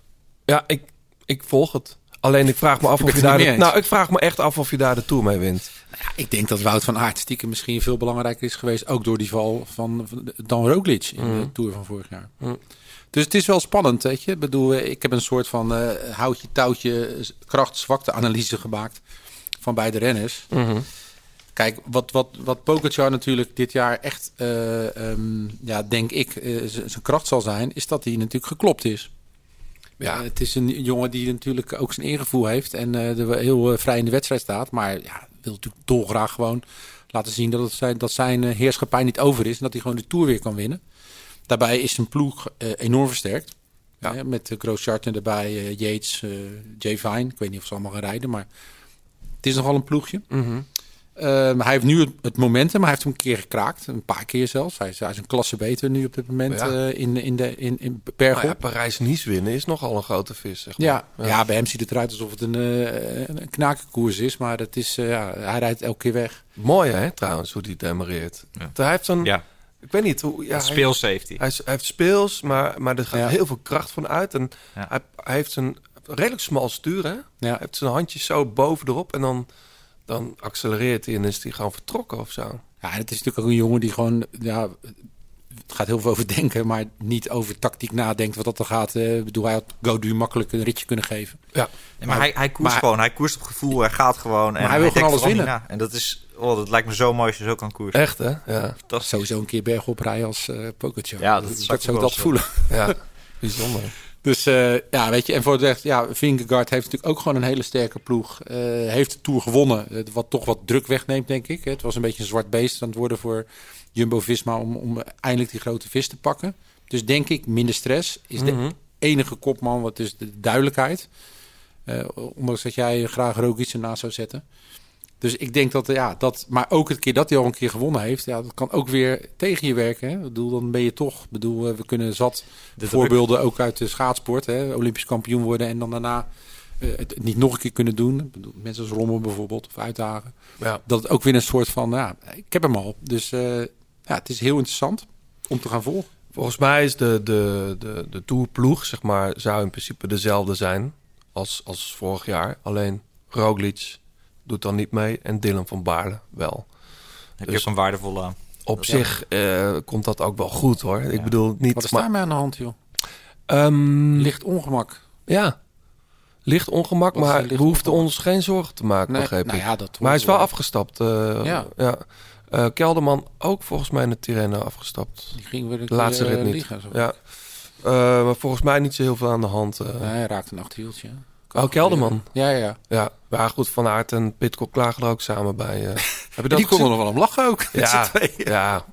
Ja, ik, ik volg het. Alleen ik vraag me af of je daar... De, nou, ik vraag me echt af of je daar de Tour mee wint. Ja, ik denk dat Wout van Aert stiekem misschien veel belangrijker is geweest. Ook door die val van, van- dan Roglic in Mm. de Tour van vorig jaar. Dus het is wel spannend, weet je. Ik bedoel, eh, ik heb een soort van eh, houtje, touwtje, kracht-zwakte analyse gemaakt van beide renners. Mhm. Kijk, wat, wat, wat Pogacar natuurlijk dit jaar echt, eh, ehm, ja, denk ik, zijn kracht zal zijn, is dat hij natuurlijk geklopt is. Ja, het is een jongen die natuurlijk ook zijn eergevoel heeft en er heel vrij in de wedstrijd staat. Maar ja, wil natuurlijk dolgraag gewoon laten zien dat, het zijn, dat zijn heerschappij niet over is en dat hij gewoon de Tour weer kan winnen. Daarbij is zijn ploeg eh, enorm versterkt. Ja. met de Grosjean erbij, eh, Yates, eh Jay Vine. Ik weet niet of ze allemaal gaan rijden, maar Het is nogal een ploegje. Mhm. Ehm, hij heeft nu het, het momentum, maar hij heeft hem een keer gekraakt. Een paar keer zelfs. Hij is, hij is een klasse beter nu op dit moment Ja. eh, in, in, de, in, in Bergop. Nou ja, Parijs-Nice winnen is nogal een grote vis, zeg maar. Ja, ja. bij hem ziet het eruit alsof het een, eh, een knakenkoers is. Maar het is, eh, ja, hij rijdt elke keer weg. Mooi hè, trouwens, hoe die demareert. Hij heeft zo'n... Ja. Ik weet niet hoe... Ja, hij- Speels heeft hij. Hij, heeft speels, maar, maar er gaat Ja. heel veel kracht van uit. En Ja. hij, hij heeft een redelijk smal stuur, hè? Ja. Hij heeft zijn handjes zo boven erop en dan, dan accelereert hij en is hij gewoon vertrokken of zo. Ja, het is natuurlijk ook een jongen die gewoon... Ja, het gaat heel veel over denken, maar niet over tactiek nadenkt. Wat dat er gaat. eh, Ik bedoel, hij had Godu makkelijk een ritje kunnen geven. Ja. Nee, maar, hij, hij koerst maar- gewoon. Hij koerst op gevoel. Hij gaat gewoon. En hij wil gewoon alles winnen. En dat is... Oh, dat lijkt me zo mooi als je zo kan koersen. Echt, hè? Ja. Dat is Sowieso een keer bergop rijden als eh Pogacar. Ja, dat dat, zou ik zou ik dat zo. voelen. ja. Bijzonder. Dus eh, ja, weet je, en voor de rest, ja, Vingegaard heeft natuurlijk ook gewoon een hele sterke ploeg. Eh, heeft de Tour gewonnen, wat toch wat druk wegneemt, denk ik. Het was een beetje een zwart beest aan het worden voor Jumbo-Visma om, om eindelijk die grote vis te pakken. Dus denk ik, minder stress is de Mhm. enige kopman, wat is de duidelijkheid. Eh, ondanks dat jij graag Roglic ernaast zou zetten. Dus ik denk dat, ja, dat, maar ook het keer dat hij al een keer gewonnen heeft, ja, dat kan ook weer tegen je werken. Hè? Ik bedoel, dan ben je toch, ik bedoel, eh, we kunnen zat druk. voorbeelden ook uit de schaatsport, hè? Olympisch kampioen worden en dan daarna eh, het niet nog een keer kunnen doen. Ik bedoel, mensen als Rommel bijvoorbeeld of uitdagen. Ja. Dat het ook weer een soort van, ja, ik heb hem al. Dus eh, ja, het is heel interessant om te gaan volgen. Volgens mij is de, de, de, de tourploeg, zeg maar, zou in principe dezelfde zijn als, als vorig jaar. Alleen Roglic doet dan niet mee en Dylan van Baarle wel. heb Dus- je ook een waardevolle. Op Dat- zich eh, komt dat ook wel goed hoor. Ik Ja. bedoel niet. Wat is maar- daarmee aan de hand, joh? Ehm, Licht ongemak. Ja, licht ongemak, Wat maar er licht we hoefden ongemak? ons geen zorgen te maken, Nee, begreep nou ik. ja, dat maar hij is wel wel. afgestapt. eh, Ja. ja. Eh, Kelderman ook volgens mij in de Tirreno afgestapt. Die ging weer De laatste rit niet. ja. Eh, maar volgens mij niet zo heel veel aan de hand. eh. Nee, hij raakte een achterhieltje. Oh, Kelderman. Ja, ja, ja. Ja, maar goed, Van Aert en Pitcock klagen er ook samen bij. eh. Heb je dat Die konden nog wel om lachen ook. Ja, ja,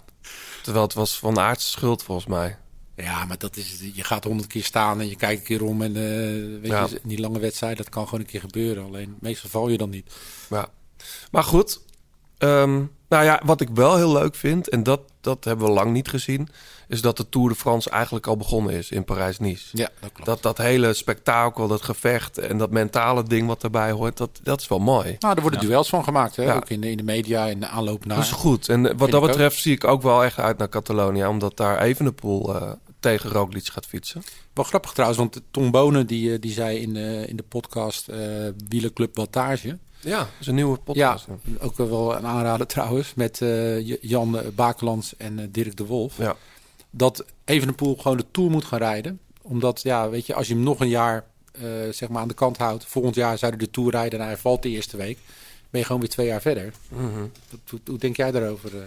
terwijl het was Van Aerts schuld volgens mij. Ja, maar dat is, je gaat honderd keer staan en je kijkt een keer om. En eh, weet Ja. je, die lange wedstrijd, dat kan gewoon een keer gebeuren. Alleen meestal val je dan niet. Ja. Maar goed, ehm, nou ja, wat ik wel heel leuk vind, en dat, dat hebben we lang niet gezien, is dat de Tour de France eigenlijk al begonnen is in Parijs-Nice. Ja, dat klopt. Dat, dat hele spektakel, dat gevecht en dat mentale ding wat daarbij hoort, dat, dat is wel mooi. Nou, er worden duels van gemaakt, hè? Ja. ook in de, in de media en de aanloop naar. Dat is goed. En wat Vind dat ook. betreft zie ik ook wel echt uit naar Catalonia, omdat daar Evenepoel eh tegen Roglic gaat fietsen. Wel grappig trouwens, want Tom Bonen die, eh, die zei in de, in de podcast eh Wielerclub Wattage. Ja, dat is een nieuwe podcast. Ja, ook wel een aanrader trouwens. Met eh, Jan Bakelands en eh, Dirk de Wolf. Ja. Dat Evenepoel gewoon de Tour moet gaan rijden. Omdat, ja, weet je, als je hem nog een jaar eh, zeg maar aan de kant houdt. Volgend jaar zou hij de Tour rijden en hij valt de eerste week. Ben je gewoon weer twee jaar verder. Mhm. Hoe, hoe denk jij daarover, eh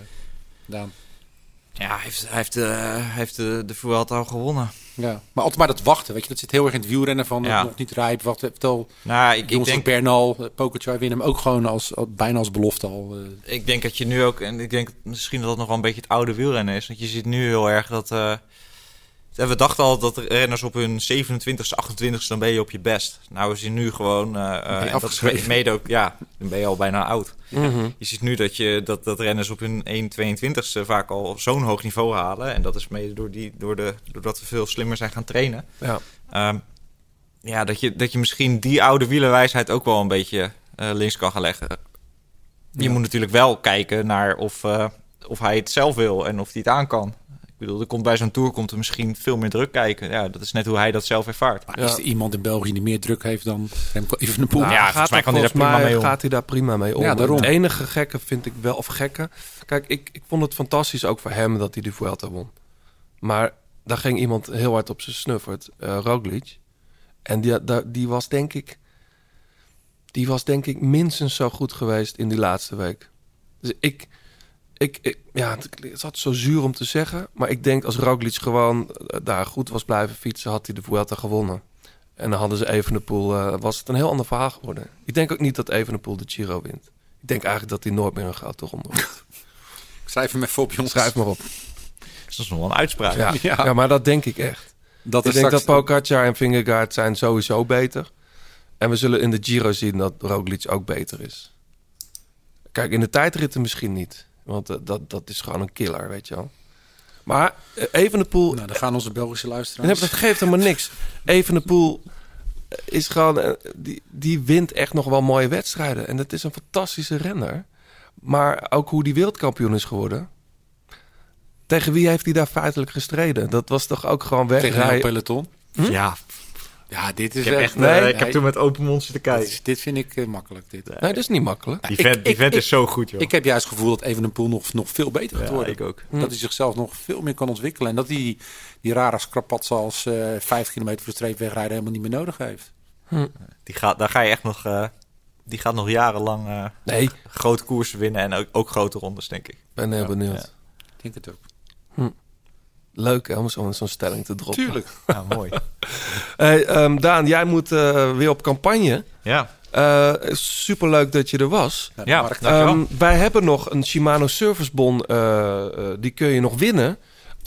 Daan? Ja, hij heeft, hij heeft, eh, hij heeft de, de Vuelta al gewonnen. Ja, maar altijd maar dat wachten, weet je. Dat zit heel erg in het wielrennen van Ja. nog niet rijp. Wacht, vertel, Nou, ik, ik denk... Bernal, eh, Pogacar winnen hem ook gewoon als, als- bijna als belofte al. eh. Ik denk dat je nu ook, en ik denk misschien dat het nog wel een beetje het oude wielrennen is. Want je ziet nu heel erg dat. We dachten al dat renners op hun 27ste, 28ste, dan ben je op je best. Nou is hij nu gewoon. en dat is mede ook, ja, dan ben je al bijna oud. Mhm. Je ziet nu dat, je, dat, dat renners op hun 1,22ste vaak al zo'n hoog niveau halen. En dat is mede door die, door de, doordat we veel slimmer zijn gaan trainen. Ja. Ehm, ja, dat je, dat je misschien die oude wielerwijsheid ook wel een beetje eh, links kan gaan leggen. Je Ja. moet natuurlijk wel kijken naar of, of hij het zelf wil en of hij het aan kan. Ik bedoel, er komt bij zo'n tour komt er misschien veel meer druk kijken. Ja, dat is net hoe hij dat zelf ervaart. Maar is er iemand in België die meer druk heeft dan Remco Evenepoel? Nou, Ja, gaat volgens mij kan hij daar prima mee om. Gaat hij daar prima mee om. Ja, daarom. Het enige gekke vind ik wel, of gekke... Kijk, ik, ik vond het fantastisch ook voor hem dat hij de Vuelta won. Maar daar ging iemand heel hard op zijn snuffert, eh Roglic. En die, die was denk ik... Die was denk ik minstens zo goed geweest in die laatste week. Dus ik... Ik, ik, ja, het altijd zo zuur om te zeggen. Maar ik denk als Roglic gewoon eh, daar goed was blijven fietsen... had hij de Vuelta gewonnen. En dan hadden ze Evenepoel, eh was het een heel ander verhaal geworden. Ik denk ook niet dat Evenepoel de Giro wint. Ik denk eigenlijk dat hij nooit meer een gouden ronde. Ik schrijf hem even op, jongens. Schrijf maar op. Dat is nog wel een uitspraak. Ja, Ja. ja. maar dat denk ik echt. Dat ik denk straks- dat Pogacar en Vingegaard zijn sowieso beter. En we zullen in de Giro zien dat Roglic ook beter is. Kijk, in de tijdritten misschien niet. Want eh, dat, dat is gewoon een killer, weet je wel. Maar uh, Evenepoel... Nou, dan gaan onze Belgische luisteraars. dat geeft helemaal niks. Evenepoel is gewoon... eh, Die, die wint echt nog wel mooie wedstrijden. En dat is een fantastische renner. Maar ook hoe die wereldkampioen is geworden... Tegen wie heeft hij daar feitelijk gestreden? Dat was toch ook gewoon Tegen een peloton. Hm? Ja, Ja, dit is ik heb, echt... echt, eh, nee, ik heb toen met open mond zitten dit, kijken. is- dit vind ik eh, makkelijk. Dit. Nee, dat is niet makkelijk. Die Ik- vent, die ik- vent ik- is zo goed, joh. Ik heb juist het gevoel dat Evenepoel nog, nog veel beter gaat Ja, worden. ik ook. Dat hij zichzelf nog veel meer kan ontwikkelen. En dat hij die, die rare skrapatsen als eh 50 kilometer voor streep wegrijden helemaal niet meer nodig heeft. Die gaat, daar ga je echt nog... eh, die gaat nog jarenlang eh, Nee, grote koersen winnen en ook, ook grote rondes, denk ik. ik ben heel benieuwd. ja. Ik denk het ook. Leuk om zo'n stelling te droppen. Tuurlijk. Ja, mooi. Hey, ehm, Daan, jij moet eh, weer op campagne. Ja, Eh superleuk dat je er was. Ja, Mark. Ehm, wij hebben nog een Shimano servicebon. eh, eh, die kun je nog winnen.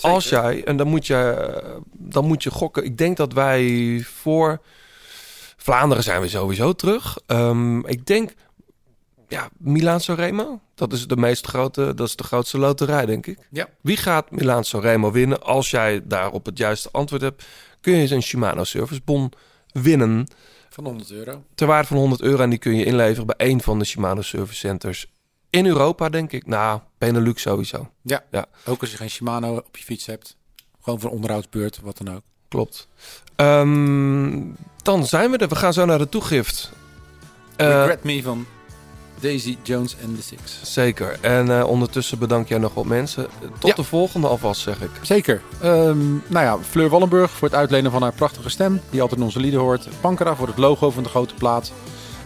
Als jij, en dan moet je, dan moet je gokken. Ik denk dat wij voor Vlaanderen zijn we sowieso terug. Ehm, ik denk, ja, Milaan Sanremo. Dat is de meest grote, dat is de grootste loterij, denk ik. Ja. Wie gaat Milaan Sanremo winnen? Als jij daarop het juiste antwoord hebt, kun je een Shimano servicebon winnen. Van 100 euro. Ter waarde van 100 euro. En die kun je inleveren bij een van de Shimano Service Centers in Europa, denk ik. Nou, Benelux sowieso. Ja. Ja. Ook als je geen Shimano op je fiets hebt. Gewoon voor een onderhoudsbeurt, wat dan ook. Klopt. Ehm, dan zijn we er. We gaan zo naar de toegift. Eh, Regret Me van Daisy Jones en The Six. zeker. En eh, ondertussen bedank jij nog wat mensen. Tot Ja. de volgende alvast, zeg ik. Zeker. Ehm, nou ja, Fleur Wallenburg voor het uitlenen van haar prachtige stem. Die altijd in onze lieden hoort. Pankera voor het logo van de grote plaat.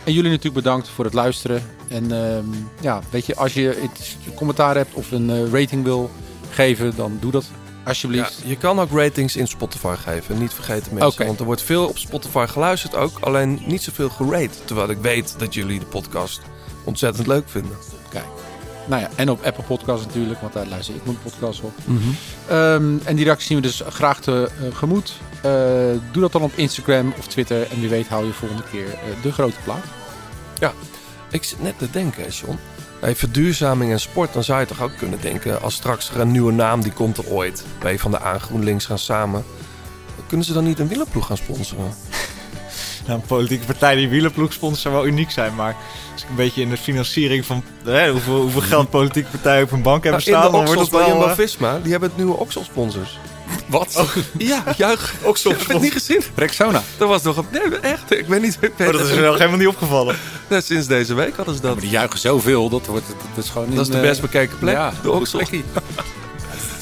En jullie natuurlijk bedankt voor het luisteren. En ehm, ja, weet je, als je iets commentaar hebt of een eh, rating wil geven, dan doe dat Ja, alsjeblieft. je kan ook ratings in Spotify geven. Niet vergeten mensen. Want er wordt veel op Spotify geluisterd ook. Alleen niet zoveel gerate. Terwijl ik weet dat jullie de podcast ontzettend leuk vinden. Kijk. Nou ja, en op Apple Podcasts natuurlijk, want daar luister ik mijn podcast op. Ehm, en die reacties zien we dus graag tegemoet. Eh doe dat dan op Instagram of Twitter. En wie weet hou je volgende keer eh, de grote plaat. Ik zit net te denken, John. Hey, verduurzaming en sport, dan zou je toch ook kunnen denken... als straks er een nieuwe naam, die komt er ooit. B van de A en GroenLinks gaan samen. Kunnen ze dan niet een wielerploeg gaan sponsoren? Nou, een politieke partij die wielerploeg sponsort zou wel uniek zijn. Maar als ik een beetje in de financiering van hè, hoeveel, hoeveel geld politieke partijen op hun bank hebben Nou, in staan, de dan wordt het wel... eh, Jumbo-Visma, die hebben het nieuwe Oxel-sponsors. Wat? Ja, juich. Oxel Heb je het niet gezien? Rexona. Dat was nog een... Nee, echt. Ik ben niet... Ik Oh, dat is wel niet. helemaal niet opgevallen. Nee, sinds deze week hadden ze dat. Maar die juichen zoveel, dat, wordt, dat is gewoon... Dat is de eh, best bekeken plek. Ja, de Oxel.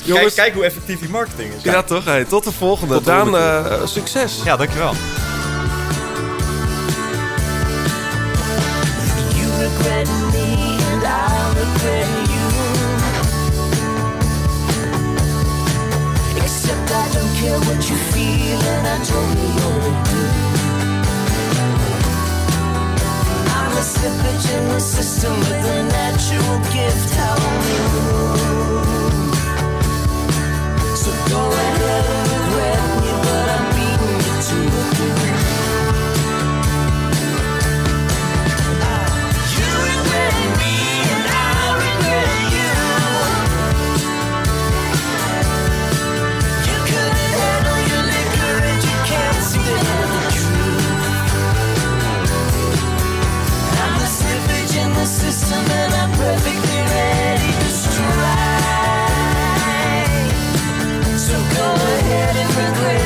Jongens, kijk hoe effectief die marketing is. ja toch. Hey, tot de volgende. Tot Daan, eh, succes. Ja, dankjewel. Regret me and I regret you. Except I don't care what you feel and I totally know do. I'm a slippage in the system with a natural gift. How So go ahead So go ahead and regret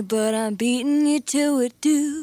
but I'm beating you to it, dude.